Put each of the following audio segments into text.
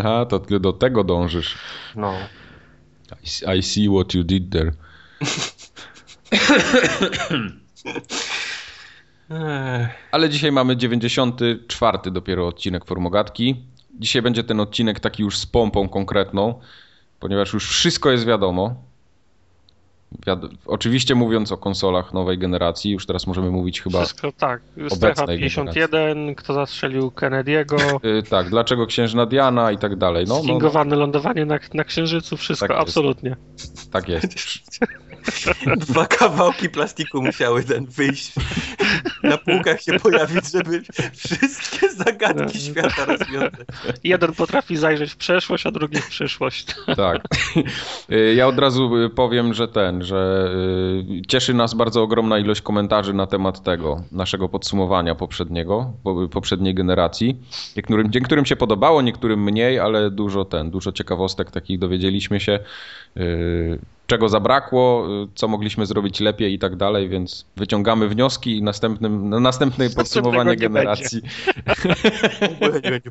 Aha, to ty do tego dążysz. No. I, I see what you did there. Ale dzisiaj mamy 94 dopiero odcinek Formogatki. Dzisiaj będzie ten odcinek taki już z pompą konkretną, ponieważ już wszystko jest wiadomo. Oczywiście mówiąc o konsolach nowej generacji, już teraz możemy mówić chyba... Wszystko tak. Strefa obecnej 51, kto zastrzelił Kennedy'ego, Y, tak, dlaczego księżna Diana i tak dalej. No, no, no fingowane lądowanie na, na Księżycu, wszystko, Tak jest. absolutnie. tak jest. Dwa kawałki plastiku musiały ten wyjść. Na półkach się pojawić, żeby wszystkie zagadki No. świata rozwiązać. Jeden potrafi zajrzeć w przeszłość, a drugi w przyszłość. Tak. Y, Ja od razu y, powiem, że ten, że y, cieszy nas bardzo ogromna ilość komentarzy na temat tego, naszego podsumowania poprzedniego, po- poprzedniej generacji. Niektórym, niektórym się podobało, niektórym mniej, ale dużo ten, dużo ciekawostek takich dowiedzieliśmy się, czego zabrakło, y, co mogliśmy zrobić lepiej i tak dalej, więc wyciągamy wnioski i następnym, na następne podsumowanie nie generacji. Ogóle nie będzie.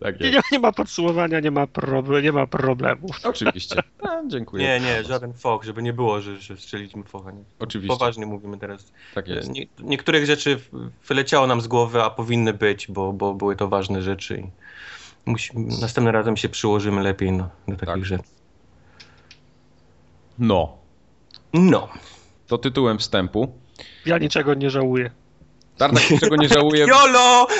Tak Nie, nie, ma podsumowania, nie ma, prob- nie ma problemów. Oczywiście. A, dziękuję. Nie, nie, żaden fok, żeby nie było, że, że strzeliśmy focha. Nie. Oczywiście. Poważnie mówimy teraz. Tak jest. Nie, niektórych rzeczy wyleciało nam z głowy, a powinny być, bo, bo były to ważne rzeczy. I musimy, następnym razem się przyłożymy lepiej no, do takich Tak. rzeczy. No. No. To tytułem wstępu. Ja niczego nie żałuję. Tartak niczego nie żałuje, YOLO!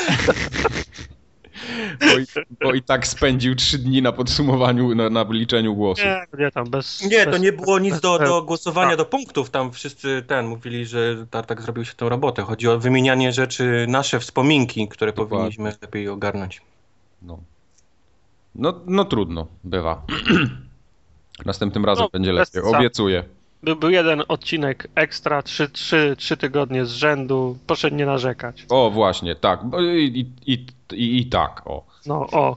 bo i, bo i tak spędził trzy dni na podsumowaniu, na, na liczeniu głosów. Nie, nie tam, bez... Nie, to bez- nie było nic bez- do, do głosowania, do punktów. Tam wszyscy ten mówili, że Tartak zrobił się tę robotę. Chodzi o wymienianie rzeczy, nasze wspominki, które Dokładnie. powinniśmy lepiej ogarnąć. No. No, no trudno, bywa. Następnym razem No, będzie lepiej, obiecuję. Był, był jeden odcinek ekstra, trzy, trzy, trzy tygodnie z rzędu, proszę nie narzekać. O, właśnie, tak. I, i, i, i tak, o. No, o,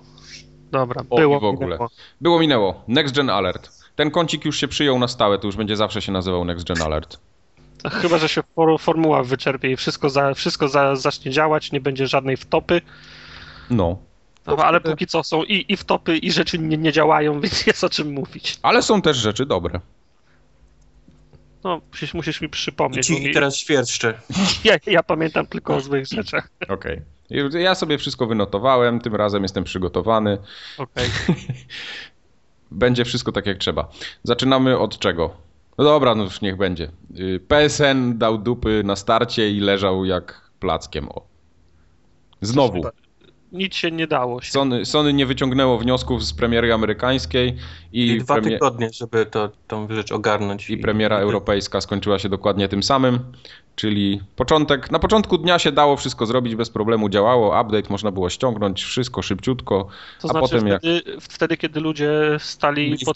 dobra, O, było i w ogóle. minęło. Było minęło. Next Gen Alert. Ten kącik już się przyjął na stałe, to już będzie zawsze się nazywał Next Gen Alert. Chyba, że się for, formuła wyczerpie i wszystko, za, wszystko za, zacznie działać, nie będzie żadnej wtopy, No. No, ale póki co są i, i wtopy, i rzeczy nie, nie działają, więc jest o czym mówić. Ale są też rzeczy dobre. No, musisz, musisz mi I przypomnieć, ci bo mi, teraz świerszczę. ja, ja pamiętam tylko o złych rzeczach. Okej. Ja sobie wszystko wynotowałem, tym razem jestem przygotowany. Okej. Będzie wszystko tak jak trzeba. Zaczynamy od czego? No dobra, no już niech będzie. Y, PSN dał dupy na starcie i leżał jak plackiem. O. Znowu. Nic się nie dało. Się. Sony, Sony nie wyciągnęło wniosków z premiery amerykańskiej i, I dwa premie- tygodnie, żeby to, tą rzecz ogarnąć. i premiera europejska skończyła się dokładnie tym samym. Czyli początek, na początku dnia się dało wszystko zrobić bez problemu, działało, update można było ściągnąć, wszystko szybciutko, To a znaczy potem jak... wtedy, wtedy, kiedy ludzie stali pod,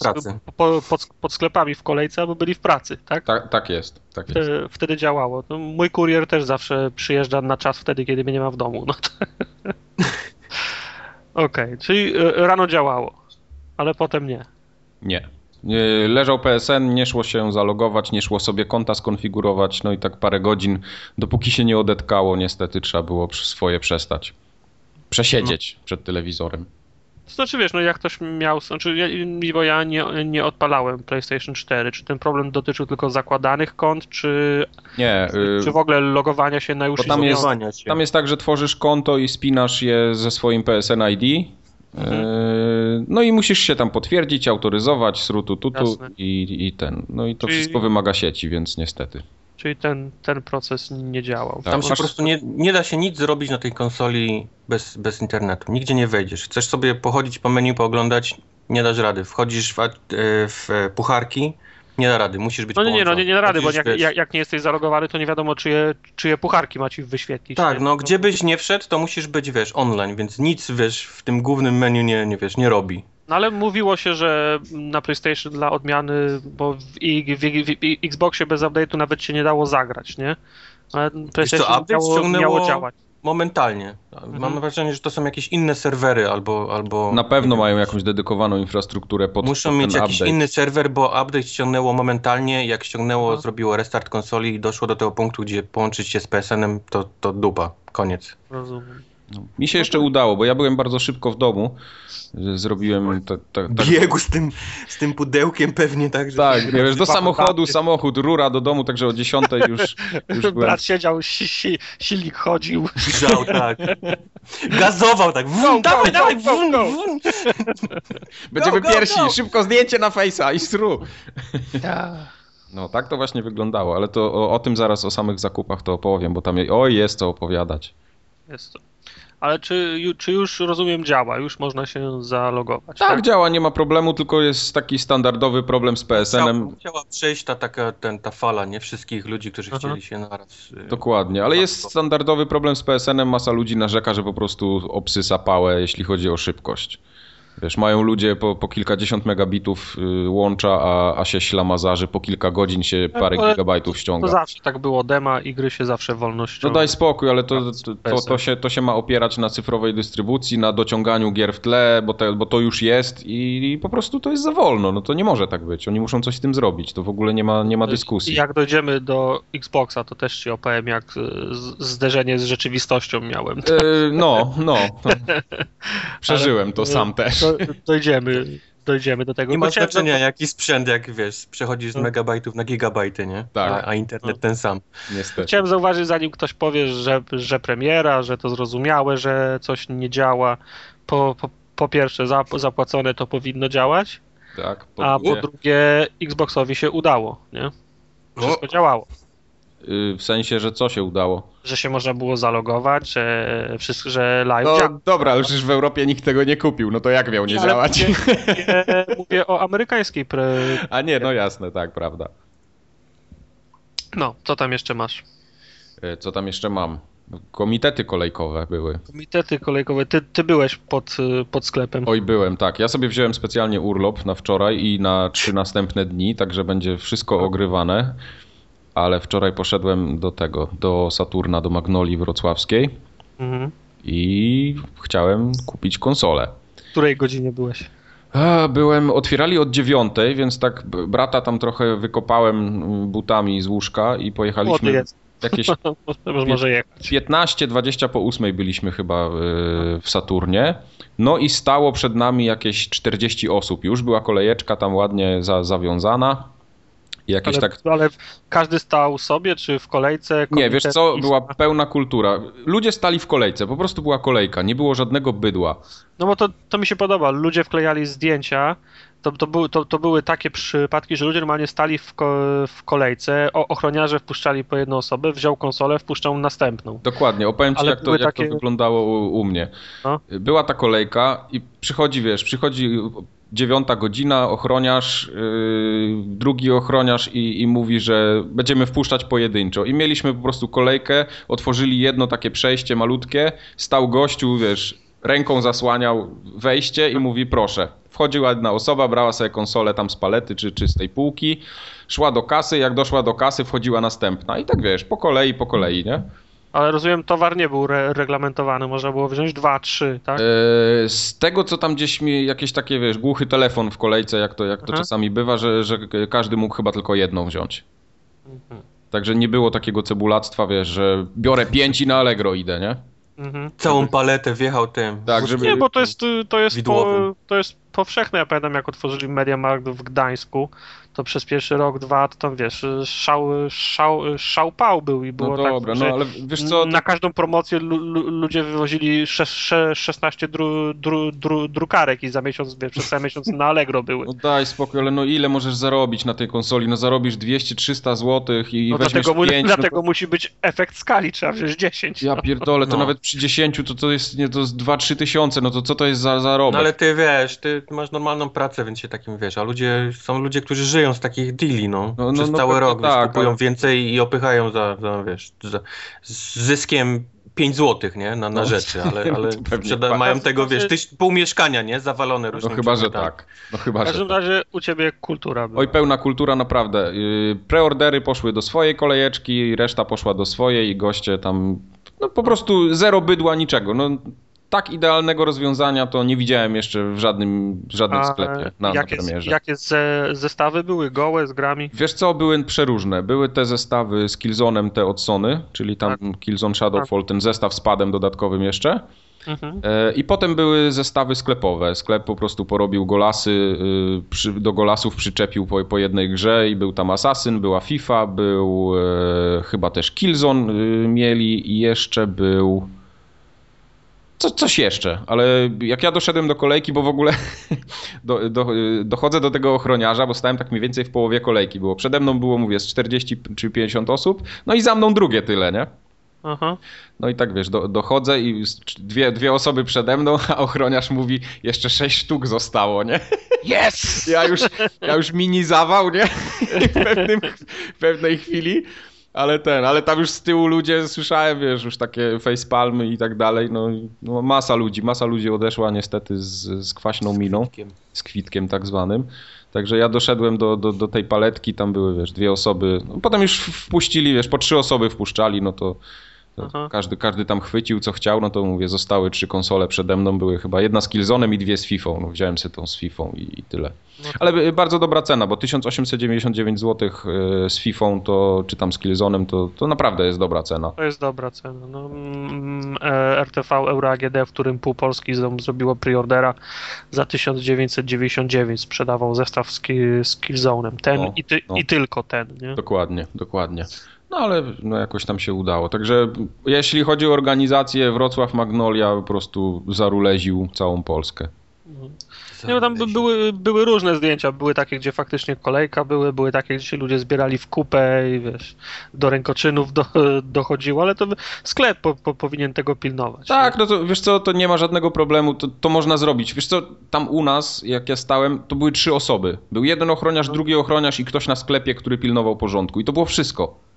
po, pod, pod sklepami w kolejce albo byli w pracy, tak? Tak, tak jest, tak jest. Wtedy, wtedy działało. No, mój kurier też zawsze przyjeżdża na czas wtedy, kiedy mnie nie ma w domu. No to... Okej, czyli e, rano działało, ale potem nie. Nie. Nie, Leżał PSN, nie szło się zalogować, nie szło sobie konta skonfigurować, no i tak parę godzin, dopóki się nie odetkało, niestety trzeba było swoje przestać. Przesiedzieć No. przed telewizorem. To znaczy wiesz, no jak ktoś miał, znaczy ja, bo ja nie, nie odpalałem PlayStation 4, czy ten problem dotyczył tylko zakładanych kont, czy, Nie, y, czy w ogóle logowania się na już tam jest- się. tam jest tak, że tworzysz konto i spinasz je ze swoim PSN ID. Mhm. y, No i musisz się tam potwierdzić, autoryzować, srutu tutu i, i ten. No i to Czyli- wszystko wymaga sieci, więc niestety. Czyli ten, ten proces nie działał. Tak. Tam się Masz- po prostu nie, nie da się nic zrobić na tej konsoli bez, bez internetu. Nigdzie nie wejdziesz. Chcesz sobie pochodzić po menu, pooglądać, nie dasz rady. Wchodzisz w, e, w pucharki, nie da rady. Musisz być No nie, nie, no nie, nie da rady, bo Chodzisz, jak, jak, jak nie jesteś zalogowany, to nie wiadomo, czyje, czyje pucharki ma ci wyświetlić. Tak, nie? no gdzie byś nie wszedł, to musisz być, wiesz, online, więc nic, wiesz, w tym głównym menu nie, nie wiesz, nie robi. No ale mówiło się, że na PlayStation dla odmiany, bo w, w, w, w Xboxie bez update'u nawet się nie dało zagrać, nie? Ale PlayStation update miało, miało działać. Momentalnie. Mhm. Mam wrażenie, że to są jakieś inne serwery albo... albo Na pewno mają jakąś dedykowaną infrastrukturę pod, Muszą pod mieć ten jakiś update. inny serwer, bo update ściągnęło momentalnie. Jak ściągnęło, No. zrobiło restart konsoli i doszło do tego punktu, gdzie połączyć się z PSN-em, to, to dupa. Koniec. Rozumiem. No, mi się jeszcze udało, bo ja byłem bardzo szybko w domu. Zrobiłem. Ta, ta, ta... Biegł z tym, z tym pudełkiem pewnie tak, że. Tak, wiesz, do samochodu, samochód, rura do domu, także o 10 już, już byłem. Brat siedział, si, si, silnik chodził. Grzał, tak. Gazował tak. Wum, dawaj, dawaj, wum, wum. Będziemy Go, go, pierwsi, go. szybko zdjęcie na face'a i stru. Tak. No tak to właśnie wyglądało, ale to o, o tym zaraz o samych zakupach to opowiem, bo tam je, oj jest co opowiadać. Jest to. Ale czy, czy już rozumiem działa? Już można się zalogować? Tak, działa, nie ma problemu, tylko jest taki standardowy problem z PSN-em. Chciała, chciała przejść ta taka, ten, ta fala, nie? Wszystkich ludzi, którzy Aha. chcieli się naraz... y, Dokładnie, ale jest Tak, standardowy problem z PSN-em, masa ludzi narzeka, że po prostu obsysa pałę, jeśli chodzi o szybkość. Wiesz, mają ludzie po, po kilkadziesiąt megabitów y, łącza, a, a się ślamazarzy po kilka godzin się parę ale gigabajtów To ściąga. zawsze tak było, dema i gry się zawsze wolnością. No daj spokój, ale to, to, to, PSN. to, się, to się ma opierać na cyfrowej dystrybucji, na dociąganiu gier w tle, bo, te, bo to już jest i, i po prostu to jest za wolno. No to nie może tak być. Oni muszą coś z tym zrobić. To w ogóle nie ma, nie ma I dyskusji. jak dojdziemy do Xboxa, to też ci opowiem, jak y, zderzenie z rzeczywistością miałem. E, no, no. Przeżyłem to Ale, sam y, też. Do, dojdziemy, dojdziemy do tego. Nie ma Bo chciałem znaczenia zapy- jaki sprzęt, jak wiesz, przechodzisz z No. megabajtów na gigabajty, nie? Tak. A, a internet ten sam. Niestety. Chciałem zauważyć, zanim ktoś powie, że, że premiera, że to zrozumiałe, że coś nie działa. Po, po, po pierwsze, zap- zapłacone to powinno działać, Tak, po a po drugie, drugie, Xboxowi się udało, nie? Wszystko działało. Y, w sensie, że co się udało? Że się można było zalogować, że, wszystko, że live No działa. dobra, ale przecież w Europie nikt tego nie kupił, no to jak miał nie Ale działać? Mówię, mówię, mówię o amerykańskiej pre... A nie, no jasne, tak, prawda. No, co tam jeszcze masz? E, Co tam jeszcze mam? Komitety kolejkowe były. Komitety kolejkowe. Ty, ty byłeś pod, y, pod sklepem. Oj, byłem, tak. Ja sobie wziąłem specjalnie urlop na wczoraj i na trzy następne dni, także będzie wszystko ogrywane. Ale wczoraj poszedłem do tego, do Saturna, do Magnolii Wrocławskiej Mhm. i chciałem kupić konsolę. W której godzinie byłeś? Byłem, otwierali od dziewiątej, więc tak brata tam trochę wykopałem butami z łóżka i pojechaliśmy jest. jakieś Może, może jechać. 15-20 po 8 byliśmy chyba y, w Saturnie. No i stało przed nami jakieś 40 osób. Już była kolejeczka tam ładnie za, zawiązana. Jakieś Ale, tak. ale każdy stał sobie, czy w kolejce? Nie, wiesz co, była pełna kultura. Ludzie stali w kolejce, po prostu była kolejka, nie było żadnego bydła. No bo to, to mi się podoba. Ludzie wklejali zdjęcia. To, to, były, to, to były takie przypadki, że ludzie normalnie stali w, ko, w kolejce, o, ochroniarze wpuszczali po jedną osobę, wziął konsolę, wpuszczał następną. Dokładnie, opowiem ci Ale jak, to, jak takie- to wyglądało u, u mnie. No. Była ta kolejka i przychodzi, wiesz, przychodzi dziewiąta godzina, ochroniarz, yy, drugi ochroniarz i, i mówi, że będziemy wpuszczać pojedynczo. I mieliśmy po prostu kolejkę, otworzyli jedno takie przejście malutkie, stał gościu, wiesz, ręką zasłaniał wejście i mówi proszę. Wchodziła jedna osoba, brała sobie konsolę tam z palety czy, czy z tej półki, szła do kasy, jak doszła do kasy, wchodziła następna. I tak wiesz, po kolei, po kolei, nie? Ale rozumiem, towar nie był re, reglamentowany, można było wziąć dwa, trzy, tak? E, Z tego, co tam gdzieś mi jakieś takie, wiesz, głuchy telefon w kolejce, jak to, jak to Aha. czasami bywa, że, że każdy mógł chyba tylko jedną wziąć. Mhm. Także nie było takiego cebulactwa, wiesz, że biorę pięć i na Allegro idę, nie? Mhm. Całą paletę wjechał tym. Tak, żeby- Nie, bo to jest, y, to jest, po, to jest powszechne. Ja pamiętam, jak otworzyli Mediamarkt w Gdańsku, to przez pierwszy rok, dwa, to tam wiesz, szał, szał, szał pał był i było No tak, dobra, że no ale wiesz co, na każdą promocję lu, lu, ludzie wywozili sze, sze, 16 dru, dru, dru, drukarek i za miesiąc, wiesz, przez cały miesiąc na Allegro były. no daj spokój, ale no ile możesz zarobić na tej konsoli? No zarobisz 200-300 zł i No weźmiesz dlatego, mu, 5, dlatego no musi być efekt skali, trzeba wziąć 10. to, ja pierdolę, to No. nawet przy 10 to to jest, nie, to jest 2-3 tysiące, no to co to jest za zarobek? No ale ty wiesz, ty masz normalną pracę, więc się takim wiesz, a ludzie, są ludzie, którzy żyją z takich deali, no. No, no, Przez no cały rok, tak, kupują ale- więcej i opychają za, za wiesz, za, z zyskiem 5 złotych, nie, na, na No, rzeczy, ale, ale sprzeda- tak. mają tego, wiesz, tyś, pół mieszkania, nie, zawalone No różnymi chyba, że przedmiotami. tak. No chyba, W że każdym tak. razie u ciebie kultura była. Oj, pełna kultura, naprawdę. Yy, Preordery poszły do swojej kolejeczki, reszta poszła do swojej i goście tam, no po prostu zero bydła, niczego. No, tak idealnego rozwiązania to nie widziałem jeszcze w żadnym, w żadnym A sklepie na, na jakie, premierze. jakie ze, zestawy były? Gołe, z grami? Wiesz co, były przeróżne. Były te zestawy z Killzone'em, te od Sony, czyli tam Killzone Shadowfall, ten zestaw z padem dodatkowym jeszcze. Mhm. E, I potem były zestawy sklepowe. Sklep po prostu porobił golasy, y, do golasów przyczepił po, po, jednej grze i był tam Assassin, była FIFA, był e, chyba też Killzone y, mieli i jeszcze był co, coś jeszcze, ale jak ja doszedłem do kolejki, bo w ogóle do, do, dochodzę do tego ochroniarza, bo stałem tak mniej więcej w połowie kolejki. Było przede mną było, mówię, z 40 czy 50 osób, no i za mną drugie tyle, nie? Aha. No i tak wiesz, do, dochodzę i dwie, dwie osoby przede mną, a ochroniarz mówi, jeszcze sześć sztuk zostało, nie? Yes! Ja już, ja już mini zawał, nie? W, pewnym, w pewnej chwili. Ale ten, ale tam już z tyłu ludzie słyszałem, wiesz, już takie facepalmy i tak dalej. No, no masa ludzi, masa ludzi odeszła niestety z, z kwaśną miną. Z kwitkiem tak zwanym. Także ja doszedłem do, do, do tej paletki, tam były, wiesz, dwie osoby. No, potem już wpuścili, wiesz, po trzy osoby wpuszczali, no to każdy, każdy tam chwycił co chciał, no to mówię, zostały trzy konsole przede mną, były chyba jedna z Killzone'em i dwie z FIFA. No wziąłem sobie tą z FIFA i, i tyle. No Ale bardzo dobra cena, bo 1899 zł e, z FIFA to, czy tam z Killzone'em, to, to naprawdę jest dobra cena. To jest dobra cena. No, mm, e, RTV Euro AGD, w którym pół Polski zrobiło preordera za 1999, sprzedawał zestaw z, z Killzone'em. Ten no, i, ty, no. i tylko ten. Nie? Dokładnie, dokładnie. No ale no, jakoś tam się udało. Także jeśli chodzi o organizację, Wrocław Magnolia po prostu zaruleził całą Polskę. Nie, no tam były, były różne zdjęcia. Były takie, gdzie faktycznie kolejka były, były takie, gdzie się ludzie zbierali w kupę i wiesz, do rękoczynów do, dochodziło, ale to sklep po, po, powinien tego pilnować. Tak, no to wiesz co, to nie ma żadnego problemu, to, to można zrobić. Wiesz co, tam u nas, jak ja stałem, to były trzy osoby. Był jeden ochroniarz, no. drugi ochroniarz i ktoś na sklepie, który pilnował porządku. I to było wszystko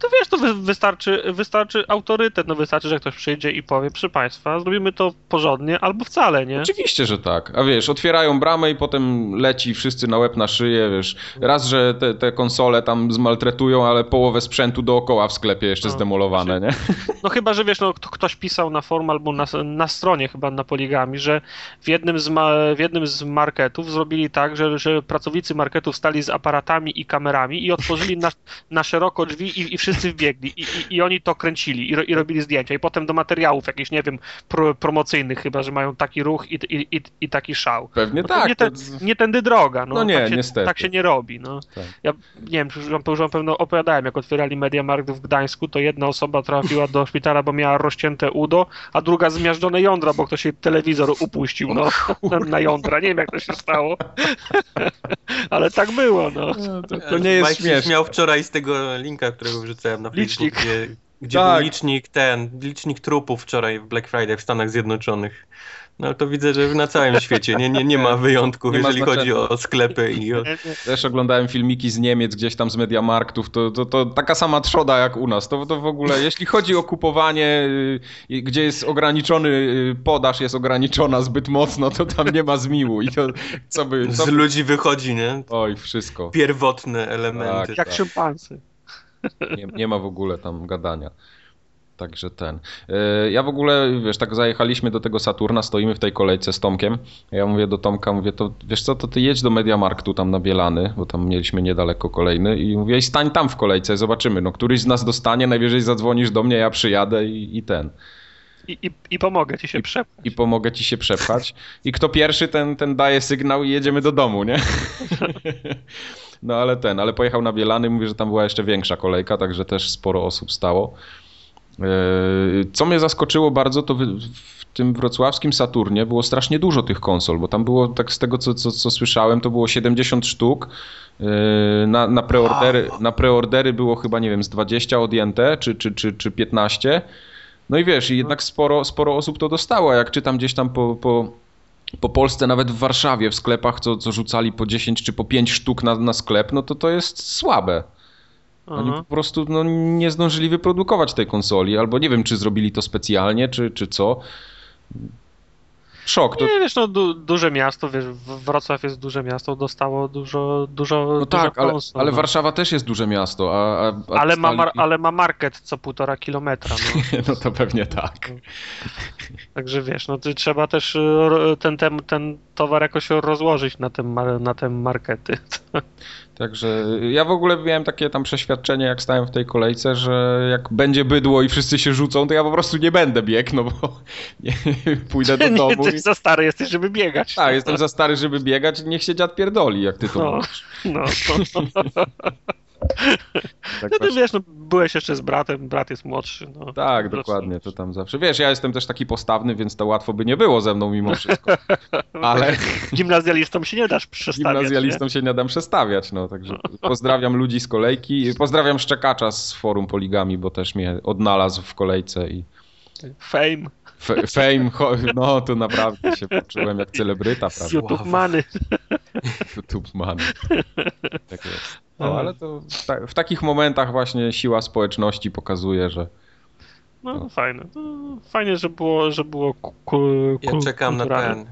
to wiesz, to wystarczy, wystarczy autorytet, no wystarczy, że ktoś przyjdzie i powie, przy państwa, zrobimy to porządnie albo wcale, nie? Oczywiście, że tak. A wiesz, otwierają bramę i potem leci wszyscy na łeb na szyję, wiesz. Raz, że te, te konsole tam zmaltretują, ale połowę sprzętu dookoła w sklepie jeszcze no, zdemolowane, nie? No chyba, że wiesz, no ktoś pisał na forum albo na, na stronie chyba na Poligami, że w jednym z, ma, w jednym z marketów zrobili tak, że, że pracownicy marketów stali z aparatami i kamerami i otworzyli na, na szeroko drzwi i, i wszyscy wszyscy wbiegli i, i, i oni to kręcili i, i, robili zdjęcia i potem do materiałów jakichś, nie wiem, pro, promocyjnych chyba, że mają taki ruch i, i, i taki szał. Pewnie no tak. Nie, te, nie tędy droga. No, no nie, tak się, niestety. Tak się nie robi. No. Tak. Ja nie wiem, już wam, już wam pewno opowiadałem, jak otwierali Mediamarkt w Gdańsku, to jedna osoba trafiła do szpitala, bo miała rozcięte udo, a druga zmiażdżone jądra, bo ktoś jej telewizor upuścił no, na, na jądra. Nie wiem, jak to się stało. Ale tak było, no. no to, to, nie jest Mike śmieszne. miał wczoraj z tego linka, którego wrzucałem na licznik. gdzie, gdzie tak. był licznik ten, licznik trupów wczoraj w Black Friday w Stanach Zjednoczonych. No to widzę, że na całym świecie nie, nie, nie ma wyjątków, nie jeżeli ma chodzi o sklepy i o... Też oglądałem filmiki z Niemiec, gdzieś tam z Mediamarktów, to, to, to taka sama trzoda jak u nas. To, to w ogóle, jeśli chodzi o kupowanie, y, gdzie jest ograniczony y, podaż, jest ograniczona zbyt mocno, to tam nie ma zmiłu. I to, co by, co by... Z ludzi wychodzi, nie? Oj, wszystko. Pierwotne elementy. Tak, jak tak. szympansy. Nie, nie ma w ogóle tam gadania. Także ten. E, ja w ogóle, wiesz, tak zajechaliśmy do tego Saturna, stoimy w tej kolejce z Tomkiem. Ja mówię do Tomka, mówię, to wiesz co, to ty jedź do Mediamarktu tam na Bielany, bo tam mieliśmy niedaleko kolejny i mówię, i stań tam w kolejce, zobaczymy. No, któryś z nas dostanie, najwyżej zadzwonisz do mnie, ja przyjadę i, i ten. I, i, I, pomogę ci się I, przepchać. I pomogę ci się przepchać. I kto pierwszy, ten, ten daje sygnał i jedziemy do domu, nie? No ale ten, ale pojechał na Bielany, mówi, że tam była jeszcze większa kolejka, także też sporo osób stało. E, co mnie zaskoczyło bardzo, to w tym wrocławskim Saturnie było strasznie dużo tych konsol, bo tam było, tak z tego co, co, co słyszałem, to było 70 sztuk. E, na, na, preordery, na preordery było chyba, nie wiem, z 20 odjęte, czy, czy, czy, czy 15. No i wiesz, jednak sporo, sporo osób to dostało. Jak czytam gdzieś tam po, po, po Polsce, nawet w Warszawie, w sklepach, co, co rzucali po 10 czy po 5 sztuk na, na sklep, no to to jest słabe. Oni po prostu no, nie zdążyli wyprodukować tej konsoli, albo nie wiem, czy zrobili to specjalnie, czy, czy co. Szok. To... Nie, wiesz, no du duże miasto, wiesz, Wrocław jest duże miasto, dostało dużo, dużo No tak, ale, ale no. Warszawa też jest duże miasto, a... a, a ale, ma ale ma market co półtora kilometra, no. no to pewnie tak. Także wiesz, no to trzeba też ten, ten, ten towar jakoś rozłożyć na te, na te markety. Także ja w ogóle miałem takie tam przeświadczenie, jak stałem w tej kolejce, że jak będzie bydło i wszyscy się rzucą, to ja po prostu nie będę biegł, no bo nie, pójdę do domu. Nie, jesteś i... za stary jesteś, żeby biegać. Tak, jestem za stary, żeby biegać, niech się dziad pierdoli, jak ty to no, mówisz. No, no. Tak no ty wiesz, no, byłeś jeszcze z bratem, brat jest młodszy. No, tak, dokładnie, to tam zawsze. Wiesz, ja jestem też taki postawny, więc to łatwo by nie było ze mną mimo wszystko. Ale... Gimnazjalistom się nie dasz przestawiać. Gimnazjalistom nie? się nie dam przestawiać, no także pozdrawiam ludzi z kolejki. Pozdrawiam Szczekacza z forum Poligami, bo też mnie odnalazł w kolejce i... Fame. F fame, no to naprawdę się poczułem jak celebryta, prawda? YouTube many. YouTube many. Tak jest. No, ale to w, ta w, takich momentach właśnie siła społeczności pokazuje, że. No, no. fajne. No, fajnie, że było, że było ku, ku, Ja czekam na ten.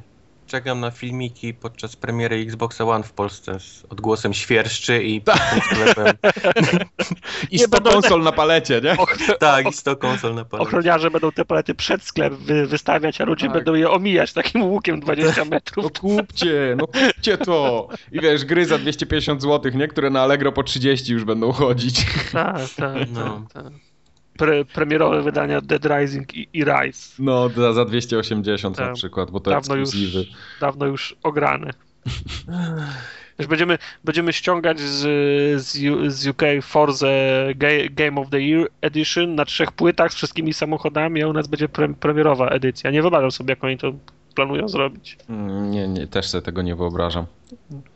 Czekam na filmiki podczas premiery Xboxa One w Polsce z odgłosem świerszczy i sklepem. I 100 konsol na palecie, nie? tak, i 100 konsol na palecie. Ochroniarze będą te palety przed sklep wy wystawiać, a ludzie tak. będą je omijać takim łukiem 20 metrów. No kupcie, no kupcie to. I wiesz, gry za 250 zł, nie? Które na Allegro po 30 już będą chodzić. Tak, tak, no. tak. ta pre, premierowe wydania Dead Rising i, i Rise. No, za, za 280 tak. na przykład, bo to dawno ekskluzywy. Już, dawno już ograne. Już będziemy, będziemy ściągać z, z, z UK Forza Game of the Year Edition na trzech płytach z wszystkimi samochodami, a u nas będzie pre, premierowa edycja. Nie wyobrażam sobie, jak oni to planują zrobić. Mm, nie, nie, też sobie tego nie wyobrażam.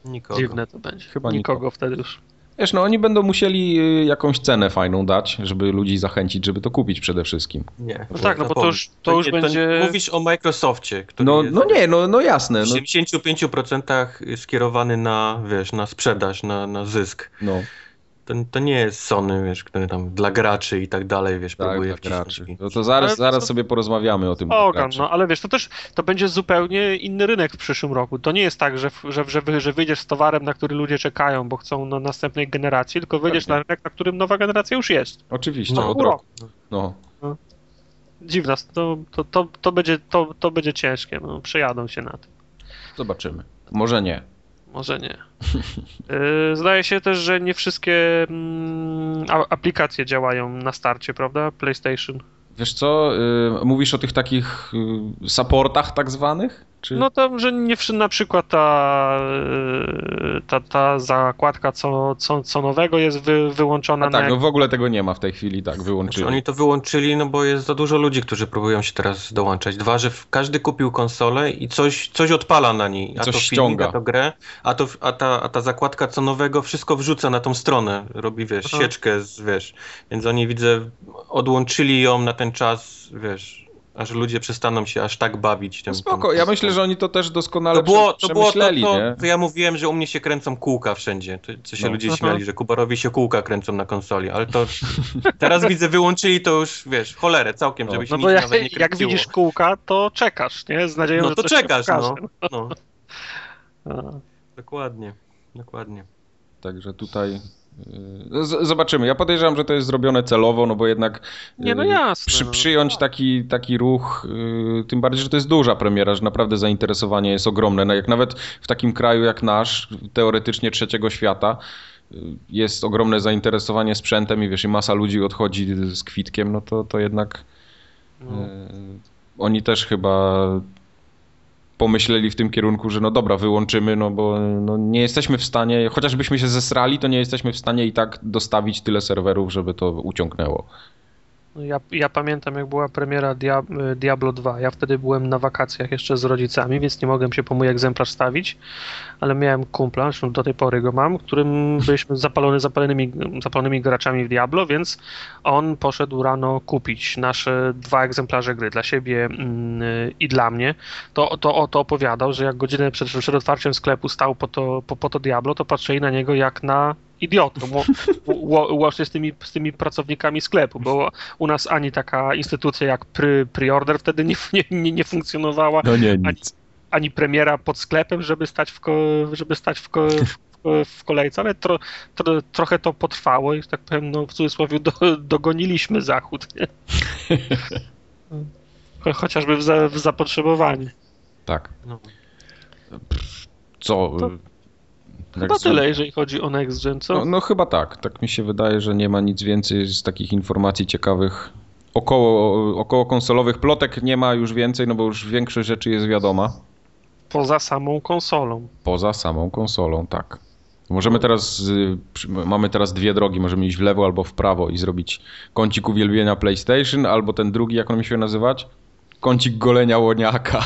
Nikogo. Dziwne to będzie. Chyba nikogo, nikogo wtedy już. Wiesz, no oni będą musieli y, jakąś cenę fajną dać, żeby ludzi zachęcić, żeby to kupić przede wszystkim. Nie. No tak, no bo to już, to już będzie... mówisz o Microsoftie, który no, no nie, no, no jasne. W 75% skierowany na, wiesz, na sprzedaż, na, na zysk. No to, to nie jest Sony, wiesz, który tam dla graczy i tak dalej, wiesz, tak, próbuje graczy. No to zaraz, zaraz to... sobie porozmawiamy o tym. Ogan, no ale wiesz, to też to będzie zupełnie inny rynek w przyszłym roku. To nie jest tak, że, że, że, że wyjdziesz z towarem, na który ludzie czekają, bo chcą na następnej generacji, tylko wyjdziesz Pewnie. na rynek, na którym nowa generacja już jest. Oczywiście, no, od roku. No. no. Dziwna, to, to, to, to, będzie, to, to będzie ciężkie, no, przejadą się na tym. Zobaczymy. Może nie. Może nie. Y, zdaje się też, że nie wszystkie mm, aplikacje działają na starcie, prawda? PlayStation. Wiesz co, y, mówisz o tych takich y, supportach tak zwanych? Czy... No to, że nie na przykład ta, ta, ta zakładka co, co, co nowego jest wy, wyłączona. A tak, jak... no w ogóle tego nie ma w tej chwili, tak, wyłączyli. Znaczy, oni to wyłączyli, no bo jest za dużo ludzi, którzy próbują się teraz dołączać. Dwa, że każdy kupił konsolę i coś, coś odpala na niej. A coś to ściąga. a to grę, a, to, a, ta, a ta zakładka co nowego wszystko wrzuca na tą stronę. Robi, wiesz, Aha. sieczkę, z, wiesz. Więc oni, widzę, odłączyli ją na ten czas, wiesz aż ludzie przestaną się aż tak bawić. Tym, no spoko, tym, ja myślę, że oni to też doskonale to było, to było to, to, to, ja mówiłem, że u mnie się kręcą kółka wszędzie, to, co się no. ludzie śmiali, że Kubarowi się kółka kręcą na konsoli, ale to teraz widzę, wyłączyli to już, wiesz, cholerę całkiem, no. żeby się no, nic nawet nie kręciło. Jak widzisz kółka, to czekasz, nie? Z nadzieją, no że to czekasz, no. no. Dokładnie, dokładnie. Także tutaj Zobaczymy. Ja podejrzewam, że to jest zrobione celowo, no bo jednak Nie, no y, jasne, przy, no. przyjąć taki, taki ruch, y, tym bardziej, że to jest duża premiera, że naprawdę zainteresowanie jest ogromne. No jak nawet w takim kraju jak nasz, teoretycznie trzeciego świata, y, jest ogromne zainteresowanie sprzętem i wiesz, i masa ludzi odchodzi z kwitkiem, no to, to jednak no. oni też chyba pomyśleli w tym kierunku, że no dobra, wyłączymy, no bo no nie jesteśmy w stanie, chociażbyśmy się zesrali, to nie jesteśmy w stanie i tak dostawić tyle serwerów, żeby to uciągnęło. No ja, ja, pamiętam, jak była premiera Diablo 2. Ja wtedy byłem na wakacjach jeszcze z rodzicami, więc nie mogłem się po mój egzemplarz stawić, ale miałem kumpla, zresztą do tej pory go mam, którym byliśmy zapalony, zapalonymi, zapalonymi graczami w Diablo, więc on poszedł rano kupić nasze dwa egzemplarze gry dla siebie mm, i dla mnie. To, to, to opowiadał, że jak godzinę przed, przed otwarciem sklepu stał po to, po, po to Diablo, to patrzyli na niego jak na idiotą, łącznie z tymi, z tymi pracownikami sklepu, bo u nas ani taka instytucja jak pre, preorder wtedy nie, nie, nie funkcjonowała, no nie, ani, ani premiera pod sklepem, żeby stać w, ko, żeby stać w, ko, w, w kolejce, ale tro, tro, trochę to potrwało i tak powiem, no, w cudzysłowie do, dogoniliśmy Zachód. Nie? Chociażby w, za, w zapotrzebowaniu. Tak. No. Co? To Chyba tyle, jeżeli chodzi o Next Gen, co? No, no, chyba tak. Tak mi się wydaje, że nie ma nic więcej z takich informacji ciekawych. Około, około konsolowych plotek nie ma już więcej, no bo już większość rzeczy jest wiadoma. Poza samą konsolą. Poza samą konsolą, tak. Możemy teraz, mamy teraz dwie drogi, możemy iść w lewo albo w prawo i zrobić kącik uwielbienia PlayStation, albo ten drugi, jak on mi się nazywać? Kącik golenia łoniaka.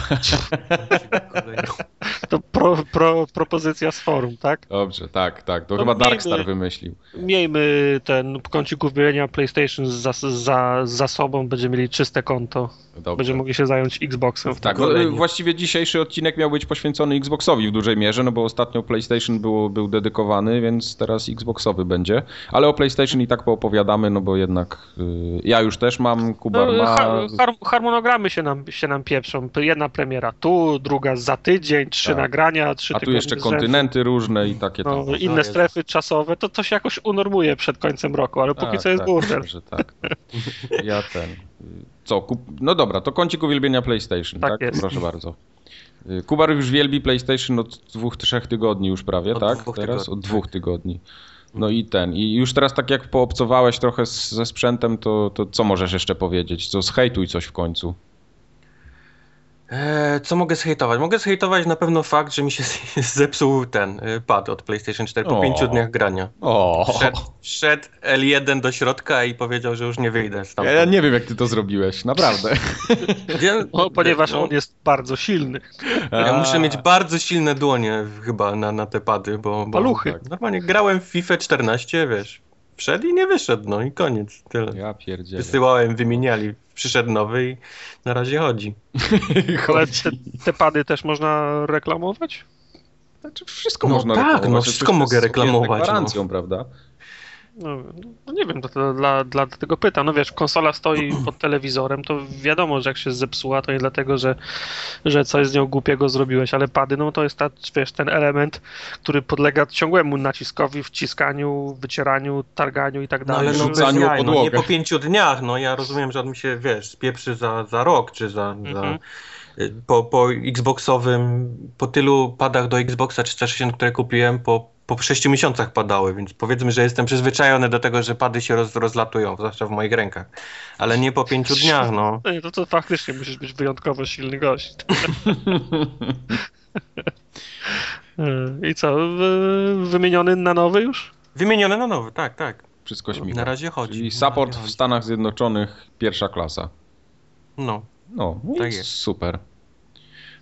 To pro, pro, propozycja z forum, tak? Dobrze, tak, tak. To, to chyba miejmy, Darkstar wymyślił. Miejmy ten kącik uwielbienia PlayStation za, za, za sobą, będziemy mieli czyste konto. Dobrze. Będziemy mogli się zająć Xboxem. tak, no, właściwie dzisiejszy odcinek miał być poświęcony Xboxowi w dużej mierze, no bo ostatnio PlayStation było, był dedykowany, więc teraz Xboxowy będzie. Ale o PlayStation i tak poopowiadamy, no bo jednak y, ja już też mam, Kubar no, ma... Har harmonogramy się nam, się nam pieprzą. Jedna premiera tu, druga za tydzień, trzy tak. Nagrania, trzy A tu jeszcze kontynenty różne i takie no, tam. Inne strefy czasowe, to to się jakoś unormuje przed końcem roku, ale póki tak, co jest tak, burdel. Tak, ja ten... Co? Kup... No dobra, to kącik uwielbienia PlayStation, tak? tak? Proszę bardzo. Kubar już wielbi PlayStation od dwóch, trzech tygodni już prawie, od tak? Teraz? Tygodni. Od dwóch tygodni. No i ten. I już teraz tak jak poobcowałeś trochę z, ze sprzętem, to, to co możesz jeszcze powiedzieć? Co, zhejtuj coś w końcu. Eee, co mogę zhejtować? Mogę zhejtować na pewno fakt, że mi się zepsuł ten y, pad od PlayStation 4 po o. pięciu dniach grania. O. Wszedł, wszedł L1 do środka i powiedział, że już nie wyjdę stamtąd. Ja, ja nie wiem, jak ty to zrobiłeś, naprawdę. no, ponieważ no, on jest bardzo silny. Ja muszę mieć bardzo silne dłonie chyba na, na te pady, bo, bo Paluchy. Tak, normalnie grałem w FIFA 14, wiesz, wszedł i nie wyszedł, no i koniec, tyle. Ja pierdzielę. Wysyłałem, wymieniali, przyszedł nowy i na razie chodzi. Ale te, te pady też można reklamować? Znaczy wszystko no można tak, reklamować. No wszystko mogę reklamować. Z gwarancją, no. prawda? No, no, nie wiem, to, to dla, dla tego pytam. No wiesz, konsola stoi pod telewizorem, to wiadomo, że jak się zepsuła, to nie dlatego, że, że coś z nią głupiego zrobiłeś, ale pady, no to jest ta, wiesz, ten element, który podlega ciągłemu naciskowi, wciskaniu, wycieraniu, targaniu i tak no, dalej. No ale no, bez jaj, no nie po pięciu dniach, no ja rozumiem, że on mi się, wiesz, spieprzy za, za rok, czy za... Mhm. za po, po Xboxowym, po tylu padach do Xboxa 360, które kupiłem, po po 6 miesiącach padały, więc powiedzmy, że jestem przyzwyczajony do tego, że pady się roz, rozlatują, zwłaszcza w moich rękach. Ale nie po pięciu dniach, no. no to, to faktycznie musisz być wyjątkowo silny gość. I co, wymieniony na nowy już? Wymieniony na nowy, tak, tak. Wszystko śmiga. Na razie chodzi. Czyli support w Stanach Zjednoczonych pierwsza klasa. No. No, tak jest. super.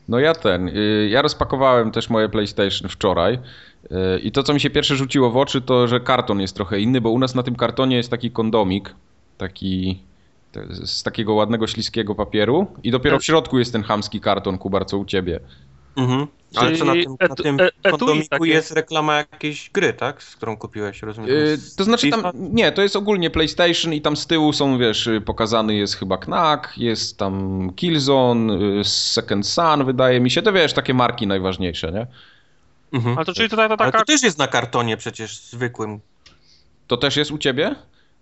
No ja ten, y, ja rozpakowałem też moje PlayStation wczoraj y, i to co mi się pierwsze rzuciło w oczy to, że karton jest trochę inny, bo u nas na tym kartonie jest taki kondomik, taki z takiego ładnego śliskiego papieru i dopiero w środku jest ten chamski karton, Kubar, co u ciebie. Mhm. Ale co na tym, na tym kondomiku jest reklama jakiejś gry, tak? Z którą kupiłeś, rozumiem? Yy, to znaczy tam, nie, to jest ogólnie PlayStation i tam z tyłu są, wiesz, pokazany jest chyba Knack, jest tam Killzone, y, Second Sun, wydaje mi się, to wiesz, takie marki najważniejsze, nie? Mhm. Ale to czyli to, to, taka... Ale to też jest na kartonie przecież zwykłym. To też jest u ciebie?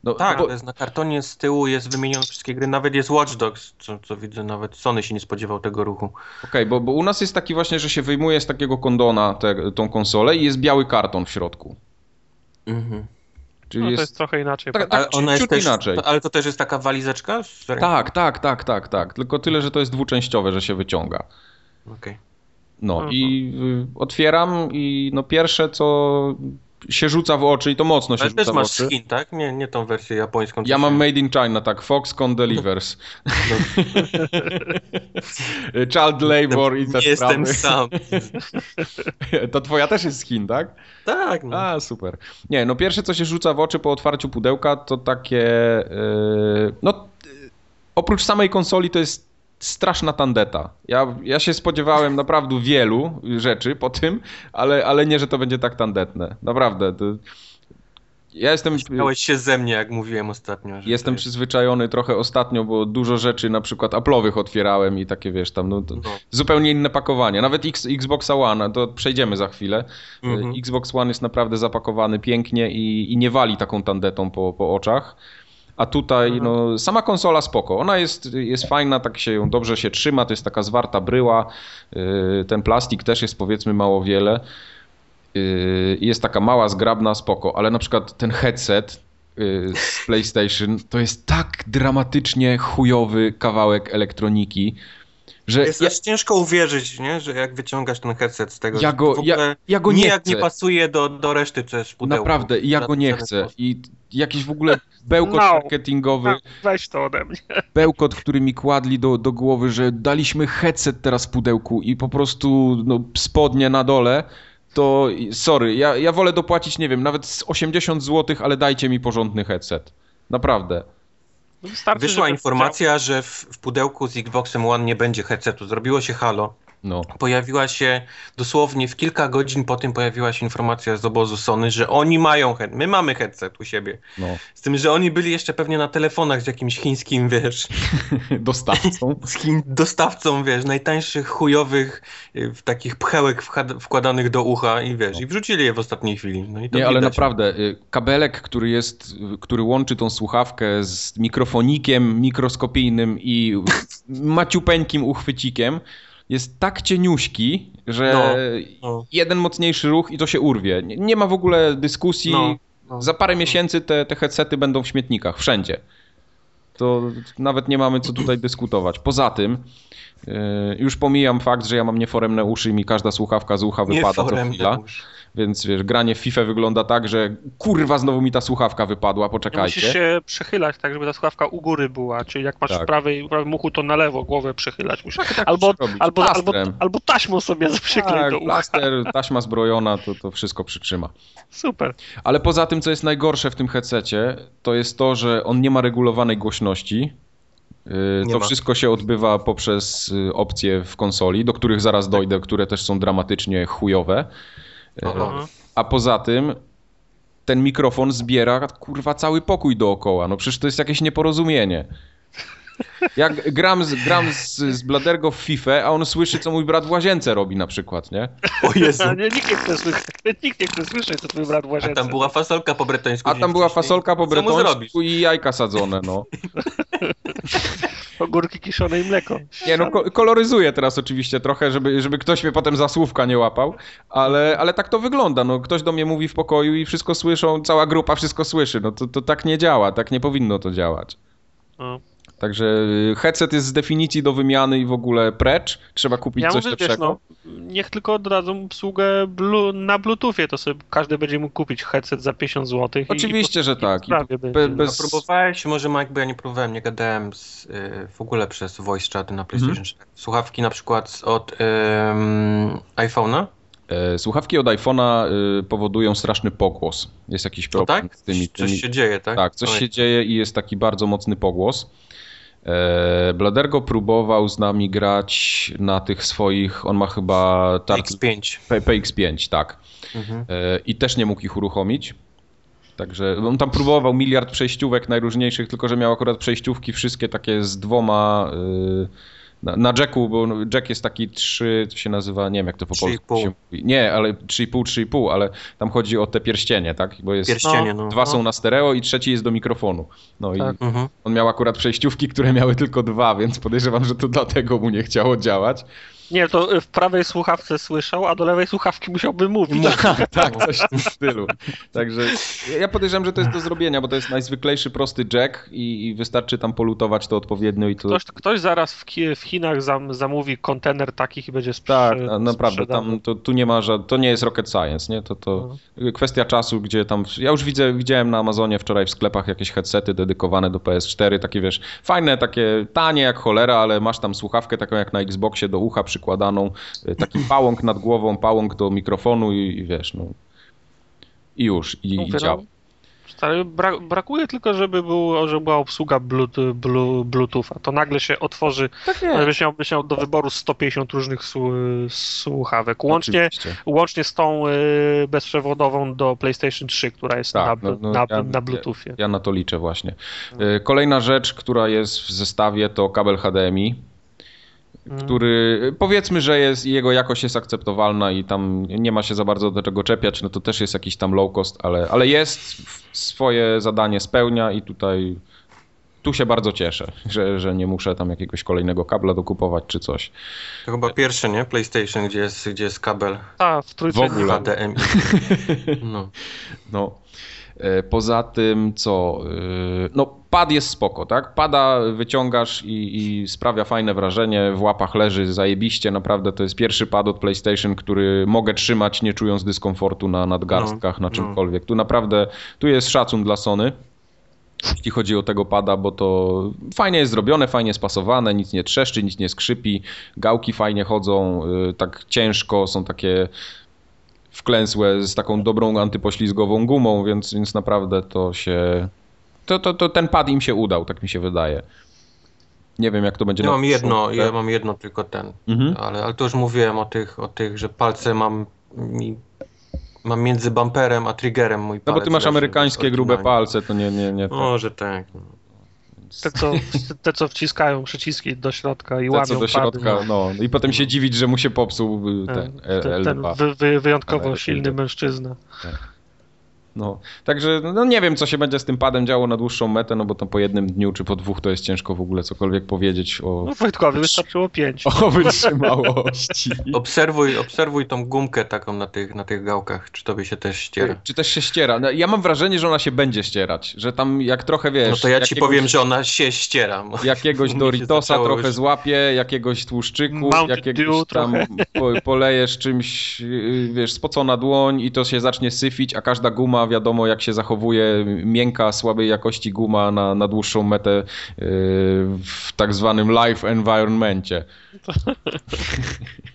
No, tak, bo... jest na kartonie z tyłu jest wymienione wszystkie gry, nawet jest Watch Dogs, co, co widzę, nawet Sony się nie spodziewał tego ruchu. Okej, okay, bo, bo u nas jest taki właśnie, że się wyjmuje z takiego kondona te, tą konsolę i jest biały karton w środku. Mhm. Czyli no, jest... to jest trochę inaczej. Tak, tak ale, ona jest też, inaczej. ale to też jest taka walizeczka? Tak, tak, tak, tak, tak. Tylko tyle, że to jest dwuczęściowe, że się wyciąga. Okej. Okay. No mhm. i y, otwieram i no pierwsze co się rzuca w oczy i to mocno się Ale rzuca też masz skin, tak? Nie, nie tą wersję japońską. Ja mam Made in China, tak. Foxconn Delivers. Child labor i te Nie jestem sam. to twoja też jest skin, tak? Tak. No. A, super. Nie, no pierwsze co się rzuca w oczy po otwarciu pudełka to takie... Yy, no oprócz samej konsoli to jest straszna tandeta. Ja, ja się spodziewałem naprawdę wielu rzeczy po tym, ale, ale nie, że to będzie tak tandetne. Naprawdę. To... Ja jestem. Śmiałeś się ze mnie, jak mówiłem ostatnio. Jestem przyzwyczajony trochę ostatnio, bo dużo rzeczy na przykład Apple'owych otwierałem i takie wiesz tam, no, no. zupełnie inne pakowanie. Nawet X, Xbox One, to przejdziemy za chwilę. Mhm. Xbox One jest naprawdę zapakowany pięknie i, i nie wali taką tandetą po, po oczach. A tutaj mhm. no, sama konsola spoko. Ona jest, jest fajna, tak się ją dobrze się trzyma, to jest taka zwarta bryła. Yy, ten plastik też jest powiedzmy mało wiele. Yy, jest taka mała, zgrabna, spoko, ale na przykład ten headset yy, z PlayStation to jest tak dramatycznie chujowy kawałek elektroniki, że jest ja, aż ciężko uwierzyć, nie? że jak wyciągasz ten headset z tego, ja go, ja, ja go nie chcę. nie pasuje do, do reszty też pudełku. Naprawdę, ja go nie chcę. I jakiś w ogóle bełkot no, marketingowy. No, weź to ode mnie. Bełkot, który mi kładli do, do głowy, że daliśmy headset teraz w pudełku i po prostu no, spodnie na dole to sorry, ja, ja wolę dopłacić, nie wiem, nawet z 80 zł, ale dajcie mi porządny headset. Naprawdę. Wystarczy, Wyszła informacja, że w, w, pudełku z Xboxem One nie będzie headsetu. Zrobiło się halo. No. Pojawiła się dosłownie w kilka godzin po tym pojawiła się informacja z obozu Sony, że oni mają headset. My mamy headset u siebie. No. Z tym, że oni byli jeszcze pewnie na telefonach z jakimś chińskim, wiesz. Dostawcą. z Chin, dostawcą, wiesz, najtańszych chujowych w takich pchełek wkładanych do ucha i wiesz, no. i wrzucili je w ostatniej chwili. No i Nie, ale naprawdę, y, kabelek, który jest, który łączy tą słuchawkę z mikrofonikiem mikroskopijnym i maciupeńkim uchwycikiem, jest tak cieniuśki, że no, no. jeden mocniejszy ruch i to się urwie. Nie, nie ma w ogóle dyskusji. No, no. Za parę miesięcy te, te headsety będą w śmietnikach, wszędzie. To nawet nie mamy co tutaj dyskutować. Poza tym, yy, już pomijam fakt, że ja mam nieforemne uszy i mi każda słuchawka z ucha wypada co chwila. Uszy. Więc wiesz, granie w FIFA wygląda tak, że kurwa znowu mi ta słuchawka wypadła, poczekajcie. Musisz się przechylać tak, żeby ta słuchawka u góry była, czyli jak masz tak. w prawej, prawym uchu, to na lewo głowę przechylać musisz. Tak, tak albo, albo, albo, albo taśmą sobie przyklej tak, do ucha. plaster, taśma zbrojona, to, to wszystko przytrzyma. Super. Ale poza tym, co jest najgorsze w tym headsetie, to jest to, że on nie ma regulowanej głośności. Yy, to wszystko się odbywa poprzez y, opcje w konsoli, do których zaraz dojdę, które też są dramatycznie chujowe. Aha. A poza tym ten mikrofon zbiera kurwa cały pokój dookoła. No przecież to jest jakieś nieporozumienie. Jak gram, z, gram z, z Bladergo w FIFA, a on słyszy, co mój brat w łazience robi na przykład, nie? O Jezu. nie, nikt nie chce słyszeć, nikt nie chce słyszeć, co twój brat w łazience. A tam była fasolka po bretońsku. A tam była fasolka po bretońsku i jajka sadzone, no. Ogórki kiszone i mleko. Nie, no koloryzuję teraz oczywiście trochę, żeby, żeby ktoś mnie potem za słówka nie łapał, ale, ale tak to wygląda. No, ktoś do mnie mówi w pokoju i wszystko słyszą, cała grupa wszystko słyszy. No to, to tak nie działa, tak nie powinno to działać. No. Także y, headset jest z definicji do wymiany i w ogóle precz. Trzeba kupić ja coś mówię, lepszego. Wiesz, no, niech tylko oddadzą usługę blu na Bluetoothie, to sobie każdy będzie mógł kupić headset za 50 zł. Oczywiście, i, że tak. I be, bez... A próbowałeś, może Mike, bo ja nie próbowałem, nie gadałem z, y, w ogóle przez voice chaty na PlayStation mhm. 4. Słuchawki na przykład od iPhone'a? E, słuchawki od iPhone'a y, powodują straszny pogłos. Jest jakiś problem tak? z tymi, tymi... Coś się dzieje, tak? Tak, coś Oj. się dzieje i jest taki bardzo mocny pogłos. E, Bladergo próbował z nami grać na tych swoich, on ma chyba... PX5. PX5, tak. Mhm. E, I też nie mógł ich uruchomić. Także on tam próbował miliard przejściówek najróżniejszych, tylko że miał akurat przejściówki wszystkie takie z dwoma... Yy, na, na Jacku, bo Jack jest taki 3, to się nazywa, nie wiem jak to po polsku się mówi. Nie, ale 3,5, 3,5, ale tam chodzi o te pierścienie, tak? Bo jest, pierścienie, no, dwa no. są na stereo i trzeci jest do mikrofonu. No tak. i mhm. on miał akurat przejściówki, które miały tylko dwa, więc podejrzewam, że to dlatego mu nie chciało działać. Nie, to w prawej słuchawce słyszał, a do lewej słuchawki musiałby mówić. No, tak, coś w tym stylu. Także ja podejrzewam, że to jest do zrobienia, bo to jest najzwyklejszy prosty jack i, i wystarczy tam polutować to odpowiednio i to... Ktoś, ktoś zaraz w, w Chinach zam, zamówi kontener takich i będzie sprzedany. Tak, naprawdę, tam to, tu nie ma, że to nie jest rocket science, nie? To, to no. kwestia czasu, gdzie tam... Ja już widzę, widziałem na Amazonie wczoraj w sklepach jakieś headsety dedykowane do PS4, takie wiesz, fajne, takie tanie jak cholera, ale masz tam słuchawkę taką jak na Xboxie do ucha przy przykładaną, e, taki pałąk nad głową, pałąk do mikrofonu i, i wiesz, no. I już, i, i działa. Bra brakuje tylko, żeby, był, żeby była obsługa Bluetooth, Bluetootha. To nagle się otworzy, tak będziesz miał, miał do wyboru 150 różnych słuchawek. Łącznie, łącznie z tą y, bezprzewodową do PlayStation 3, która jest tak, na, no, no, na, ja, na Bluetoothie. Ja, ja, na to liczę właśnie. Y, kolejna rzecz, która jest w zestawie to kabel HDMI Mhm. który powiedzmy, że jest, jego jakość jest akceptowalna i tam nie ma się za bardzo do czego czepiać, no to też jest jakiś tam low cost, ale, ale jest, swoje zadanie spełnia i tutaj tu się bardzo cieszę, że, że nie muszę tam jakiegoś kolejnego kabla dokupować czy coś. To chyba pierwsze, nie? PlayStation, gdzie jest, gdzie jest kabel. A, w trójce. W ogóle. HDMI. No. no. E, poza tym, co? E, no, pad jest spoko, tak? Pada wyciągasz i, i, sprawia fajne wrażenie, w łapach leży zajebiście, naprawdę to jest pierwszy pad od PlayStation, który mogę trzymać nie czując dyskomfortu na nadgarstkach, no, na czymkolwiek. No. Tu naprawdę, tu jest szacun dla Sony jeśli chodzi o tego pada, bo to fajnie jest zrobione, fajnie spasowane, nic nie trzeszczy, nic nie skrzypi, gałki fajnie chodzą, y, tak ciężko, są takie wklęsłe z taką dobrą antypoślizgową gumą, więc, więc naprawdę to się... To, to, to ten pad im się udał, tak mi się wydaje. Nie wiem, jak to będzie. Ja mam jedno, ja mam jedno tylko ten, mhm. ale, ale to już mówiłem o tych, o tych, że palce mam mi mam między bumperem a triggerem mój palec. No bo ty masz amerykańskie grube palce, to nie, nie, nie. Tak. Może tak. Te co, te, co wciskają przyciski do środka i te, łamią co do środka, pady, no. I potem się dziwić, że mu się popsuł ten, ten, ten wy, wy, wyjątkowo silny mężczyzna. Tak. No, także no nie wiem, co się będzie z tym padem działo na dłuższą metę, no bo to po jednym dniu czy po dwóch to jest ciężko w ogóle cokolwiek powiedzieć o... No Wojtkowi wystarczyło pięć. O wytrzymałości. obserwuj, obserwuj tą gumkę taką na tych, na tych gałkach, czy tobie się też ściera. Czy też się ściera. No, ja mam wrażenie, że ona się będzie ścierać, że tam jak trochę wiesz... No to ja ci powiem, że ona się ściera. Jakiegoś Doritosa trochę już... złapie, jakiegoś tłuszczyku, Mountain jakiegoś tam po, polejesz czymś, y, wiesz, spocona dłoń i to się zacznie syfić, a każda guma wiadomo jak się zachowuje miękka, słabej jakości guma na, na dłuższą metę yy, w tak zwanym live environmencie.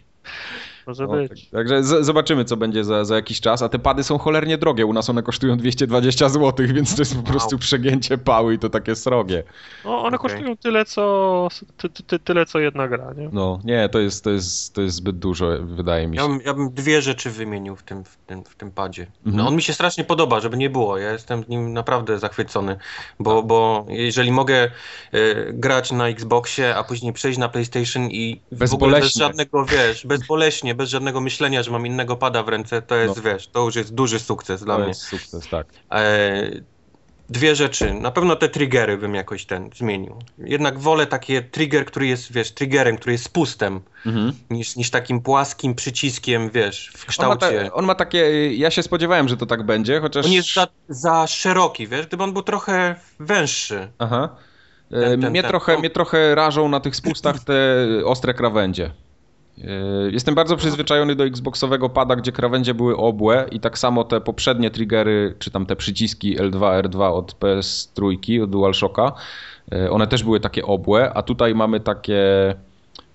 Może no, być. Tak, także z, zobaczymy, co będzie za, za jakiś czas. A te pady są cholernie drogie. U nas one kosztują 220 zł, więc to jest po prostu wow. przegięcie pały i to takie srogie. No, one okay. kosztują tyle, co ty, ty, tyle, co jedna gra, nie? No, nie, to jest, to jest, to jest zbyt dużo, wydaje mi się. Ja bym, ja bym dwie rzeczy wymienił w tym, w tym, w tym padzie. No, mhm. on mi się strasznie podoba, żeby nie było. Ja jestem nim naprawdę zachwycony, bo, bo jeżeli mogę y, grać na Xboxie, a później przejść na PlayStation i w ogóle bez żadnego, wiesz, bezboleśnie, bez żadnego myślenia, że mam innego pada w ręce, to jest, no. wiesz, to już jest duży sukces dla to mnie. jest sukces, tak. E, dwie rzeczy. Na pewno te triggery bym jakoś ten zmienił. Jednak wolę taki trigger, który jest, wiesz, triggerem, który jest spustem, mhm. niż, niż takim płaskim przyciskiem, wiesz, w kształcie. On ma, ta, on ma, takie, ja się spodziewałem, że to tak będzie, chociaż... On jest za, za szeroki, wiesz, gdyby on był trochę węższy. Aha. Ten, ten, mnie, ten, trochę, mnie trochę rażą na tych spustach te ostre krawędzie. Yy, jestem bardzo przyzwyczajony do Xboxowego pada, gdzie krawędzie były obłe i tak samo te poprzednie triggery, czy tam te przyciski L2, R2 od PS3, od DualShocka, yy, one też były takie obłe, a tutaj mamy takie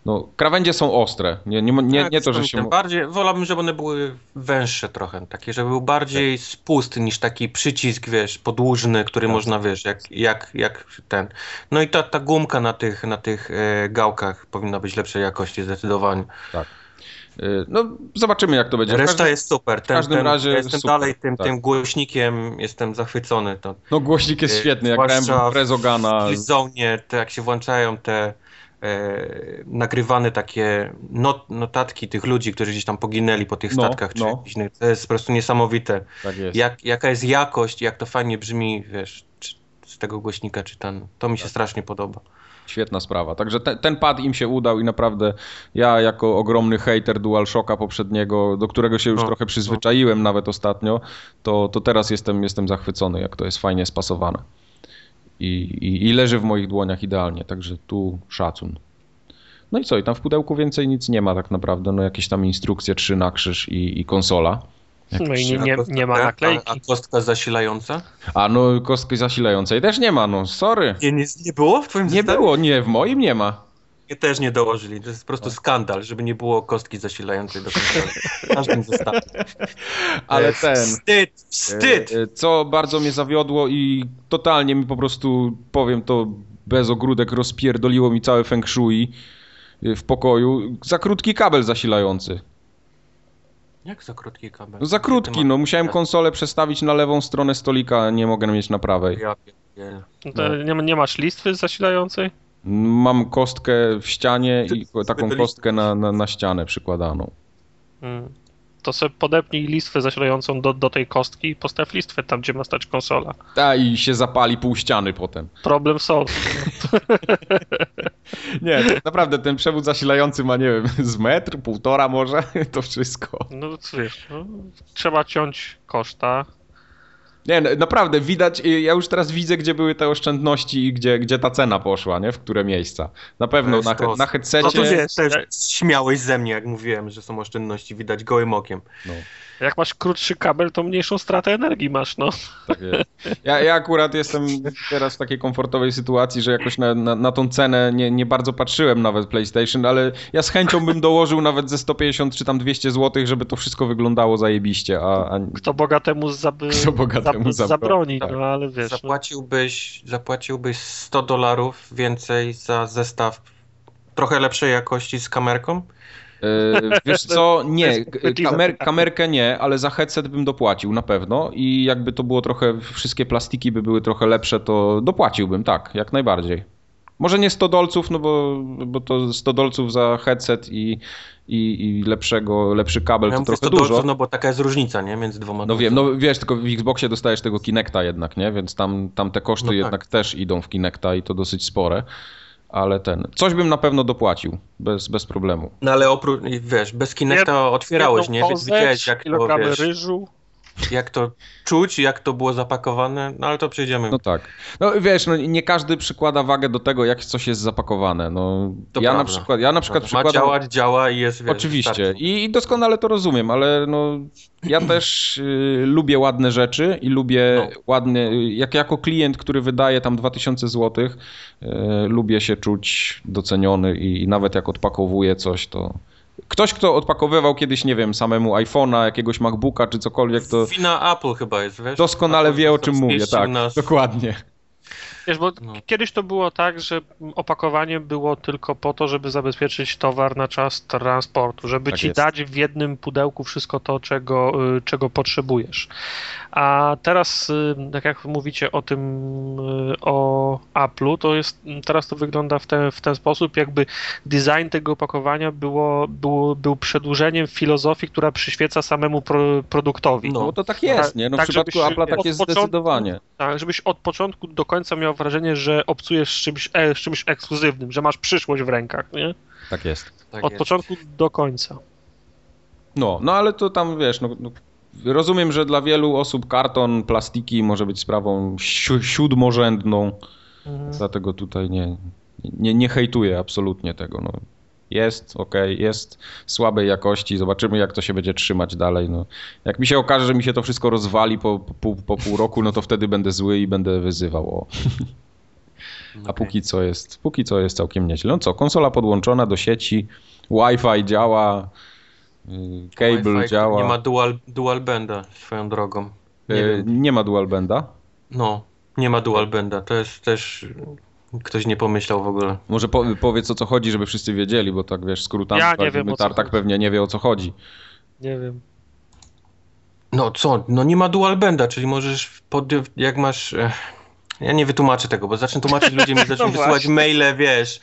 no, krawędzie są ostre. Nie, nie, nie, tak, nie to, że się. Bardziej, wolałbym, żeby one były węższe trochę, takie, żeby był bardziej tak. spust niż taki przycisk, wiesz, podłużny, który tak. można, wiesz, jak, jak, jak ten. No i ta, ta gumka na tych, na tych e, gałkach powinna być lepszej jakości, zdecydowanie. Tak. E, no, zobaczymy jak to będzie. Reszta każdym, jest super. Ten, w każdym ten, razie. Ja jestem super, dalej tym, tak. tym głośnikiem, jestem zachwycony. To, no, głośnik jest e, świetny. Jak grałem Prezogana. W Zone, te, jak się włączają te nagrywane takie not, notatki tych ludzi, którzy gdzieś tam poginęli po tych no, statkach, czy no. to jest po prostu niesamowite. Tak jest. Jak, jaka jest jakość, jak to fajnie brzmi, wiesz, z tego głośnika czy ten. To mi się tak. strasznie podoba. Świetna sprawa. Także te, ten pad im się udał i naprawdę ja jako ogromny hater DualShocka poprzedniego, do którego się już no, trochę przyzwyczaiłem no. nawet ostatnio, to, to teraz jestem, jestem zachwycony, jak to jest fajnie spasowane i, i, i leży w moich dłoniach idealnie, także tu szacun. No i co, i tam w pudełku więcej nic nie ma tak naprawdę, no jakieś tam instrukcje, trzy na krzyż i, i konsola. no i nie, nie, nie ma naklejki. A, a, kostka zasilająca? A no kostki zasilającej też nie ma, no sorry. Nie, nie, nie było w twoim Nie było, nie, w moim nie ma też nie dołożyli. To jest po prostu skandal, żeby nie było kostki zasilającej do zestawie. Ale e, ten... Wstyd! Wstyd! E, co bardzo mnie zawiodło i totalnie mi po prostu, powiem to bez ogródek, rozpierdoliło mi całe feng shui e, w pokoju. Za krótki kabel zasilający. Jak za krótki kabel? No za krótki, no musiałem konsolę przestawić na lewą stronę stolika, nie mogę mieć na prawej. Ja no to nie, nie masz listwy zasilającej? Mam kostkę w ścianie i taką kostkę na, na, na ścianę przykładaną. Hmm. to sobie podepnij listwę zasilającą do, do tej kostki i postaw listwę tam, gdzie ma stać konsola. A i się zapali pół ściany potem. Problem solved. nie, naprawdę ten przewód zasilający ma, nie wiem, z metr, półtora może, to wszystko. No wiesz, no, trzeba ciąć koszta, nie, naprawdę, widać, y, ja już teraz widzę, gdzie były te oszczędności i gdzie, gdzie ta cena poszła, nie? W które miejsca. Na pewno na, to, na headsetie... No to wiesz, też śmiałeś ze mnie, jak mówiłem, że są oszczędności, widać gołym okiem. No. Jak masz krótszy kabel, to mniejszą stratę energii masz, no. Tak jest. Ja, ja akurat jestem teraz w takiej komfortowej sytuacji, że jakoś na, na, na tą cenę nie, nie bardzo patrzyłem nawet PlayStation, ale ja z chęcią bym dołożył nawet ze 150 czy tam 200 zł, żeby to wszystko wyglądało zajebiście, a... a... Kto bogatemu, zab... Kto bogatemu zab... zabroni, tak. no ale wiesz... No. Zapłaciłbyś, zapłaciłbyś 100 dolarów więcej za zestaw trochę lepszej jakości z kamerką? E, wiesz co, nie, kamer, kamerkę nie, ale za headset bym dopłacił na pewno i jakby to było trochę, wszystkie plastiki by były trochę lepsze, to dopłaciłbym, tak, jak najbardziej. Może nie 100 dolców, no bo, bo to 100 dolców za headset i, i, i lepszego, lepszy kabel ja to trochę 100 dużo. Dolców, no bo taka jest różnica, nie? Między dwoma No wiem, no wiesz, tylko w Xboxie dostajesz tego Kinecta jednak, nie? Więc tam, tam te koszty no tak. jednak też idą w Kinecta i to dosyć spore ale ten. Coś bym na pewno dopłacił, bez, bez problemu. No ale oprócz, wiesz, bez Kinecta otwierałeś, nie? Więc widziałeś jak to, wiesz, ryżu. Jak to czuć, jak to było zapakowane, no ale to przejdziemy. No tak. No wiesz, no, nie każdy przykłada wagę do tego, jak coś jest zapakowane. No, to ja, na przykład, ja na przykład przykładam... Ma działać, działa i jest, wiesz, Oczywiście. I, I, doskonale to rozumiem, ale no, ja też y, lubię ładne rzeczy i lubię no. ładne, jak, jako klient, który wydaje tam 2000 zł, y, lubię się czuć doceniony i, i nawet jak odpakowuję coś, to Ktoś, kto odpakowywał kiedyś, nie wiem, samemu iPhone'a, jakiegoś MacBooka czy cokolwiek, to. Wina Apple chyba jest, wiesz? Doskonale Apple wie, o czym mówię, tak. Nas... Dokładnie. Wiesz, bo no. kiedyś to było tak, że opakowanie było tylko po to, żeby zabezpieczyć towar na czas transportu, żeby tak ci jest. dać w jednym pudełku wszystko to, czego, y, czego potrzebujesz. A teraz, y, tak jak mówicie o tym, y, o Apple'u, to jest, teraz to wygląda w ten, w ten sposób, jakby design tego opakowania było, było, był przedłużeniem filozofii, która przyświeca samemu pro, produktowi. No, bo to tak jest, nie? No tak, w przypadku Apple'a tak jest początku, zdecydowanie. Tak, żebyś od początku do końca miał wrażenie, że obcujesz z czymś, e, z czymś ekskluzywnym, że masz przyszłość w rękach, nie? Tak jest. Tak od jest. początku do końca. No, no ale to tam, wiesz, no, no rozumiem, że dla wielu osób karton, plastiki może być sprawą si siódmorzędną, mhm. dlatego tutaj nie, nie, nie hejtuję absolutnie tego. No. Jest, ok, jest słabej jakości, zobaczymy jak to się będzie trzymać dalej. No. Jak mi się okaże, że mi się to wszystko rozwali po, po, po pół roku, no to wtedy będę zły i będę wyzywał. O. A okay. póki co jest, póki co jest całkiem nieźle. No co, konsola podłączona do sieci, Wi-Fi działa, Y, cable działa. Nie ma dual, dual banda swoją drogą. Nie, yy, nie ma dual banda? No, nie ma dual banda. To jest też ktoś nie pomyślał w ogóle. Może po, powiedz o co chodzi, żeby wszyscy wiedzieli, bo tak wiesz, skrótami ja nie wiem, Tartak pewnie nie wie o co chodzi. Nie wiem. No co, no nie ma dual banda, czyli możesz pod, jak masz ja nie wytłumaczę tego, bo zacznę tłumaczyć, ludzie mi zaczną no wysyłać maile, wiesz,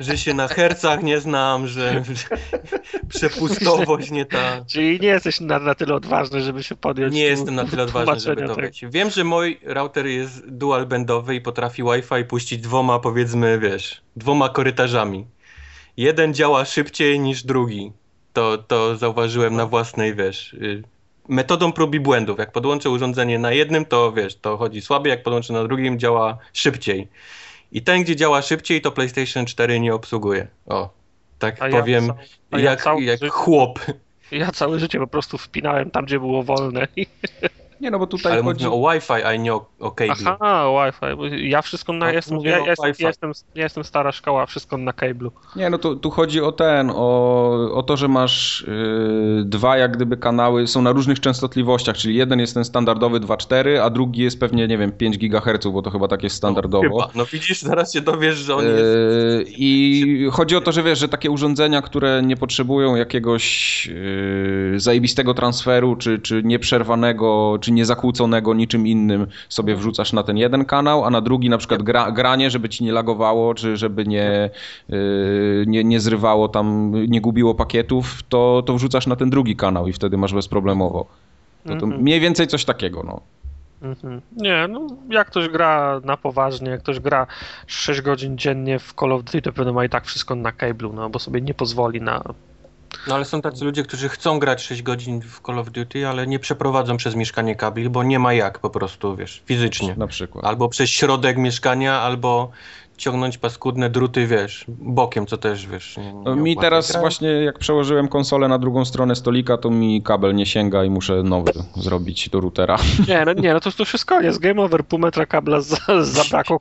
że się na hercach nie znam, że przepustowość nie ta. Czyli nie jesteś na, na tyle odważny, żeby się podjąć. Nie jestem na tyle odważny, żeby to być. Wiem, że mój router jest dual bandowy i potrafi Wi-Fi puścić dwoma, powiedzmy, wiesz, dwoma korytarzami. Jeden działa szybciej niż drugi. To, to zauważyłem na własnej, wiesz, y, metodą prób i błędów. Jak podłączę urządzenie na jednym, to wiesz, to chodzi słabiej, jak podłączę na drugim, działa szybciej. I ten, gdzie działa szybciej, to PlayStation 4 nie obsługuje. O, tak a powiem, ja, jak, ja jak chłop. Ja całe życie po prostu wpinałem tam, gdzie było wolne. Nie, no bo tutaj Ale chodzi... o Wi-Fi, a nie o, o cable. Aha, Wi-Fi. Ja wszystko na... Jestem, ja, ja, jestem, ja jestem stara szkoła, wszystko na cable'u. Nie, no tu, tu chodzi o ten, o, o to, że masz yy, dwa jak gdyby kanały, są na różnych częstotliwościach, czyli jeden jest ten standardowy 2.4, a drugi jest pewnie, nie wiem, 5 GHz, bo to chyba tak jest standardowo. No, no widzisz, zaraz się dowiesz, że on jest... Yy, I chodzi o to, że wiesz, że takie urządzenia, które nie potrzebują jakiegoś yy, zajebistego transferu, czy, czy nieprzerwanego, czy niezakłóconego niczym innym sobie wrzucasz na ten jeden kanał, a na drugi na przykład gra, granie, żeby ci nie lagowało, czy żeby nie, yy, nie, nie zrywało tam, nie gubiło pakietów, to, to wrzucasz na ten drugi kanał i wtedy masz bezproblemowo. To, to mniej więcej coś takiego, no. Mhm. Nie, no jak ktoś gra na poważnie, jak ktoś gra 6 godzin dziennie w Call of Duty, to pewno ma i tak wszystko na cable'u, no bo sobie nie pozwoli na... No ale są tacy ludzie, którzy chcą grać 6 godzin w Call of Duty, ale nie przeprowadzą przez mieszkanie kabli, bo nie ma jak po prostu, wiesz, fizycznie. Na przykład. Albo przez środek mieszkania, albo ciągnąć paskudne druty, wiesz, bokiem, co też, wiesz... Nie, no, mi teraz właśnie, jak przełożyłem konsolę na drugą stronę stolika, to mi kabel nie sięga i muszę nowy zrobić do routera. Nie, no, nie, no to, to już jest koniec. Game over, pół metra kabla zabrakło,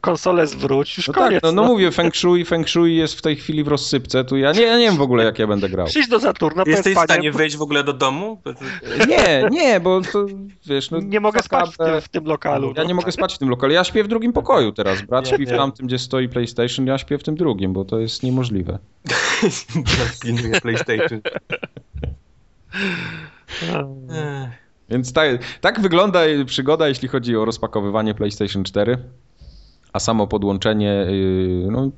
konsolę zwróć, już no koniec. Tak, no, no, no, mówię, Feng Shui, Feng Shui jest w tej chwili w rozsypce, tu ja nie, ja nie wiem w ogóle, jak ja będę grał. Przyjdź do Saturna, Jesteś w stanie wejść w ogóle do domu? Nie, nie, bo to, wiesz... No, nie mogę spać w tym, w tym lokalu. Ja nie mogę spać w tym lokalu, ja śpię w drugim pokoju teraz, brat śpi w tamtym, gdzie stoi PlayStation ja śpię w tym drugim, bo to jest niemożliwe. PlayStation. Więc tak, tak wygląda przygoda, jeśli chodzi o rozpakowywanie PlayStation 4, a samo podłączenie, y, no,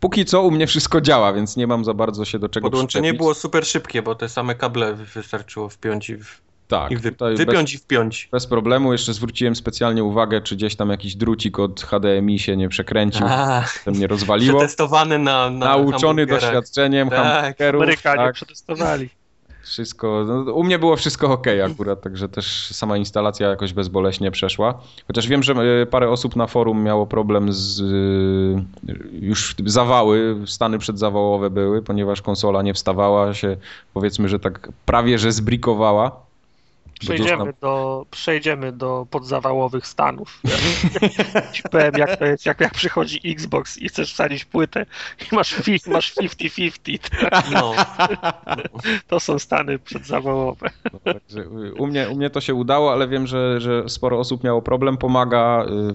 póki co u mnie wszystko działa, więc nie mam za bardzo się do czego Podłączenie przyczepić. było super szybkie, bo te same kable wystarczyło wpiąć i w tak. I wy, wypiąć bez, i wpiąć. Bez problemu. Jeszcze zwróciłem specjalnie uwagę, czy gdzieś tam jakiś drucik od HDMI się nie przekręcił, tam nie rozwaliło. Przetestowany na, na Nauczony doświadczeniem tak. hamburgerów. Amerykanie tak. przetestowali. Wszystko, no, u mnie było wszystko ok akurat, także też sama instalacja jakoś bezboleśnie przeszła. Chociaż wiem, że e, parę osób na forum miało problem z. E, już zawały, stany przedzawałowe były, ponieważ konsola nie wstawała się, powiedzmy, że tak prawie że zbrikowała. Przejdziemy do, przejdziemy do podzawałowych stanów. Ci powiem, jak to jest, jak, jak przychodzi Xbox i chcesz wsadzić płytę i masz 50-50. No. To są stany przedzawałowe. No, także u, mnie, u mnie to się udało, ale wiem, że, że sporo osób miało problem. Pomaga y,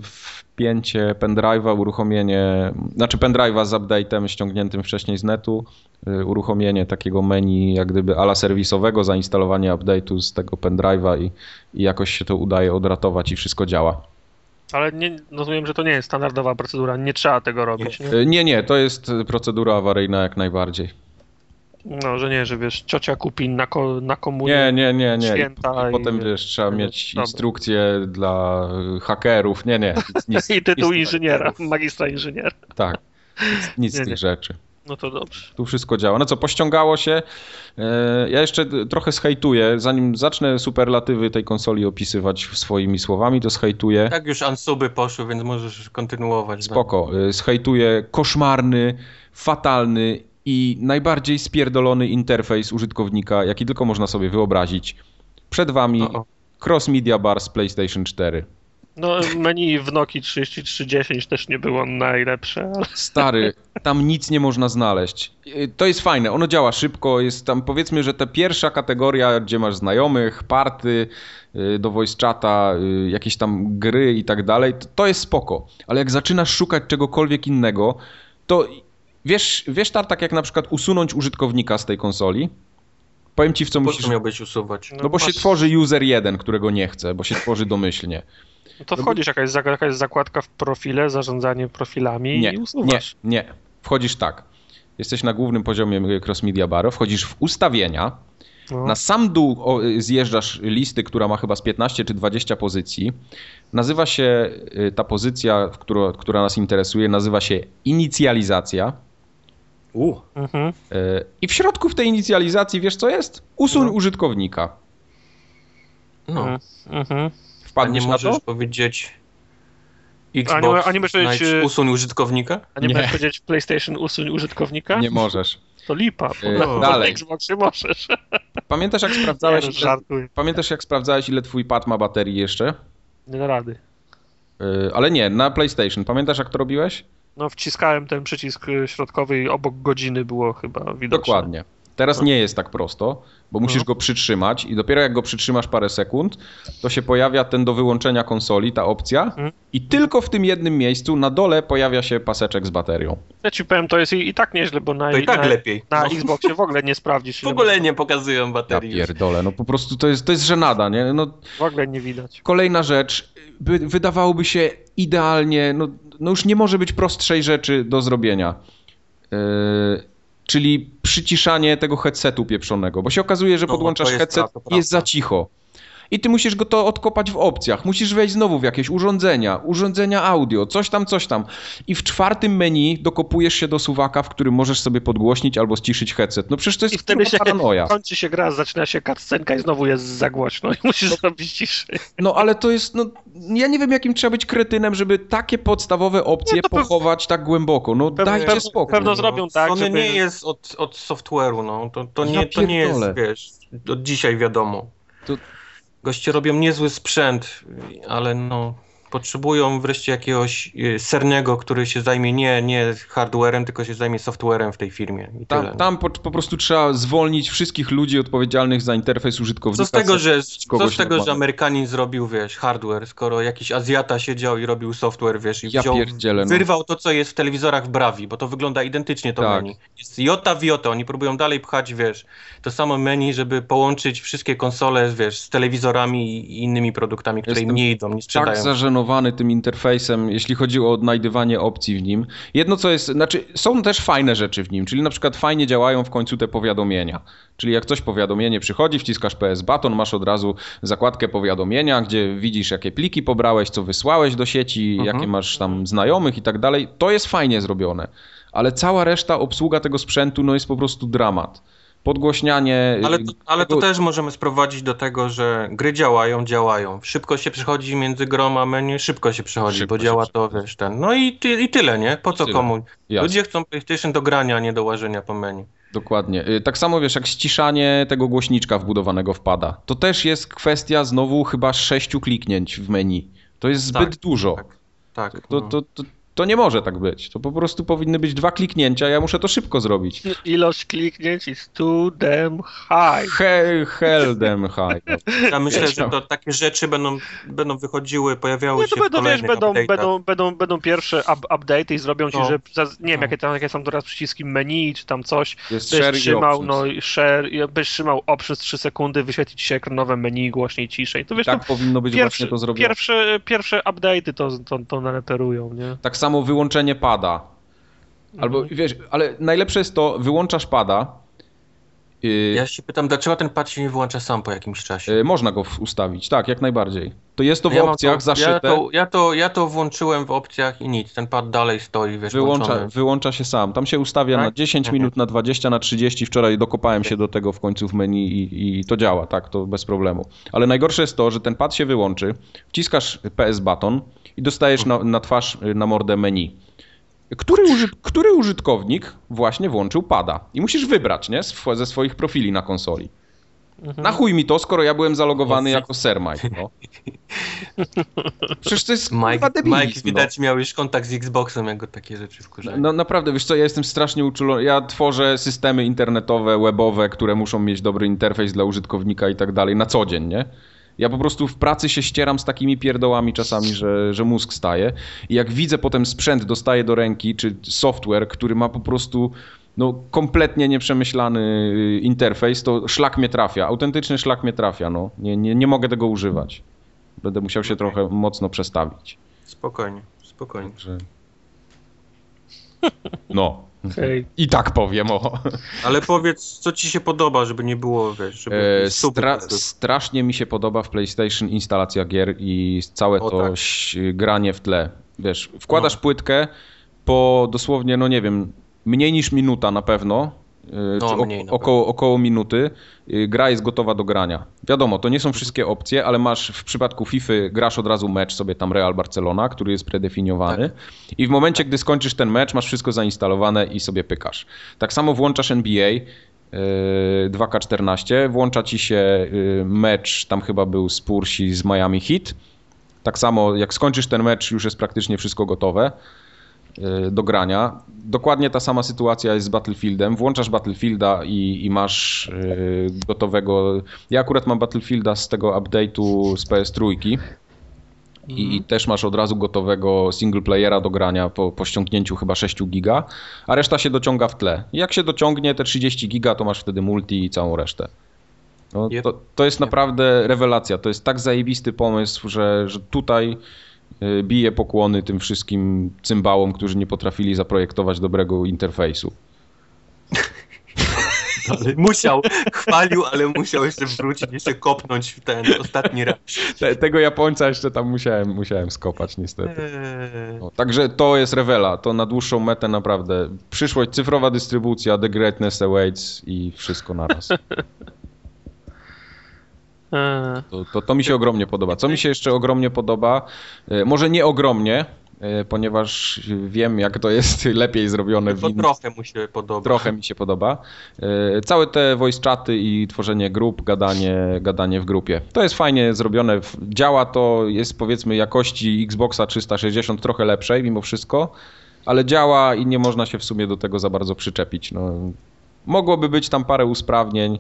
wpięcie pendrive'a, uruchomienie, znaczy pendrive'a z update'em ściągniętym wcześniej z netu, y, uruchomienie takiego menu jak gdyby ala serwisowego, zainstalowanie update'u z tego pendrive'a i, i jakoś się to udaje odratować i wszystko działa. Ale nie, rozumiem, że to nie jest standardowa procedura, nie trzeba tego robić. Nie, nie, nie to jest procedura awaryjna jak najbardziej. No, że nie, że wiesz, ciocia kupi na, ko, na komunię Nie, nie, nie, nie. Święta I, i potem wiesz, trzeba mieć dobra. instrukcje dla hakerów. Nie, nie. Nic, I tytuł nic inżyniera, magistra inżyniera. Tak. Nic, nic nie, z tych nie. rzeczy. No to dobrze. Tu wszystko działa. No co, pościągało się. E, ja jeszcze trochę schejtuję. Zanim zacznę superlatywy tej konsoli opisywać swoimi słowami, to schejtuję. Tak już ansuby poszły, więc możesz kontynuować. Spoko. No. Schejtuję koszmarny, fatalny i najbardziej spierdolony interfejs użytkownika, jaki tylko można sobie wyobrazić. Przed wami Cross Media Bar z PlayStation 4. No, menu w Noki 3310 też nie było najlepsze. Ale... Stary, tam nic nie można znaleźć. To jest fajne, ono działa szybko, jest tam powiedzmy, że ta pierwsza kategoria, gdzie masz znajomych, party, y, do voice chata, y, jakieś tam gry i tak dalej, to jest spoko. Ale jak zaczynasz szukać czegokolwiek innego, to Wiesz, wiesz Tartak, jak na przykład usunąć użytkownika z tej konsoli? Powiem ci, w co po musisz... Co miałbyś usuwać? No, no bo masz... się tworzy user jeden, którego nie chce, bo się tworzy domyślnie. No to wchodzisz, jakaś, jakaś zakładka w profile, zarządzanie profilami nie, i usuwasz. Nie, nie. Wchodzisz tak. Jesteś na głównym poziomie Cross Media Bar, wchodzisz w ustawienia, no. na sam dół zjeżdżasz listy, która ma chyba z 15 czy 20 pozycji. Nazywa się y, ta pozycja, która, która nas interesuje, nazywa się inicjalizacja. U. Mhm. E, I w środku w tej inicjalizacji wiesz co jest? Usuń no. użytkownika. No. Mhm. mhm. Wpadniesz a nie możesz powiedzieć Xbox, a nie, a nie możesz powiedzieć, e, usuń użytkownika? A nie, nie. możesz powiedzieć PlayStation usuń użytkownika? Nie możesz. To lipa. Bo dalej. Xboxie możesz. Pamiętasz jak sprawdzałeś, nie, no, ile, pamiętasz jak sprawdzałeś ile twój pad ma baterii jeszcze? Nie da rady. Yy, ale nie, na PlayStation. Pamiętasz jak to robiłeś? No wciskałem ten przycisk środkowy i obok godziny było chyba widoczne. Dokładnie. Teraz nie jest tak prosto, bo musisz go przytrzymać i dopiero jak go przytrzymasz parę sekund, to się pojawia ten do wyłączenia konsoli, ta opcja i tylko w tym jednym miejscu na dole pojawia się paseczek z baterią. Ja ci powiem, to jest i, i tak nieźle, bo na, To i tak na, lepiej. na No. Xboxie w ogóle nie sprawdzisz. W ogóle nie pokazują Ja baterii. już. pierdolę, no po prostu to jest, to jest żenada, nie? No, W ogóle nie widać. kolejna rzecz, by, wydawałoby się idealnie, no, no już nie może być prostszej rzeczy do zrobienia. Yy, czyli przyciszanie tego headsetu pieprzonego, bo się okazuje, że No, podłączasz headset i jest za cicho. I ty musisz go to odkopać w opcjach, musisz wejść znowu w jakieś urządzenia, urządzenia audio, coś tam, coś tam. I w czwartym menu dokopujesz się do suwaka, w którym możesz sobie podgłośnić albo ściszyć headset. No przecież to jest I wtedy się paranoja. kończy się gra, zaczyna się cutscenka i znowu jest za głośno i musisz zrobić ciszej. No ale to jest, no ja nie wiem jakim trzeba być kretynem, żeby takie podstawowe opcje Nie, pochować tak głęboko. No Pewnie- dajcie pewnie- spokój. pewno no. zrobią tak, Sony żeby- nie jest od, od software'u, no. To, to, nie, to nie jest, wiesz, od dzisiaj wiadomo. To- Goście robią niezły sprzęt, ale no, potrzebują wreszcie jakiegoś y, sernego, który się zajmie nie, nie hardwarem, tylko się zajmie softwarem w tej firmie i tyle. Tam, tam po, po prostu trzeba zwolnić wszystkich ludzi odpowiedzialnych za interfejs użytkownika. Co z tego, że, co z tego że. Amerykanin zrobił, wiesz, hardware, skoro jakiś Azjata siedział i robił software, wiesz, i Ja wziął, no. wyrwał to, co jest w telewizorach w Brawi, bo to wygląda identycznie to Tak. menu. Jest jota w jota, oni próbują dalej pchać, wiesz, to samo menu, żeby połączyć wszystkie konsole, wiesz, z telewizorami i innymi produktami, które Jestem im nie idą, nie tak tym interfejsem, jeśli chodzi o odnajdywanie opcji w nim. Jedno co jest, znaczy są też fajne rzeczy w nim, czyli na przykład fajnie działają w końcu te powiadomienia. Czyli jak coś powiadomienie przychodzi, wciskasz PS Button, masz od razu zakładkę powiadomienia, gdzie widzisz jakie pliki pobrałeś, co wysłałeś do sieci, Mhm. jakie masz tam znajomych i tak dalej. To jest fajnie zrobione. Ale cała reszta, obsługa tego sprzętu, no jest po prostu dramat. Podgłośnianie. Ale, to, ale to też możemy sprowadzić do tego, że gry działają, działają. Szybko się przechodzi między grą a menu, szybko się przechodzi, Szybko bo działa to, wiesz, ten. No i, ty, i tyle, nie? Po co tyle. komu? Jasne. Ludzie chcą PlayStation do grania, a nie do łażenia po menu. Dokładnie. Y, Tak samo wiesz, jak ściszanie tego głośniczka wbudowanego wpada. To też jest kwestia znowu chyba sześciu kliknięć w menu. To jest zbyt Tak, dużo. Tak, tak. To, no. to, to, to nie może tak być. To po prostu powinny być dwa kliknięcia, ja muszę to szybko zrobić. Ilość kliknięć is too damn high. He, hell damn high. No. Ja myślę, Wiesz, że no. to takie rzeczy będą, będą wychodziły, pojawiały Nie, się to będą, w wiesz, będą, update'ach. będą, będą, będą pierwsze up, update'y i zrobią ci, No. że nie wiem, No. jakie, tam, jakie są teraz przyciski menu, czy tam coś. Jest Byś trzymał, no share, byś trzymał options 3 sekundy, wyświetli ci się ekranowe menu głośniej, ciszej. To wiesz, tak to powinno być pierwsze, właśnie to zrobione. pierwsze, pierwsze update'y to, to, to naleperują, nie? Tak samo wyłączenie pada. Albo Mhm. wiesz, ale najlepsze jest to, wyłączasz pada. Y, Ja się pytam, dlaczego ten pad się nie wyłącza sam po jakimś czasie? y, można go ustawić, tak, jak najbardziej. To jest to w Ja opcjach to, zaszyte. Ja to, ja, to, ja to włączyłem w opcjach i nic, ten pad dalej stoi, wiesz, Wyłącza, włączony. wyłącza się sam. Tam się ustawia Tak? na 10 Mhm. minut, na 20, na 30. Wczoraj dokopałem się do tego w końcu w menu i, i to działa, tak, to bez problemu. Ale najgorsze jest to, że ten pad się wyłączy, wciskasz PS Button i dostajesz na, na twarz, y, na mordę menu. Który, uży, który użytkownik właśnie włączył pada? I musisz wybrać, nie? Ze swoich profili na konsoli. Mhm. Na chuj mi to, skoro ja byłem zalogowany jako Sermite, no. Przecież to jest Mike, debilizm, Mike no. widać miał już kontakt z Xboxem, jak go takie rzeczy wkurzają. No naprawdę, wiesz co, ja jestem strasznie uczulony. Ja tworzę systemy internetowe, webowe, które muszą mieć dobry interfejs dla użytkownika i tak dalej na co dzień, nie? Ja po prostu w pracy się ścieram z takimi pierdołami czasami, że, że mózg staje. I jak widzę potem sprzęt dostaję do ręki, czy software, który ma po prostu no, kompletnie nieprzemyślany y, interfejs, to szlak mnie trafia. Autentyczny szlak mnie trafia. No. Nie, nie, nie mogę tego używać. Będę musiał się Okej. trochę mocno przestawić. Spokojnie, spokojnie. Że... No. Okej. I tak powiem o. Ale powiedz, co ci się podoba, żeby nie było, wiesz, żeby E, stra- strasznie mi się podoba w PlayStation instalacja gier i całe O, to tak. granie w tle. Wiesz, wkładasz No. płytkę po dosłownie, no nie wiem, mniej niż minuta na pewno. E, No, mniej około, około minuty e, gra jest gotowa do grania. Wiadomo, to nie są wszystkie opcje, ale masz w przypadku FIFA grasz od razu mecz sobie tam Real Barcelona, który jest predefiniowany i w momencie, gdy skończysz ten mecz, masz wszystko zainstalowane i sobie pykasz. Tak samo włączasz NBA, yy, 2K14, włącza ci się mecz, tam chyba był Spursi z Miami Heat. Tak samo jak skończysz ten mecz, już jest praktycznie wszystko gotowe. Do grania. Dokładnie ta sama sytuacja jest z Battlefieldem. Włączasz Battlefielda i, i masz gotowego. Ja akurat mam Battlefielda z tego update'u z PS3 i, i, też masz od razu gotowego single playera do grania po, po ściągnięciu chyba 6 giga, a reszta się dociąga w tle. Jak się dociągnie te 30 giga, to masz wtedy multi i całą resztę. No, to, to jest naprawdę rewelacja. To jest tak zajebisty pomysł, że, że tutaj y, bije pokłony tym wszystkim cymbałom, którzy nie potrafili zaprojektować dobrego interfejsu. ale musiał, chwalił, ale musiał jeszcze wrócić, jeszcze kopnąć w ten ostatni raz. Te, tego Japońca jeszcze tam musiałem, musiałem skopać niestety. Eee. No, także to jest rewela, to na dłuższą metę naprawdę. Przyszłość, cyfrowa dystrybucja, The Greatness Awaits i wszystko naraz. To, to, to mi się ogromnie podoba. Co mi się jeszcze ogromnie podoba, e, może nie ogromnie, E, ponieważ wiem, jak to jest lepiej zrobione w innych... trochę mu się podoba. Trochę mi się podoba. E, całe te voice chaty i tworzenie grup, gadanie, gadanie w grupie. To jest fajnie zrobione. Działa to, jest powiedzmy jakości Xboxa 360 trochę lepszej mimo wszystko, ale działa i nie można się w sumie do tego za bardzo przyczepić. No, mogłoby być tam parę usprawnień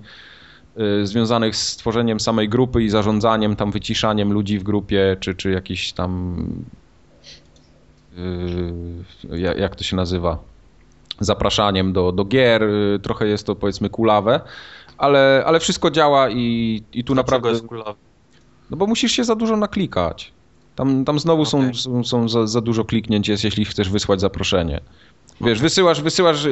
związanych z tworzeniem samej grupy i zarządzaniem, tam wyciszaniem ludzi w grupie, czy, czy jakiś tam Yy, jak to się nazywa, zapraszaniem do, do gier. Yy, trochę jest to powiedzmy kulawe, ale, ale wszystko działa i, i tu Dlaczego naprawdę... jest kulawe? No bo musisz się za dużo naklikać. Tam, tam znowu okay. są, są, są za, za, dużo kliknięć jest, jeśli chcesz wysłać zaproszenie. Wiesz, wysyłasz, wysyłasz,